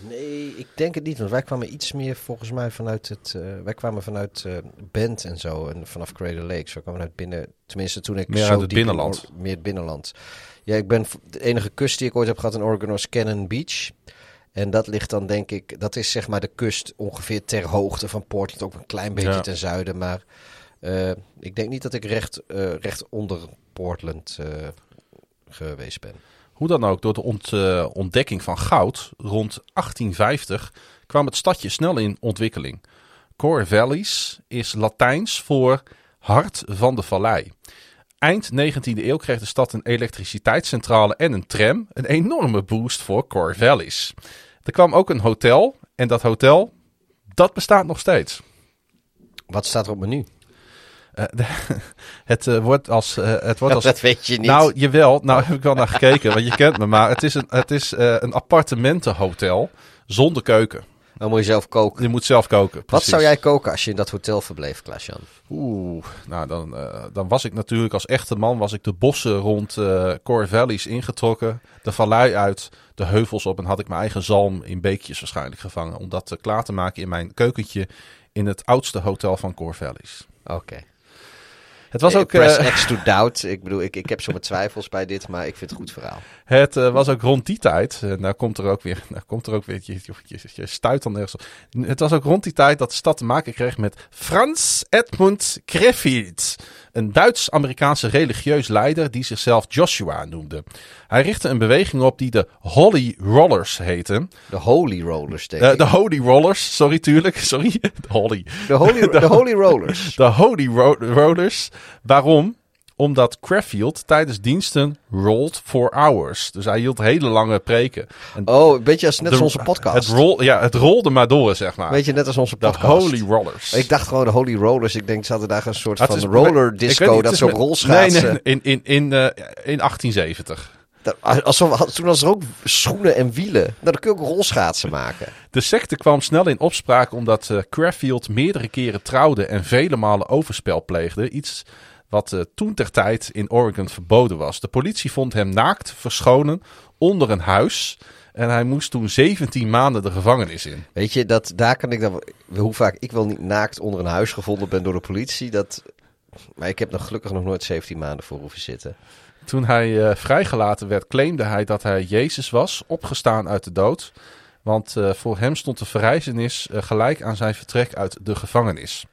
Nee, ik denk het niet. Want wij kwamen iets meer volgens mij vanuit het. Uh, wij kwamen vanuit uh, Bend en zo. En vanaf Crater Lake. Zo kwamen we uit binnen. Tenminste, toen ik. Meer zo uit het binnenland. In, meer het binnenland. Ja, ik ben. De enige kust die ik ooit heb gehad in Oregon was Cannon Beach. En dat ligt dan, denk ik. Dat is zeg maar de kust ongeveer ter hoogte van Portland. Ook een klein beetje ja. ten zuiden. Maar. Uh, ik denk niet dat ik recht, recht onder Portland geweest ben. Hoe dan ook, door de ont, ontdekking van goud rond 1850 kwam het stadje snel in ontwikkeling. Corvallis is Latijns voor hart van de vallei. Eind 19e eeuw kreeg de stad een elektriciteitscentrale en een tram, een enorme boost voor Corvallis. Er kwam ook een hotel en dat hotel, dat bestaat nog steeds. Wat staat er op menu? Eh, de- het eh, wordt als... eh, het wordt als dat weet je niet. nou, jawel. Nou heb ik wel naar gekeken, want je kent me. Maar het is een, het is, eh, een appartementenhotel zonder keuken. Dan moet je zelf koken. Je moet zelf koken. Wat zou jij koken als je in dat hotel verbleef, Klaas-Jan? Oeh, nou dan, eh, dan was ik natuurlijk als echte man was ik de bossen rond eh Core Valleys ingetrokken. De vallei uit, de heuvels op en had ik mijn eigen zalm in beekjes waarschijnlijk gevangen. Om dat eh, klaar te maken in mijn keukentje in het oudste hotel van Core Valleys. Oké. Het was ook, Press eh, X to doubt. Ik bedoel, ik, ik heb zo'n twijfels bij dit, maar ik vind het een goed verhaal. Het eh, was ook rond die tijd. eh, nou komt er ook weer. Nou komt er ook weer. Je, je, je, je stuit dan nergens op. Het was ook rond die tijd dat de stad te maken kreeg met Frans Edmund Crefeld. Een Duits-Amerikaanse religieus leider die zichzelf Joshua noemde. Hij richtte een beweging op die de Holy Rollers heette. De Holy Rollers, denk Eh, de Holy Rollers, sorry, tuurlijk. Sorry, de Holy. De Holy, de Holy Rollers. De Holy Ro- Rollers. Waarom? Omdat Crefeld tijdens diensten rolled for hours. Dus hij hield hele lange preken. En Oh, een beetje als net als onze podcast. Het, rol, ja, het rolde maar door, zeg maar. Weet je, net als onze de podcast. Holy Rollers. Ik dacht gewoon de Holy Rollers. Ik denk, ze hadden daar een soort van is- roller disco. niet, dat ze op met- rolschaatsen. Nee, nee, in, in, in, eh, in 1870. Dat- alsof, toen was er ook schoenen en wielen. Nou, dan kun je ook rolschaatsen maken. De secte kwam snel in opspraak omdat Crefeld meerdere keren trouwde en vele malen overspel pleegde. Iets wat eh, toen ter tijd in Oregon verboden was. De politie vond hem naakt verschonen onder een huis. En hij moest toen 17 maanden de gevangenis in. Weet je, dat, daar kan ik dan... Hoe vaak ik wel niet naakt onder een huis gevonden ben door de politie. Dat, maar ik heb nog gelukkig nog nooit 17 maanden voor hoeven zitten. Toen hij eh, vrijgelaten werd, claimde hij dat hij Jezus was, opgestaan uit de dood. Want eh, voor hem stond de verrijzenis gelijk aan zijn vertrek uit de gevangenis.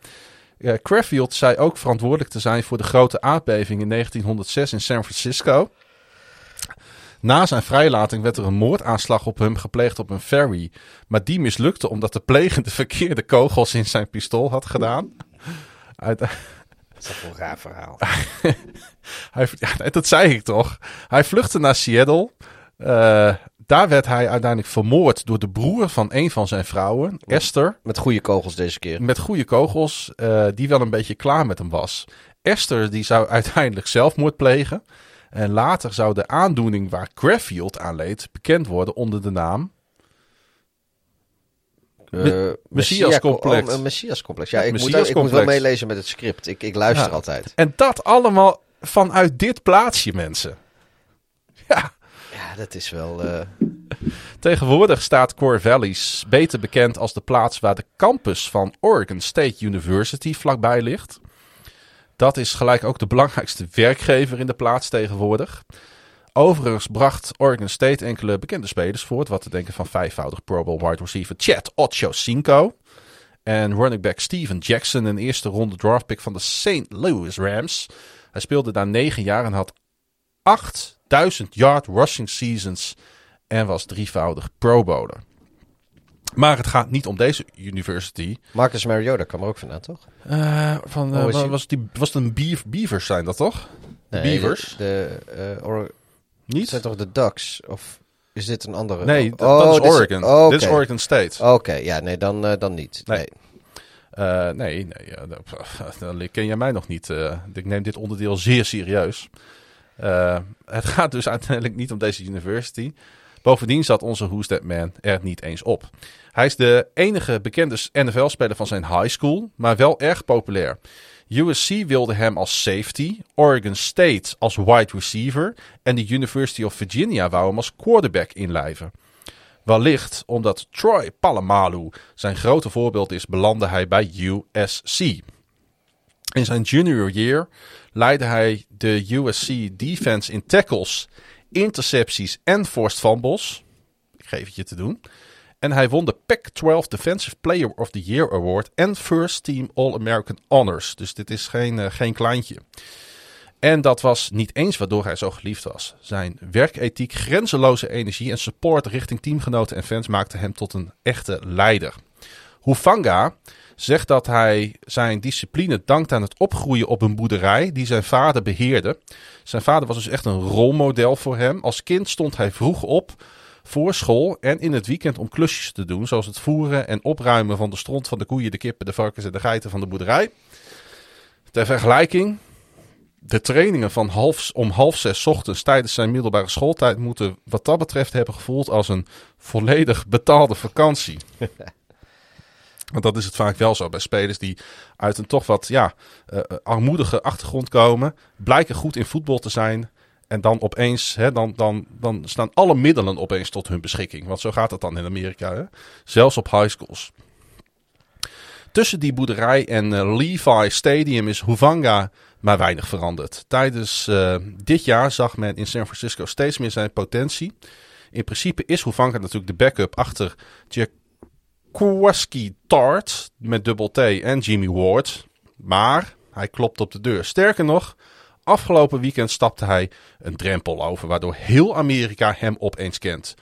Eh Crefeld zei ook verantwoordelijk te zijn voor de grote aardbeving in 1906 in San Francisco. Na zijn vrijlating werd er een moordaanslag op hem gepleegd op een ferry. Maar die mislukte omdat de plegende verkeerde kogels in zijn pistool had gedaan. Uit, Dat is toch een raar verhaal. hij, ja, dat zei ik toch. Hij vluchtte naar Seattle. Eh, daar werd hij uiteindelijk vermoord door de broer van een van zijn vrouwen, Esther. Met goede kogels deze keer. Met goede kogels, eh, die wel een beetje klaar met hem was. Esther die zou uiteindelijk zelfmoord plegen. En later zou de aandoening waar Crefeld aan leed bekend worden onder de naam. Uh, Messias-complex. Oh, Messias-complex. Ja, ik, moet, ik moet wel meelezen met het script. Ik, ik luister Ja. altijd. En dat allemaal vanuit dit plaatsje, mensen. Ja. Dat is wel... eh, Tegenwoordig staat Core Valleys beter bekend als de plaats waar de campus van Oregon State University vlakbij ligt. Dat is gelijk ook de belangrijkste werkgever in de plaats tegenwoordig. Overigens bracht Oregon State enkele bekende spelers voort. Wat te denken van vijfvoudig Pro Bowl wide receiver Chad Ochocinco. En running back Steven Jackson, een eerste ronde draftpick van de St. Louis Rams. Hij speelde daar negen jaar en had 8000 yard rushing seasons en was drievoudig Pro Bowler. Maar het gaat niet om deze university. Marcus Mariota kwam er ook vandaan, toch? Eh, van, eh, Oh, was, die, was het een beav, Beavers zijn dat toch? Nee, Beavers? De, de, eh, Or- Niet? zijn toch de Ducks? Of is dit een andere? Nee, Oh, dat dit is Oregon. Dit is oké. Oregon State. Oké, ja, nee, dan, dan niet. Nee. Nee. Nee, nee dan ken jij mij nog niet. ik neem dit onderdeel zeer serieus. Eh, het gaat dus uiteindelijk niet om deze university. Bovendien zat onze Who's Man er niet eens op. Hij is de enige bekende NFL-speler van zijn high school, maar wel erg populair. USC wilde hem als safety, Oregon State als wide receiver en de University of Virginia wou hem als quarterback inlijven. Wellicht omdat Troy Palamalu zijn grote voorbeeld is, belandde hij bij USC. In zijn junior year leidde hij de USC defense in tackles, intercepties en forced fumbles. Ik geef het je te doen. En hij won de Pac-12 Defensive Player of the Year Award en First Team All-American Honors. Dus dit is geen, eh, geen kleintje. En dat was niet eens waardoor hij zo geliefd was. Zijn werkethiek, grenzeloze energie en support richting teamgenoten en fans maakte hem tot een echte leider. Hufanga zegt dat hij zijn discipline dankt aan het opgroeien op een boerderij die zijn vader beheerde. Zijn vader was dus echt een rolmodel voor hem. Als kind stond hij vroeg op voor school en in het weekend om klusjes te doen, zoals het voeren en opruimen van de stront van de koeien, de kippen, de varkens en de geiten van de boerderij. Ter vergelijking, de trainingen van half, om half zes ochtends tijdens zijn middelbare schooltijd moeten wat dat betreft hebben gevoeld als een volledig betaalde vakantie. Want dat is het vaak wel zo bij spelers die uit een toch wat ja, uh, armoedige achtergrond komen, blijken goed in voetbal te zijn. En dan opeens, hè, dan, dan, dan staan alle middelen opeens tot hun beschikking. Want zo gaat het dan in Amerika, zelfs op high schools. Tussen die boerderij en uh, Levi Stadium is Huvanga maar weinig veranderd. Tijdens dit jaar zag men in San Francisco steeds meer zijn potentie. In principe is Huvanga natuurlijk de backup achter Jaquaski Tart met dubbel T en Jimmy Ward. Maar hij klopt op de deur. Sterker nog, afgelopen weekend stapte hij een drempel over, waardoor heel Amerika hem opeens kent.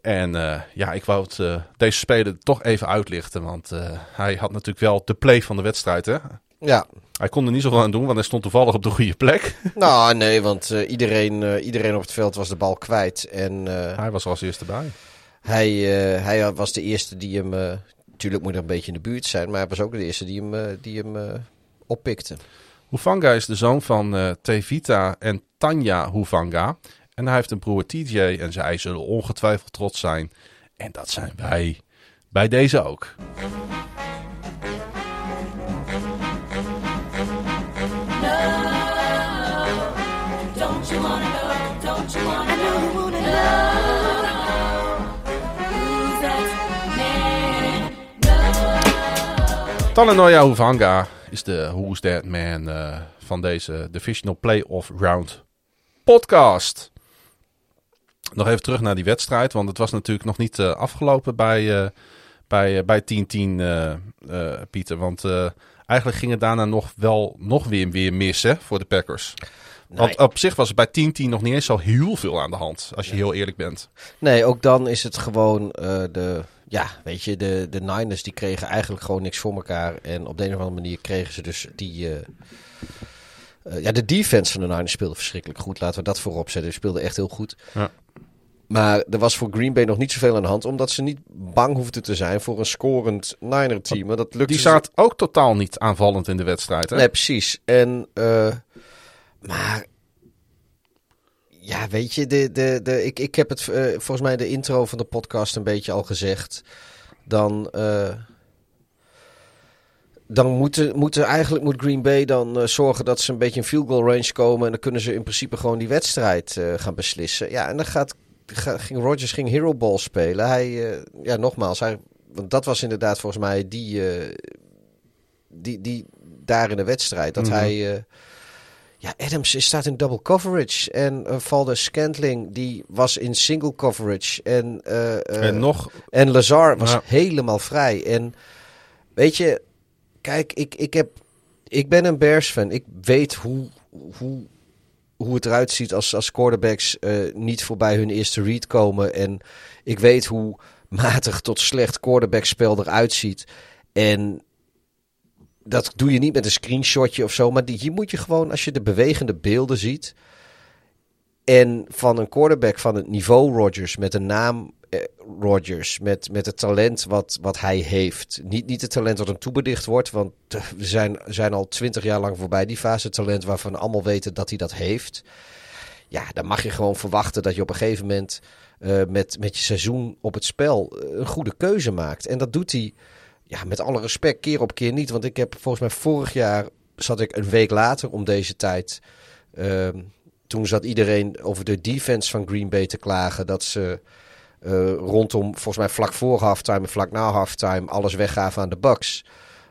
En uh, ja, ik wou het, uh, deze speler toch even uitlichten, want uh, hij had natuurlijk wel de play van de wedstrijd. Hè? Ja. Hij kon er niet zoveel aan doen, want hij stond toevallig op de goede plek. Nou, nee, want iedereen, iedereen op het veld was de bal kwijt. En, hij was er als eerste bij. Hij, hij was de eerste die hem, natuurlijk moet hij een beetje in de buurt zijn, maar hij was ook de eerste die hem, die hem oppikte. Hufanga is de zoon van uh, Tevita en Tanja Hufanga. En hij heeft een broer TJ en zij zullen ongetwijfeld trots zijn. En dat zijn wij bij deze ook. Talanoia Hufanga is de Who's That Man uh, van deze Divisional Playoff Round podcast. Nog even terug naar die wedstrijd, want het was natuurlijk nog niet uh, afgelopen bij, uh, bij, bij 10-10, Pieter. Want eigenlijk ging het daarna nog wel nog weer, weer mis hè, voor de Packers. Nee. Want op zich was het bij 10-10 nog niet eens zo heel veel aan de hand, als je heel eerlijk bent. Nee, ook dan is het gewoon de ja, weet je, de, de Niners die kregen eigenlijk gewoon niks voor elkaar. En op de een of andere manier kregen ze dus die... Uh, uh, ja, de defense van de Niners speelde verschrikkelijk goed. Laten we dat voorop zetten. Ze speelden echt heel goed. Ja. Maar er was voor Green Bay nog niet zoveel aan de hand. Omdat ze niet bang hoefden te zijn voor een scorend Niner-team. Dat lukte die staat ook totaal niet aanvallend in de wedstrijd. Hè? Nee, precies. En, uh, maar ja, weet je, de, de, de, ik, ik heb het uh, volgens mij de intro van de podcast een beetje al gezegd. Dan, uh, dan moeten, moeten eigenlijk moet Green Bay dan uh, zorgen dat ze een beetje in field goal range komen. En dan kunnen ze in principe gewoon die wedstrijd gaan beslissen. Ja, en dan gaat, ging Rodgers ging hero ball spelen. Hij, ja, nogmaals, hij, want dat was inderdaad volgens mij die, die, die daar in de wedstrijd. Dat mm -hmm. hij ja, Adams staat in double coverage. En uh, Valdes Scantling, die was in single coverage. En, uh, uh, en nog... En Lazar was ja. helemaal vrij. En weet je, kijk, ik, ik, heb, ik ben een Bears fan. Ik weet hoe, hoe, hoe het eruit ziet als, als quarterbacks niet voorbij hun eerste read komen. En ik weet hoe matig tot slecht quarterbackspel eruit ziet. En dat doe je niet met een screenshotje of zo. Maar die, hier moet je gewoon, als je de bewegende beelden ziet. En van een quarterback van het niveau Rodgers, met een naam eh, Rodgers, met, met het talent wat, wat hij heeft. Niet, niet het talent dat hem toebedicht wordt, want we zijn, zijn al twintig jaar lang voorbij die fase talent waarvan allemaal weten dat hij dat heeft. Ja, dan mag je gewoon verwachten dat je op een gegeven moment uh, met, met je seizoen op het spel een goede keuze maakt. En dat doet hij ja, met alle respect, keer op keer niet. Want ik heb volgens mij vorig jaar zat ik een week later om deze tijd. Uh, toen zat iedereen over de defense van Green Bay te klagen. Dat ze uh, rondom, volgens mij vlak voor halftime en vlak na halftime, alles weggaven aan de Bucks.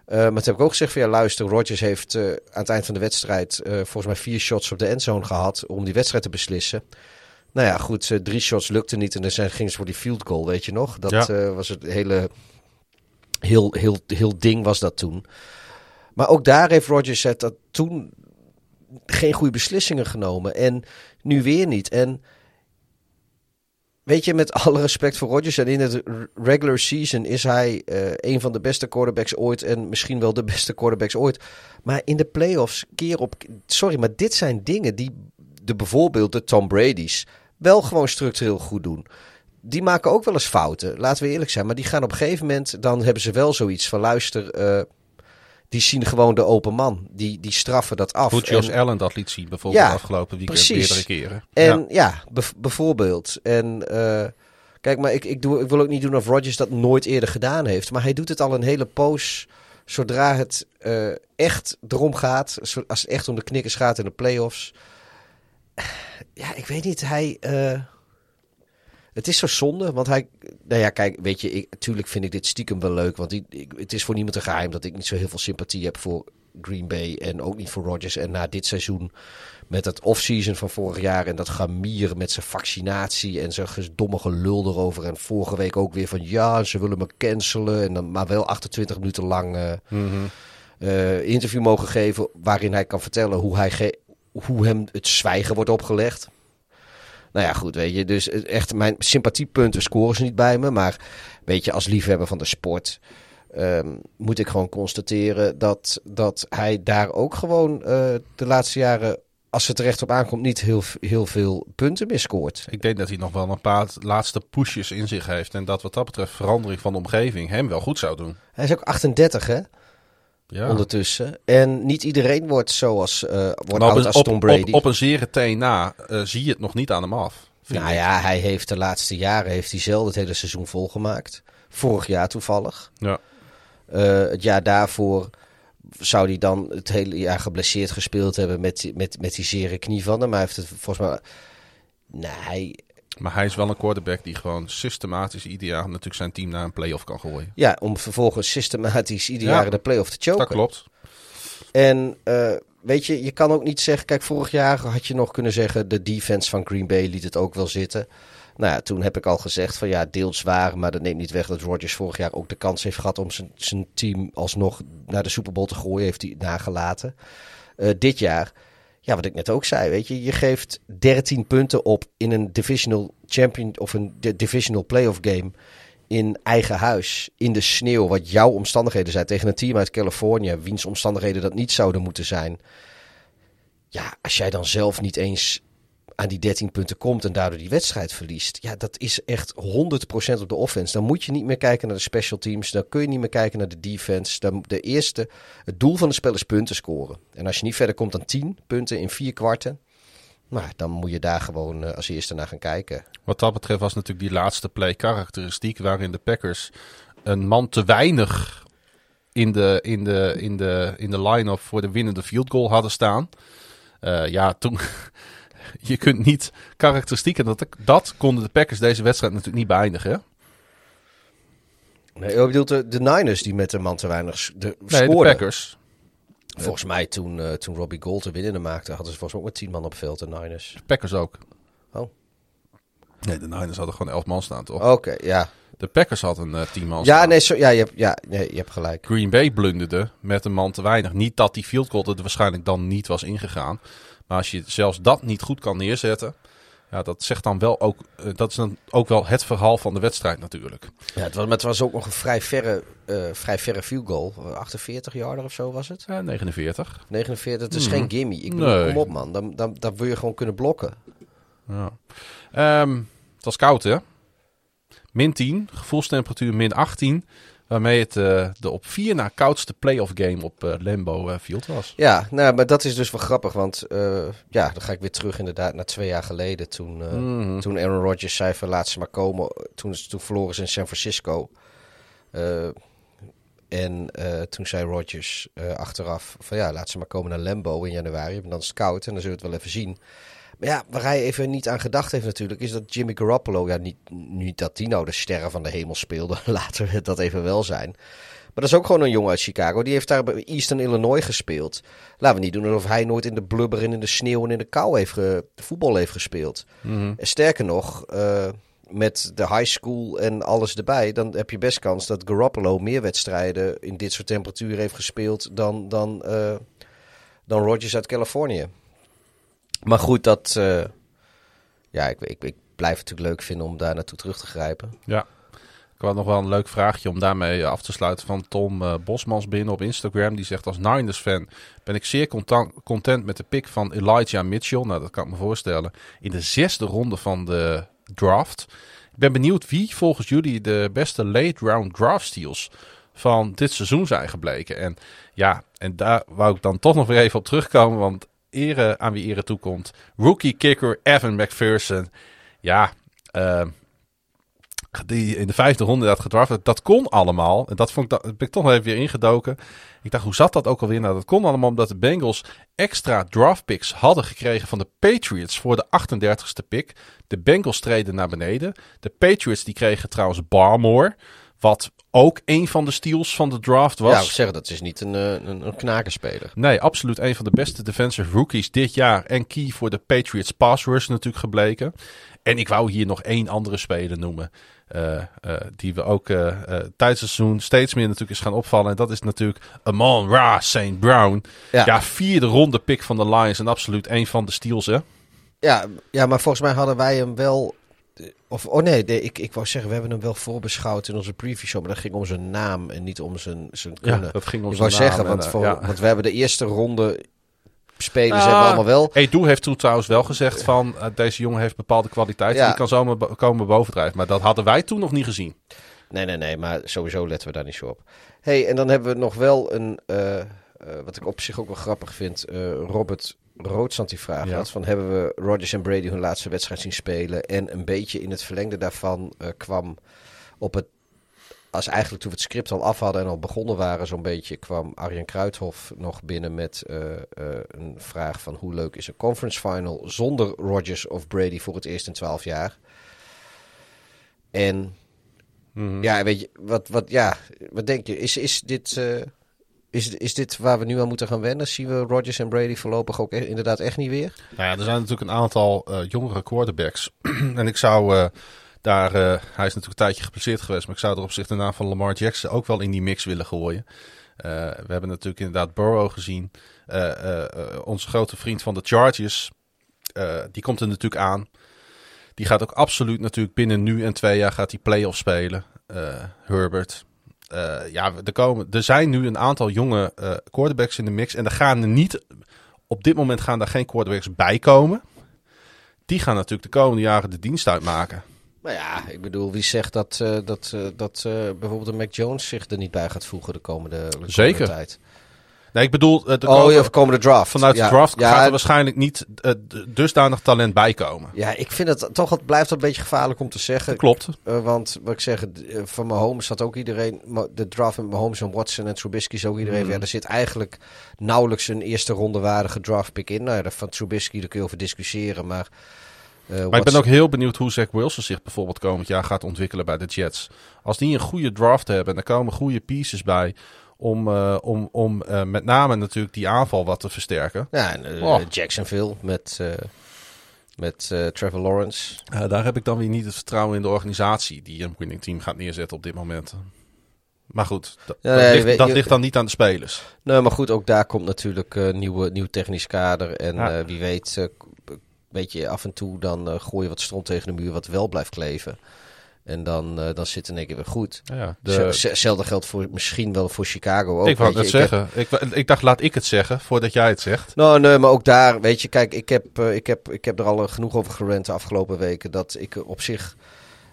Uh, maar toen heb ik ook gezegd van ja, luister, Rodgers heeft uh, aan het eind van de wedstrijd volgens mij vier shots op de endzone gehad om die wedstrijd te beslissen. Nou ja, goed, drie shots lukte niet en dan gingen ze voor die field goal, weet je nog. Dat ja. was het hele heel, heel, heel ding was dat toen. Maar ook daar heeft Rodgers dat toen geen goede beslissingen genomen. En nu weer niet. En weet je, met alle respect voor Rodgers. En in het regular season is hij uh, een van de beste quarterbacks ooit. En misschien wel de beste quarterbacks ooit. Maar in de playoffs keer op. Sorry, maar dit zijn dingen die de bijvoorbeeld de Tom Brady's wel gewoon structureel goed doen die maken ook wel eens fouten. Laten we eerlijk zijn. Maar die gaan op een gegeven moment. Dan hebben ze wel zoiets van: luister. Uh, die zien gewoon de open man. Die, die straffen dat af. Hoe Josh En- Allen dat liet zien bijvoorbeeld Ja, afgelopen weekend precies. meerdere keren. En ja. bijvoorbeeld. En eh, kijk, maar ik, ik, doe, ik wil ook niet doen of Rodgers dat nooit eerder gedaan heeft. Maar hij doet het al een hele poos. Zodra het eh, echt erom gaat, als het echt om de knikkers gaat in de playoffs. Ja, ik weet niet. Hij. eh, het is zo zonde, want hij. Nou ja, kijk, weet je, ik, natuurlijk vind ik dit stiekem wel leuk. Want ik, het is voor niemand een geheim dat ik niet zo heel veel sympathie heb voor Green Bay. En ook niet voor Rodgers. En na dit seizoen met het offseason van vorig jaar en dat gamier met zijn vaccinatie en zijn domme gelul erover. En vorige week ook weer van ja, ze willen me cancelen. En dan maar wel 28 minuten lang eh, interview mogen geven waarin hij kan vertellen hoe, hij hoe hem het zwijgen wordt opgelegd. Nou ja, goed, weet je. Dus echt, mijn sympathiepunten scoren ze niet bij me. Maar weet je, als liefhebber van de sport ehm, moet ik gewoon constateren dat, dat hij daar ook gewoon eh, de laatste jaren, als het er echt op aankomt, niet heel, heel veel punten meer scoort. Ik denk dat hij nog wel een paar laatste pushes in zich heeft. En dat wat dat betreft verandering van de omgeving hem wel goed zou doen. Hij is ook 38, hè, Ja. ondertussen. En niet iedereen wordt zoals eh wordt oud als op, Tom Brady. op, op een zere teen na eh, zie je het nog niet aan hem af. nou ik. ja, hij heeft de laatste jaren heeft hij zelden het hele seizoen volgemaakt. Vorig jaar toevallig. Ja. Eh, het jaar daarvoor zou hij dan het hele jaar geblesseerd gespeeld hebben met, met, met die zere knie van hem. Maar hij heeft het volgens mij... Nee, hij- Maar hij is wel een quarterback die gewoon systematisch ieder jaar natuurlijk zijn team naar een playoff kan gooien. ja, om vervolgens systematisch ieder Ja. jaar de play-off te choken. Dat klopt. En eh, weet je, je kan ook niet zeggen... Kijk, vorig jaar had je nog kunnen zeggen... de defense van Green Bay liet het ook wel zitten. Nou ja, toen heb ik al gezegd van ja, deels waar. Maar dat neemt niet weg dat Rodgers vorig jaar ook de kans heeft gehad... om zijn, zijn team alsnog naar de Super Bowl te gooien. Heeft hij nagelaten. Eh, dit jaar, ja, wat ik net ook zei, weet je... je geeft 13 punten op in een divisional champion... of een di- divisional playoff game in eigen huis, in de sneeuw, wat jouw omstandigheden zijn tegen een team uit Californië, wiens omstandigheden dat niet zouden moeten zijn. Ja, als jij dan zelf niet eens aan die 13 punten komt en daardoor die wedstrijd verliest, ja, dat is echt 100% op de offense. Dan moet je niet meer kijken naar de special teams, dan kun je niet meer kijken naar de defense. Dan de eerste, het doel van het spel is punten scoren. En als je niet verder komt dan 10 punten in vier kwarten, nou, dan moet je daar gewoon eh, als eerste naar gaan kijken. Wat dat betreft was natuurlijk die laatste play karakteristiek waarin de Packers een man te weinig in de, in de, in de, in de line-up voor de winnende field goal hadden staan. Eh, ja, toen. je kunt niet karakteristiek. En dat, dat konden de Packers deze wedstrijd natuurlijk niet beëindigen. hè? Nee, je bedoelt de, de Niners die met een man te weinig de, Nee, de. Packers. Volgens mij toen, eh, toen Robbie Gold de winnende maakte, hadden ze volgens mij ook met 10 man op veld, de Niners. De Packers ook. Oh. Nee, de Niners hadden gewoon elf man staan, toch? Oké, ja. De Packers hadden een tien man Ja, staan. nee, zo, ja, je hebt, ja nee, je hebt gelijk. Green Bay blunderde met een man te weinig. Niet dat die field goal er waarschijnlijk dan niet was ingegaan. Maar als je zelfs dat niet goed kan neerzetten. Ja, dat zegt dan wel ook. eh, dat is dan ook wel het verhaal van de wedstrijd natuurlijk. Ja, het, was, maar het was ook nog een vrij verre, eh, vrij verre field goal. 48 yarder of zo was het? Ja, 49. 49, het is Mhm. geen gimme. Ik bedoel, Nee. kom op man, dan, dan, dan wil je gewoon kunnen blokken. Ja. Ehm, het was koud, hè? Min 10, gevoelstemperatuur min 18. Waarmee het eh, de op vier na koudste playoff game op eh, Lambeau eh, Field was. Ja, nou, maar dat is dus wel grappig, want ja, dan ga ik weer terug inderdaad naar twee jaar geleden. Toen, Mhm. toen Aaron Rodgers zei van laat ze maar komen. Toen, toen verloren ze in San Francisco. En toen zei Rodgers achteraf van ja, laat ze maar komen naar Lambo in januari. En dan is het koud en dan zullen we het wel even zien. Maar ja, waar hij even niet aan gedacht heeft natuurlijk, is dat Jimmy Garoppolo, ja, niet, niet dat die nou de sterren van de hemel speelde, laten we dat even wel zijn. Maar dat is ook gewoon een jongen uit Chicago. Die heeft daar bij Eastern Illinois gespeeld. Laten we niet doen alsof hij nooit in de blubber en in de sneeuw en in de kou heeft ge- voetbal heeft gespeeld. Mhm. En sterker nog, eh, met de high school en alles erbij, dan heb je best kans dat Garoppolo meer wedstrijden in dit soort temperaturen heeft gespeeld dan, dan, eh, dan Rodgers uit Californië. Maar goed, dat. eh, ja, ik, ik, ik blijf het natuurlijk leuk vinden om daar naartoe terug te grijpen. Ja. Ik had nog wel een leuk vraagje om daarmee af te sluiten van Tom eh, Bosmans binnen op Instagram. Die zegt als Niners-fan ben ik zeer content, content met de pick van Elijah Mitchell. Nou, dat kan ik me voorstellen. In de zesde ronde van de draft. Ik ben benieuwd wie volgens jullie de beste late round draft steals van dit seizoen zijn gebleken. En ja, en daar wou ik dan toch nog weer even op terugkomen, want ere aan wie ere toekomt. Rookie kicker Evan McPherson. Ja, uh, die in de vijfde ronde dat gedraft Dat kon allemaal. En dat vond ik, dat ik toch nog even weer ingedoken. Ik dacht, hoe zat dat ook alweer? Nou, dat kon allemaal omdat de Bengals extra draft picks hadden gekregen van de Patriots voor de 38ste pick. De Bengals treden naar beneden. De Patriots die kregen trouwens Barmore. Wat ook een van de steals van de draft was. Ja, ik zeggen, dat is niet een, eh, een, een knakerspeler. Nee, absoluut een van de beste defensive rookies dit jaar. En key voor de Patriots pass rush natuurlijk gebleken. En ik wou hier nog één andere speler noemen. Uh, uh, die we ook uh, tijdens het seizoen steeds meer natuurlijk is gaan opvallen. En dat is natuurlijk Amon Ra St. Brown. Ja. ja. vierde ronde pick van de Lions. En absoluut een van de steals, hè? Ja, ja, maar volgens mij hadden wij hem wel... Of, oh nee, nee ik, ik wou zeggen, we hebben hem wel voorbeschouwd in onze preview show. Maar dat ging om zijn naam en niet om zijn, zijn kunnen. Ja, dat ging om ik zijn wou naam. zeggen, en, want, voor, ja. want we hebben de eerste ronde spelers hebben we allemaal wel. Edu heeft toen trouwens wel gezegd van uh, deze jongen heeft bepaalde kwaliteiten. Ja. Die kan zomaar bo- komen bovendrijven. Maar dat hadden wij toen nog niet gezien. Nee, nee, nee, maar sowieso letten we daar niet zo op. hey, en dan hebben we nog wel een, uh, uh, wat ik op zich ook wel grappig vind, uh, Robert Roodsand die vraagt Ja. had van hebben we Rodgers en Brady hun laatste wedstrijd zien spelen en een beetje in het verlengde daarvan uh, kwam op het als eigenlijk toen we het script al af hadden en al begonnen waren, zo'n beetje kwam Arjen Kruithof nog binnen met uh, uh, een vraag van hoe leuk is een conference final zonder Rodgers of Brady voor het eerst in twaalf jaar. En Mhm. ja, weet je, wat, wat, ja, wat denk je? Is, is, dit, is, is dit waar we nu aan moeten gaan wennen? Zien we Rodgers en Brady voorlopig ook inderdaad echt niet weer? Nou ja, er zijn natuurlijk een aantal uh, jongere quarterbacks. en ik zou uh, daar, hij is natuurlijk een tijdje geplaceerd geweest, maar ik zou er op zich de naam van Lamar Jackson ook wel in die mix willen gooien. We hebben natuurlijk inderdaad Burrow gezien. Onze grote vriend van de Chargers, die komt er natuurlijk aan. Die gaat ook absoluut natuurlijk binnen nu en twee jaar gaat die play-off spelen. Herbert. Ja, er, komen, er zijn nu een aantal jonge quarterbacks in de mix. En er gaan er niet, op dit moment gaan daar geen quarterbacks bij komen. Die gaan natuurlijk de komende jaren de dienst uitmaken. Maar ja, ik bedoel, wie zegt dat, uh, dat, dat bijvoorbeeld een Mac Jones zich er niet bij gaat voegen de komende, de komende Zeker. tijd? Nee, ik bedoel... De oh, komende, draft. Vanuit ja, de draft ja, gaat er waarschijnlijk niet dusdanig talent bij komen. Ja, ik vind het toch, het blijft een beetje gevaarlijk om te zeggen. Dat klopt. want wat ik zeg, van Mahomes had ook iedereen... De draft met Mahomes en Watson en Trubisky is ook iedereen... Mm. Ja, er zit eigenlijk nauwelijks een eerste ronde waardige draft pick in. Nou, van Trubisky, daar kun je over discussiëren, maar... Uh, maar ik ben ook heel benieuwd hoe Zach Wilson zich bijvoorbeeld komend jaar gaat ontwikkelen bij de Jets. Als die een goede draft hebben en er komen goede pieces bij om, uh, om, om uh, met name natuurlijk die aanval wat te versterken. Ja, en oh. Jacksonville met, met Trevor Lawrence. daar heb ik dan weer niet het vertrouwen in de organisatie die een winning team gaat neerzetten op dit moment. Maar goed, dat, ja, nee, dat, ligt, dat je, ligt, dan niet aan de spelers. Nee, maar goed, ook daar komt natuurlijk uh, nieuwe, nieuw technisch kader. En ja. uh, wie weet, uh, weet je, af en toe dan uh, gooi je wat stront tegen de muur wat wel blijft kleven. En dan, uh, dan zit in één keer weer goed. Ja, de... Hetzelfde geldt voor, misschien wel voor Chicago ook. Ik wou het zeggen. Ik, heb... ik, ik, dacht, laat ik het zeggen voordat jij het zegt. Nou, nee, maar ook daar, weet je, kijk, ik heb, uh, ik heb, ik heb er al genoeg over gerend de afgelopen weken. Dat ik op zich.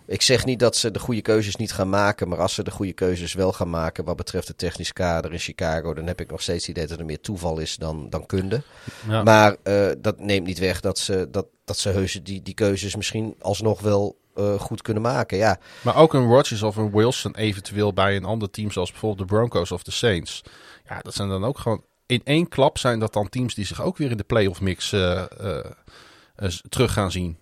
Ik zeg niet dat ze de goede keuzes niet gaan maken. Maar als ze de goede keuzes wel gaan maken. wat betreft het technisch kader in Chicago. dan heb ik nog steeds het idee dat er meer toeval is dan, dan kunde. Ja. Maar uh, dat neemt niet weg dat ze, dat, dat ze heus die, die keuzes misschien alsnog wel uh, goed kunnen maken. Ja. Maar ook een Rodgers of een Wilson eventueel bij een ander team zoals bijvoorbeeld de Broncos of de Saints. Ja, dat zijn dan ook gewoon in één klap zijn dat dan teams die zich ook weer in de playoff mix uh, uh, terug gaan zien.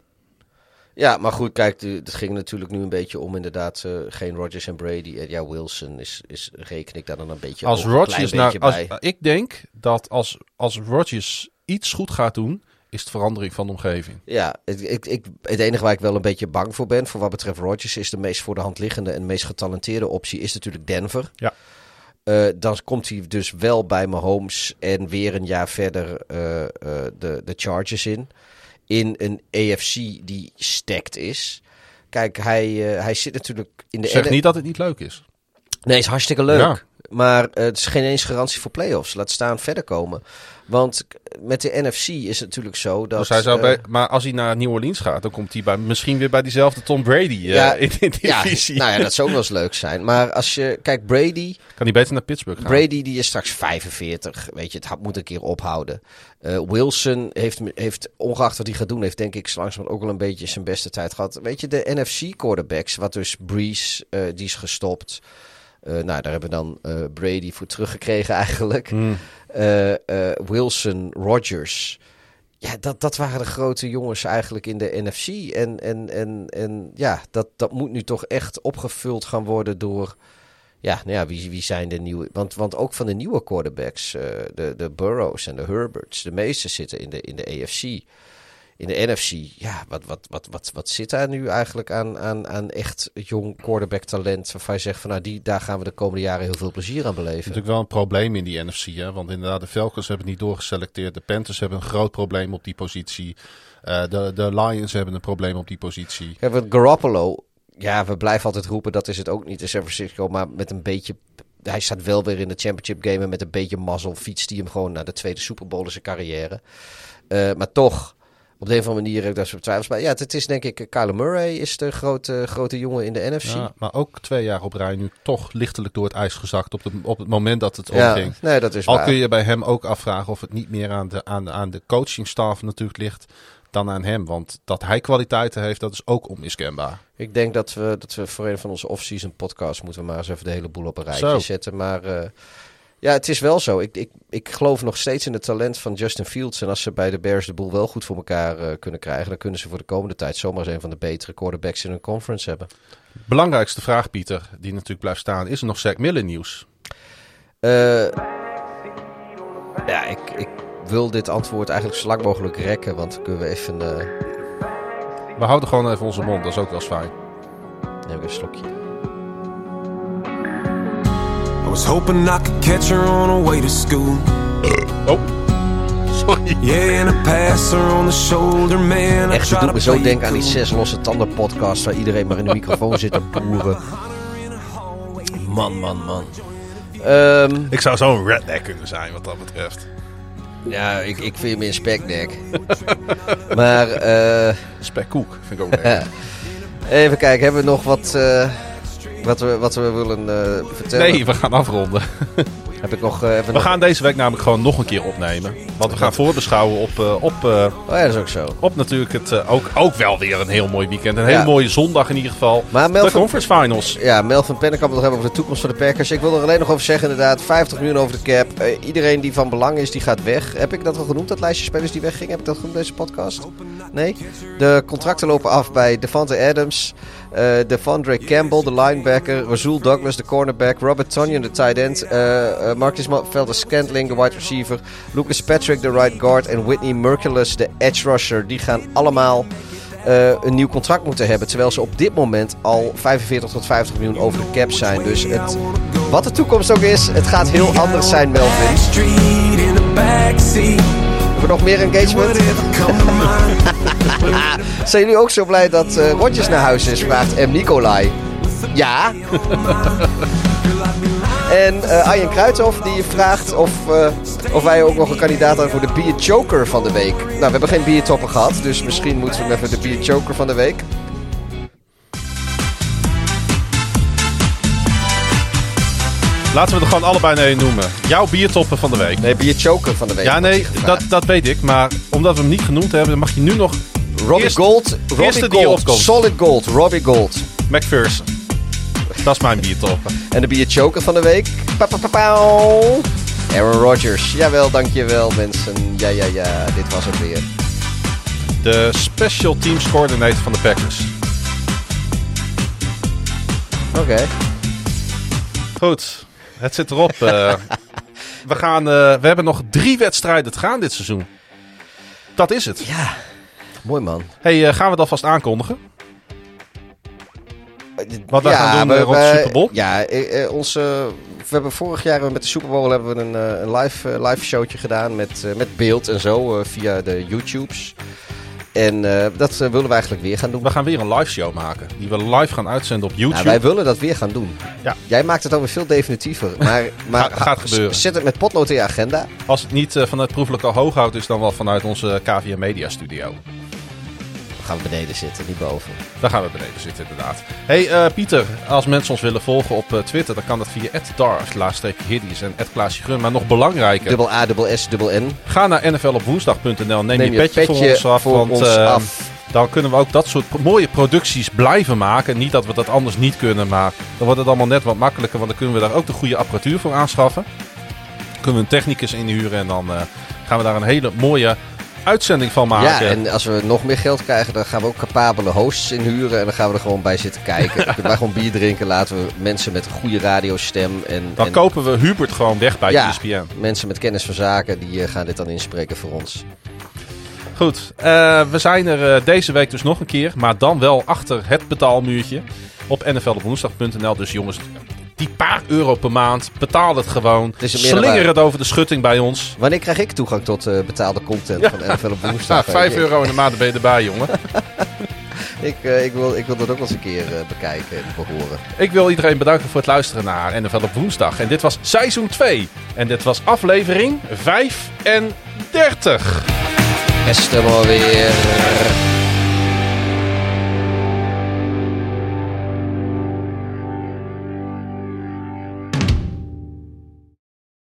Ja, maar goed, kijk, het ging natuurlijk nu een beetje om inderdaad uh, geen Rodgers en Brady. En ja, Wilson is, is reken ik daar dan een beetje als Rodgers nou, als, Ik denk dat als, als Rodgers iets goed gaat doen, is het verandering van de omgeving. Ja, het, ik, ik, het enige waar ik wel een beetje bang voor ben, voor wat betreft Rodgers, is de meest voor de hand liggende en meest getalenteerde optie, is natuurlijk Denver. Ja. Uh, dan komt hij dus wel bij Mahomes en weer een jaar verder uh, uh, de, de Chargers in. In een AFC die stacked is. Kijk, hij, hij zit natuurlijk in de... Zeg niet dat het niet leuk is. Nee, is hartstikke leuk. Ja. Maar eh, het is geen eens garantie voor playoffs. Laat staan verder komen. Want met de NFC is het natuurlijk zo dat... Dus hij zou eh, bij, maar als hij naar New Orleans gaat, dan komt hij bij, misschien weer bij diezelfde Tom Brady eh, Ja, in, in die ja, divisie. nou ja, dat zou wel eens leuk zijn. Maar als je... Kijk, Brady... Kan hij beter naar Pittsburgh gaan? Brady die is straks 45. Weet je, het moet een keer ophouden. Wilson heeft, heeft, ongeacht wat hij gaat doen, heeft denk ik langzamerhand ook wel een beetje zijn beste tijd gehad. Weet je, de NFC quarterbacks, wat dus Breeze, die is gestopt. Eh, nou, daar hebben we dan eh, Brady voor teruggekregen eigenlijk. Hmm. Eh, Wilson, Rodgers. Ja, dat, dat waren de grote jongens eigenlijk in de NFC. En, en, en, en ja, dat, dat moet nu toch echt opgevuld gaan worden door... Ja, nou ja, wie, wie zijn de nieuwe... Want, want ook van de nieuwe quarterbacks, de, de Burrows en de Herberts, de meeste zitten in de, in de AFC. In de NFC, ja, wat, wat, wat, wat, wat zit daar nu eigenlijk aan, aan, aan echt jong quarterback talent... waarvan je zegt van nou, die, daar gaan we de komende jaren heel veel plezier aan beleven. natuurlijk wel een probleem in die NFC. Hè? Want inderdaad, de Falcons hebben het niet doorgeselecteerd. De Panthers hebben een groot probleem op die positie. Eh, de, de Lions hebben een probleem op die positie. Ja, want Garoppolo, ja, we blijven altijd roepen, dat is het ook niet in San Francisco, maar met een beetje... Hij staat wel weer in de championship game en met een beetje mazzel fietst hij hem gewoon naar de tweede Super Bowl in zijn carrière. Eh, maar toch, op de een of andere manier heb ik daar twijfels bij. Ja, het is denk ik, Kyler Murray is de grote, grote jongen in de NFC. Ja, maar ook twee jaar op rij nu toch lichtelijk door het ijs gezakt op, de, op het moment dat het Ja, omging. nee, dat is Al waar. kun je bij hem ook afvragen of het niet meer aan de, aan, aan de coachingstaf natuurlijk ligt dan aan hem. Want dat hij kwaliteiten heeft, dat is ook onmiskenbaar. Ik denk dat we, dat we voor een van onze off-season podcasts moeten we maar eens even de hele boel op een rijtje Zo. zetten. Maar eh, ja, het is wel zo. Ik, ik, ik geloof nog steeds in het talent van Justin Fields. En als ze bij de Bears de boel wel goed voor elkaar eh, kunnen krijgen, dan kunnen ze voor de komende tijd zomaar eens een van de betere quarterbacks in hun conference hebben. Belangrijkste vraag, Pieter, die natuurlijk blijft staan, is er nog Zack Miller nieuws? Eh, ja, ik, ik wil dit antwoord eigenlijk zo lang mogelijk rekken, want dan kunnen we even. eh We houden gewoon even onze mond, dat is ook wel eens fijn. neem ik een slokje. I was hoping I could catch her on her way to school. Oh, sorry. Yeah, and I pass her on the shoulder, man. I Echt, het doet me zo denken aan die zes losse tanden podcast waar iedereen maar in de microfoon zit te boeren. Man, man, man. Ehm, Ik zou zo'n redneck kunnen zijn wat dat betreft. ja, ik, ik vind meer een speknek. maar eh, Spekkoek vind ik ook lekker. even kijken, hebben we nog wat, eh, wat, we, wat we willen eh, vertellen? Nee, we gaan afronden. Heb ik nog... eh, even We nog... gaan deze week namelijk gewoon nog een keer opnemen. Want we gaan voorbeschouwen op, eh, op, eh, Oh ja, dat is ook zo. op natuurlijk het ook, ook wel weer een heel mooi weekend. Een hele Ja. mooie zondag in ieder geval. Maar de conference finals. ja, Melvin Pennekamp nog hebben over de toekomst van de Packers. Ik wil er alleen nog over zeggen inderdaad, 50 miljoen over de cap. Iedereen die van belang is, die gaat weg. Heb ik dat al genoemd, dat lijstje spelers die weggingen? Heb ik dat genoemd deze podcast? Nee? De contracten lopen af bij Devante Adams, Devondre Campbell, de linebacker, Razul Douglas, de cornerback, Robert Tonyan, de tight end, eh Marcus Velder Scantling, de wide receiver, Lucas Patrick, de right guard en Whitney Mercilus, de edge rusher. Die gaan allemaal eh, een nieuw contract moeten hebben. Terwijl ze op dit moment al 45 tot 50 miljoen over de cap zijn. Dus het, wat de toekomst ook is, het gaat heel anders zijn, Melvin. We nog meer engagement? Zijn jullie ook zo blij dat eh Rodgers naar huis is? Vraagt M. Nicolai. Ja. en eh Arjen Kruithoff die vraagt of, eh, of wij ook nog een kandidaat hadden voor de Beer Choker van de week. Nou, we hebben geen biertopper gehad, dus misschien moeten we even de Beer Choker van de week. Laten we er gewoon allebei één noemen. Jouw biertoppen van de week. Nee, Beer Choker van de week. Ja, nee, dat, dat weet ik. Maar omdat we hem niet genoemd hebben, mag je nu nog Robbie Eerst- Gold. Robbie Gold. Solid Gold. Robbie Gold. McPherson. Dat is mijn biertoppen. En de Beer Choker van de week. Pa, pa, pa. Aaron Rodgers. Jawel, dankjewel mensen. Ja, ja, ja. Dit was het weer. De special teams coordinator van de Packers. Oké. Goed, het zit erop. eh. we, gaan, eh, we hebben nog drie wedstrijden te gaan dit seizoen. Dat is het. Ja. Mooi man. Hey, eh, gaan we dat vast aankondigen? Wat wij Ja, gaan doen we- eh, rond de we- Super Bowl? Ja, eh, eh, onze, we hebben vorig jaar met de Super Bowl hebben we een, een live, live showtje gedaan met, met beeld en zo via de YouTubes. En dat willen we eigenlijk weer gaan doen. We gaan weer een live show maken. Die we live gaan uitzenden op YouTube. Nou, wij willen dat weer gaan doen. Ja. Jij maakt het alweer veel definitiever. Maar, maar Gaat- gaat gebeuren. Zet het met potlood in je agenda. Als het niet vanuit Proefelijk al Hooghout is, dan wel vanuit onze KVM Media Studio. Gaan we beneden zitten, niet boven. Daar gaan we beneden zitten, inderdaad. hey, eh, Pieter, als mensen ons willen volgen op eh, Twitter, dan kan dat via @dar_hiddies en Klaasje Gun. Maar nog belangrijker, Dubbel A, dubbel S, dubbel N. ga naar nflopwoensdag.nl. Neem, Neem je petje, voor ons af, voor want ons eh, af. dan kunnen we ook dat soort mooie producties blijven maken. Niet dat we dat anders niet kunnen, maar dan wordt het allemaal net wat makkelijker, want dan kunnen we daar ook de goede apparatuur voor aanschaffen. Kunnen we een technicus inhuren en dan gaan we daar een hele mooie uitzending van maken. Ja, en als we nog meer geld krijgen, dan gaan we ook capabele hosts inhuren. En dan gaan we er gewoon bij zitten kijken. Dan kunnen wij gewoon bier drinken. Laten we mensen met een goede radiostem. En, dan en kopen we Hubert gewoon weg bij Ja. ESPN. mensen met kennis van zaken, die eh, gaan dit dan inspreken voor ons. Goed, eh, we zijn er eh, deze week dus nog een keer, maar dan wel achter het betaalmuurtje op nflopwoensdag.nl. Dus jongens, die paar euro per maand, betaal het gewoon. meerwaarde. Slinger het over de schutting bij ons. Wanneer krijg ik toegang tot eh, betaalde content van NFL op Ja, woensdag? 5 Ik- euro in de maand ben je erbij, jongen. Ik, eh, ik, wil, ik wil dat ook wel eens een keer eh, bekijken en behoren. Ik wil iedereen bedanken voor het luisteren naar NFL op woensdag. En dit was seizoen 2. En dit was aflevering 35. Beste maar weer.